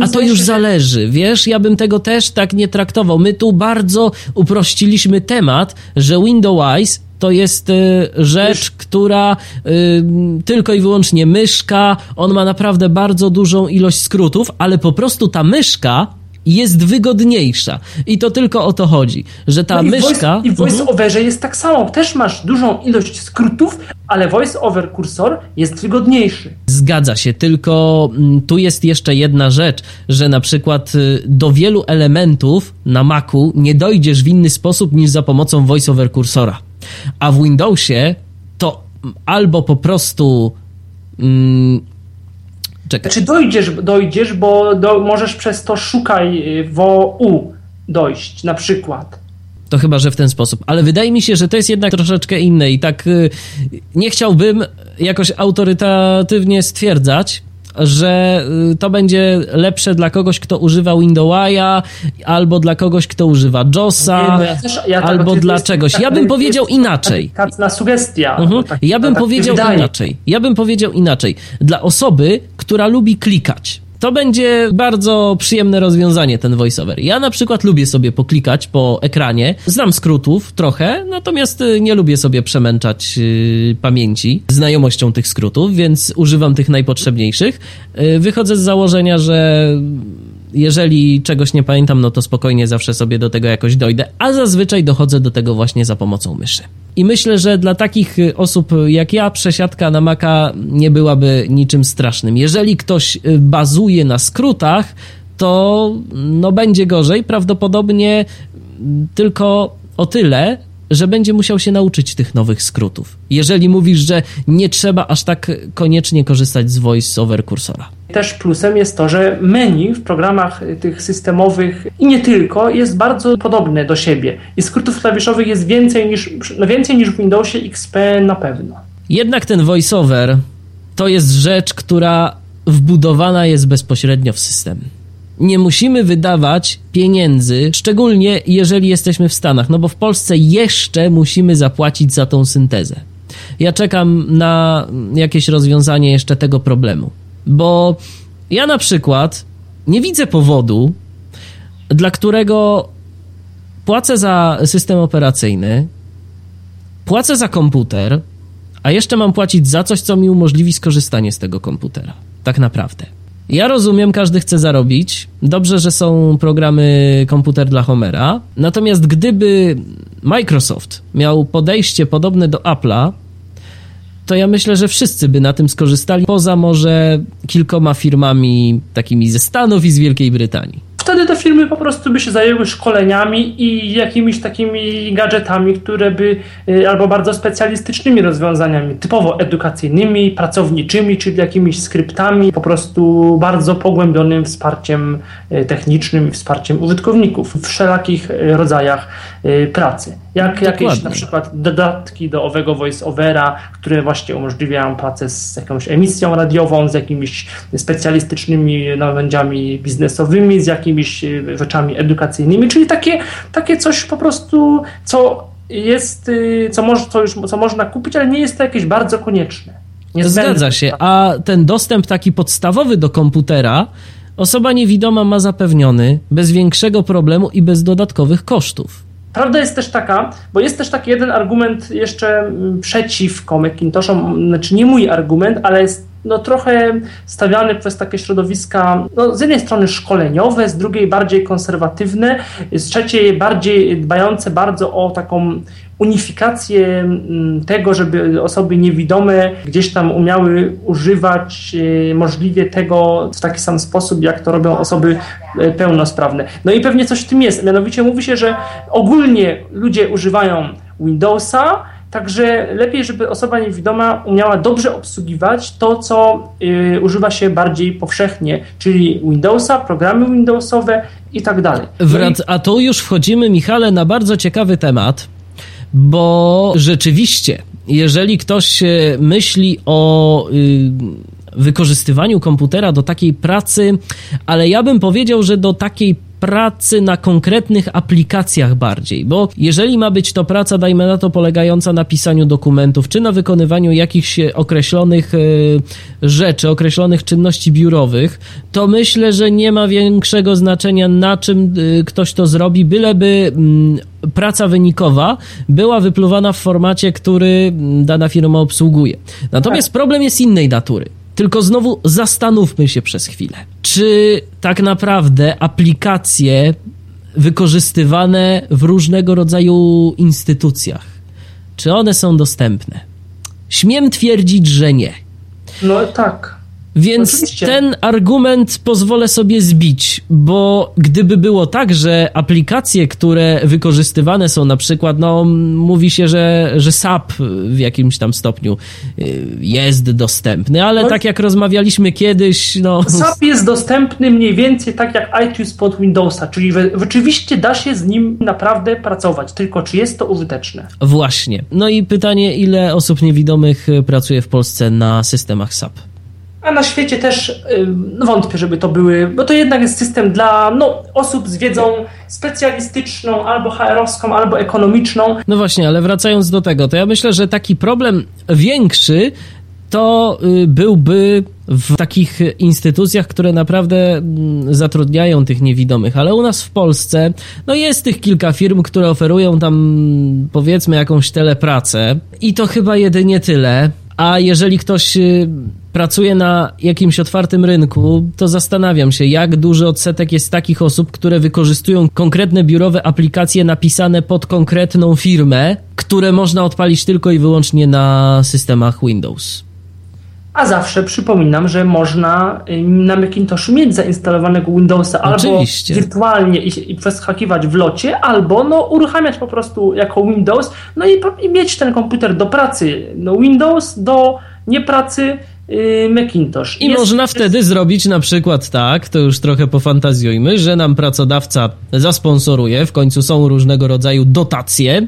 A to już zależy, wiesz, ja bym tego też tak nie traktował. My tu bardzo uprościliśmy temat, że Windows to jest y, rzecz, która y, tylko i wyłącznie myszka, on ma naprawdę bardzo dużą ilość skrótów, ale po prostu ta myszka jest wygodniejsza. I to tylko o to chodzi, że ta No i myszka... Voice, I w Mhm. VoiceOverze jest tak samo. Też masz dużą ilość skrótów, ale VoiceOver kursor jest wygodniejszy. Zgadza się, tylko mm, tu jest jeszcze jedna rzecz, że na przykład y, do wielu elementów na Macu nie dojdziesz w inny sposób niż za pomocą voiceover kursora. A w Windowsie to mm, albo po prostu. Mm, czekaj. Czy dojdziesz, dojdziesz bo do, możesz przez to szukaj y, wo u dojść na przykład. To chyba, że w ten sposób. Ale wydaje mi się, że to jest jednak troszeczkę inne i tak y, nie chciałbym jakoś autorytatywnie stwierdzać, że y, to będzie lepsze dla kogoś, kto używa Windowsa, albo dla kogoś, kto używa JOSa, no ja albo dla czegoś. Ja bym powiedział inaczej. Delikatna sugestia. Mhm. Ja bym powiedział inaczej. Ja bym powiedział inaczej. Dla osoby, która lubi klikać. To będzie bardzo przyjemne rozwiązanie, ten voiceover. Ja na przykład lubię sobie poklikać po ekranie. Znam skrótów trochę, natomiast y, nie lubię sobie przemęczać y, pamięci znajomością tych skrótów, więc używam tych najpotrzebniejszych. Y, wychodzę z założenia, że jeżeli czegoś nie pamiętam, no to spokojnie zawsze sobie do tego jakoś dojdę, a zazwyczaj dochodzę do tego właśnie za pomocą myszy. I myślę, że dla takich y, osób jak ja przesiadka na Maca nie byłaby niczym strasznym. Jeżeli ktoś y, bazuje na skrótach, to no będzie gorzej, prawdopodobnie mm, tylko o tyle, że będzie musiał się nauczyć tych nowych skrótów. Jeżeli mówisz, że nie trzeba aż tak koniecznie korzystać z voice over kursora. Też plusem jest to, że menu w programach y, tych systemowych i nie tylko jest bardzo podobne do siebie. I skrótów klawiszowych jest więcej niż, no więcej niż w Windowsie XP na pewno. Jednak ten voiceover to jest rzecz, która wbudowana jest bezpośrednio w system. Nie musimy wydawać pieniędzy, szczególnie jeżeli jesteśmy w Stanach, no bo w Polsce jeszcze musimy zapłacić za tą syntezę. Ja czekam na jakieś rozwiązanie jeszcze tego problemu, bo ja na przykład nie widzę powodu, dla którego płacę za system operacyjny, płacę za komputer, a jeszcze mam płacić za coś, co mi umożliwi skorzystanie z tego komputera. Tak naprawdę. Ja rozumiem, każdy chce zarobić. Dobrze, że są programy komputer dla Homera. Natomiast gdyby Microsoft miał podejście podobne do Apple'a, to ja myślę, że wszyscy by na tym skorzystali, poza może kilkoma firmami takimi ze Stanów i z Wielkiej Brytanii. Wtedy te firmy po prostu by się zajęły szkoleniami i jakimiś takimi gadżetami, które by, y, albo bardzo specjalistycznymi rozwiązaniami, typowo edukacyjnymi, pracowniczymi, czyli jakimiś skryptami, po prostu bardzo pogłębionym wsparciem y, technicznym i wsparciem użytkowników w wszelakich y, rodzajach pracy. Jak jakieś Dokładnie. na przykład dodatki do owego voice-overa, które właśnie umożliwiają pracę z jakąś emisją radiową, z jakimiś specjalistycznymi narzędziami biznesowymi, z jakimiś y, rzeczami edukacyjnymi, czyli takie, takie coś po prostu, co jest, y, co, moż, co, już, co można kupić, ale nie jest to jakieś bardzo konieczne. Niezbędne. Zgadza się, a ten dostęp taki podstawowy do komputera osoba niewidoma ma zapewniony bez większego problemu i bez dodatkowych kosztów. prawda jest też taka, bo jest też taki jeden argument jeszcze mm, przeciwko Macintoshom, znaczy nie mój argument, ale jest no, trochę stawiany przez takie środowiska, no, z jednej strony szkoleniowe, z drugiej bardziej konserwatywne, z trzeciej bardziej dbające bardzo o taką unifikację mm, tego, żeby osoby niewidome gdzieś tam umiały używać e, możliwie tego w taki sam sposób, jak to robią osoby e, pełnosprawne. No i pewnie coś w tym jest. Mianowicie mówi się, że ogólnie ludzie używają Windowsa, Także lepiej, żeby osoba niewidoma umiała dobrze obsługiwać to, co y, używa się bardziej powszechnie, czyli Windowsa, programy Windowsowe i tak dalej. No a tu już wchodzimy, Michale, na bardzo ciekawy temat, bo rzeczywiście, jeżeli ktoś myśli o y, wykorzystywaniu komputera do takiej pracy, ale ja bym powiedział, że do takiej pracy na konkretnych aplikacjach bardziej, bo jeżeli ma być to praca, dajmy na to, polegająca na pisaniu dokumentów, czy na wykonywaniu jakichś określonych e, rzeczy, określonych czynności biurowych, to myślę, że nie ma większego znaczenia na czym e, ktoś to zrobi, byleby mm, praca wynikowa była wypluwana w formacie, który mm, dana firma obsługuje. Natomiast tak. problem jest innej natury. Tylko znowu zastanówmy się przez chwilę. Czy tak naprawdę aplikacje wykorzystywane w różnego rodzaju instytucjach, czy one są dostępne? Śmiem twierdzić, że nie. No tak. Więc Oczywiście. ten argument pozwolę sobie zbić, bo gdyby było tak, że aplikacje, które wykorzystywane są na przykład, no mówi się, że, że SAP w jakimś tam stopniu y, jest dostępny, ale no, tak jak rozmawialiśmy kiedyś, no... SAP jest dostępny mniej więcej tak jak iTunes pod Windowsa, czyli rzeczywiście da się z nim naprawdę pracować, tylko czy jest to użyteczne? Właśnie. No i pytanie, ile osób niewidomych pracuje w Polsce na systemach SAP? A na świecie też no wątpię, żeby to były, bo to jednak jest system dla no, osób z wiedzą specjalistyczną, albo HR-owską, albo ekonomiczną. No właśnie, ale wracając do tego, to ja myślę, że taki problem większy to y, byłby w takich instytucjach, które naprawdę mm, zatrudniają tych niewidomych, ale u nas w Polsce, no jest tych kilka firm, które oferują tam powiedzmy jakąś telepracę i to chyba jedynie tyle. A jeżeli ktoś y, pracuje na jakimś otwartym rynku, to zastanawiam się, jak duży odsetek jest takich osób, które wykorzystują konkretne biurowe aplikacje napisane pod konkretną firmę, które można odpalić tylko i wyłącznie na systemach Windows. A zawsze przypominam, że można na Macintoshu mieć zainstalowanego Windowsa Oczywiście. albo wirtualnie i, i przeskakiwać w locie, albo no, uruchamiać po prostu jako Windows, no i, i mieć ten komputer do pracy. No, Windows do niepracy Y, Macintosh. I jest, można wtedy zrobić na przykład tak, to już trochę pofantazjujmy, że nam pracodawca zasponsoruje, w końcu są różnego rodzaju dotacje,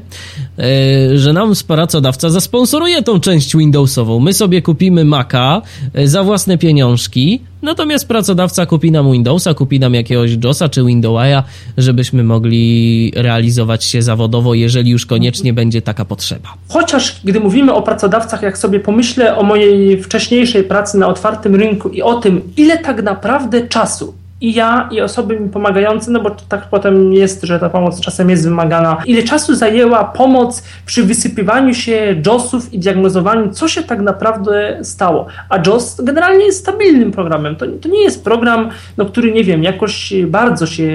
y, że nam pracodawca zasponsoruje tą część Windowsową. My sobie kupimy Maca y, za własne pieniążki, Natomiast pracodawca kupi nam Windowsa, kupi nam jakiegoś JOSa czy Windowsa, żebyśmy mogli realizować się zawodowo, jeżeli już koniecznie będzie taka potrzeba. Chociaż gdy mówimy o pracodawcach, jak sobie pomyślę o mojej wcześniejszej pracy na otwartym rynku i o tym, ile tak naprawdę czasu i ja, i osoby mi pomagające, no bo tak potem jest, że ta pomoc czasem jest wymagana. Ile czasu zajęła pomoc przy wysypywaniu się JOSów i diagnozowaniu, co się tak naprawdę stało. A JOS generalnie jest stabilnym programem. To, to nie jest program, no, który, nie wiem, jakoś bardzo się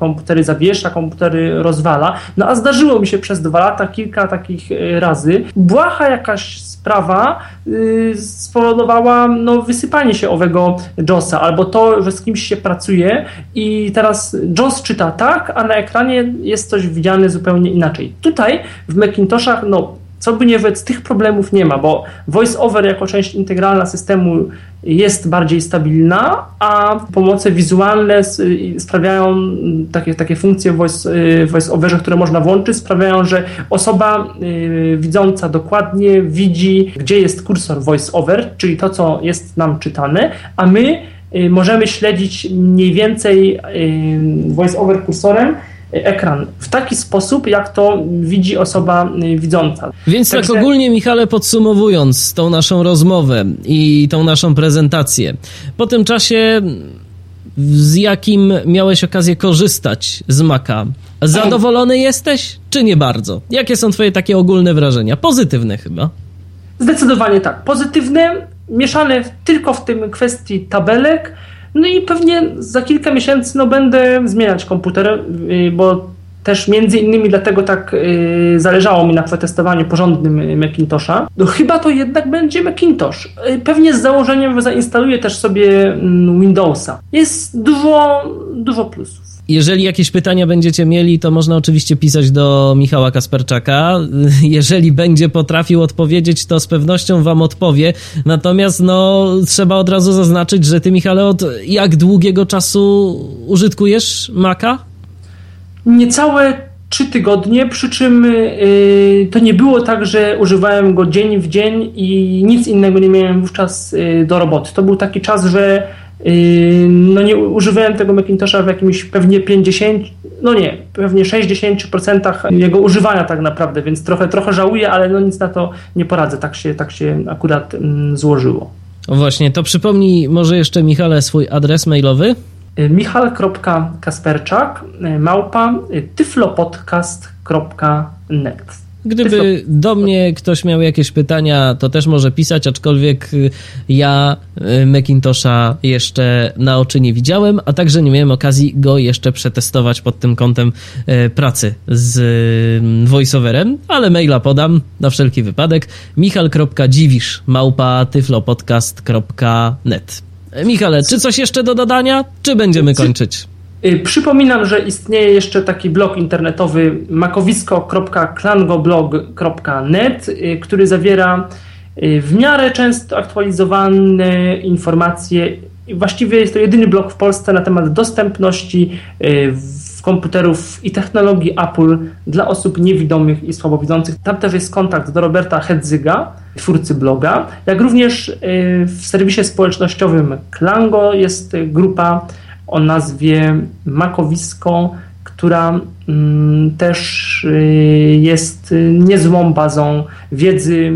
komputery zawiesza, komputery rozwala. No a zdarzyło mi się przez dwa lata kilka takich e, razy. Błaha jakaś sprawa yy, spowodowała no, wysypanie się owego JOSa, albo to, że z kimś się pracuje i teraz JOS czyta tak, a na ekranie jest coś widziane zupełnie inaczej. Tutaj w Macintoshach no, co by nie rzec, tych problemów nie ma, bo VoiceOver jako część integralna systemu jest bardziej stabilna, a pomoce wizualne sprawiają, takie, takie funkcje w VoiceOverze, które można włączyć, sprawiają, że osoba y, widząca dokładnie widzi, gdzie jest kursor VoiceOver, czyli to, co jest nam czytane, a my y, możemy śledzić mniej więcej y, VoiceOver kursorem, ekran w taki sposób, jak to widzi osoba y, widząca. Więc tak Także... tak ogólnie, Michale, podsumowując tą naszą rozmowę i tą naszą prezentację, po tym czasie z jakim miałeś okazję korzystać z Maca, zadowolony jesteś, czy nie bardzo? Jakie są twoje takie ogólne wrażenia? Pozytywne chyba. Zdecydowanie tak. Pozytywne, mieszane tylko w tym kwestii tabelek. No i pewnie za kilka miesięcy no, będę zmieniać komputer, y, bo też między innymi dlatego tak y, zależało mi na przetestowaniu porządnym Macintosha. No chyba to jednak będzie Macintosh. Y, pewnie z założeniem, że zainstaluję też sobie mm, Windowsa. Jest dużo, dużo plusów. Jeżeli jakieś pytania będziecie mieli, to można oczywiście pisać do Michała Kasperczaka. Jeżeli będzie potrafił odpowiedzieć, to z pewnością wam odpowie. Natomiast no, trzeba od razu zaznaczyć, że ty, Michale, od jak długiego czasu użytkujesz Maca? Niecałe trzy tygodnie, przy czym yy, to nie było tak, że używałem go dzień w dzień i nic innego nie miałem wówczas yy, do roboty. To był taki czas, że no nie używałem tego Macintosha w jakimś pewnie 50, no nie, pewnie 60% jego używania tak naprawdę, więc trochę, trochę żałuję, ale no nic na to nie poradzę, tak się, tak się akurat mm, złożyło. Właśnie, to przypomnij może jeszcze Michale swój adres mailowy. Yy, michal.kasperczak yy, małpa tyflopodcast.net Gdyby do mnie ktoś miał jakieś pytania, to też może pisać, aczkolwiek y, ja y, Macintosha jeszcze na oczy nie widziałem, a także nie miałem okazji go jeszcze przetestować pod tym kątem y, pracy z voiceoverem, ale maila podam na wszelki wypadek. michal.dziwisz małpa tyflopodcast.net Michale, czy coś jeszcze do dodania, czy będziemy kończyć? Y, przypominam, że istnieje jeszcze taki blog internetowy makowisko.klangoblog.net, y, który zawiera y, w miarę często aktualizowane informacje. Właściwie jest to jedyny blog w Polsce na temat dostępności komputerów i technologii Apple dla osób niewidomych i słabowidzących. Tam też jest kontakt do Roberta Hedzyga, twórcy bloga, jak również w serwisie społecznościowym Klango jest grupa o nazwie Makowisko, która mm, też y, jest niezłą bazą wiedzy.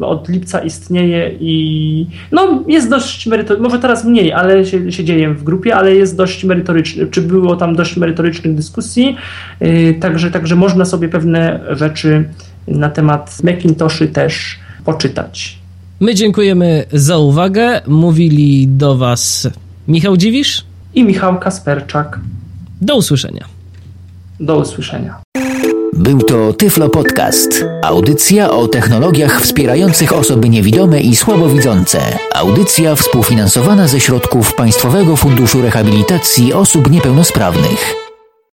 Od lipca istnieje i no, jest dość merytoryczny, może teraz mniej, ale się, się dzieje w grupie, ale jest dość merytoryczny, czy było tam dość merytorycznych dyskusji, y, także, także można sobie pewne rzeczy na temat Macintoshy też poczytać. My dziękujemy za uwagę. Mówili do Was Michał Dziwisz i Michał Kasperczak. Do usłyszenia. Do usłyszenia. Był to Tyflo Podcast. Audycja o technologiach wspierających osoby niewidome i słabowidzące. Audycja współfinansowana ze środków Państwowego Funduszu Rehabilitacji Osób Niepełnosprawnych.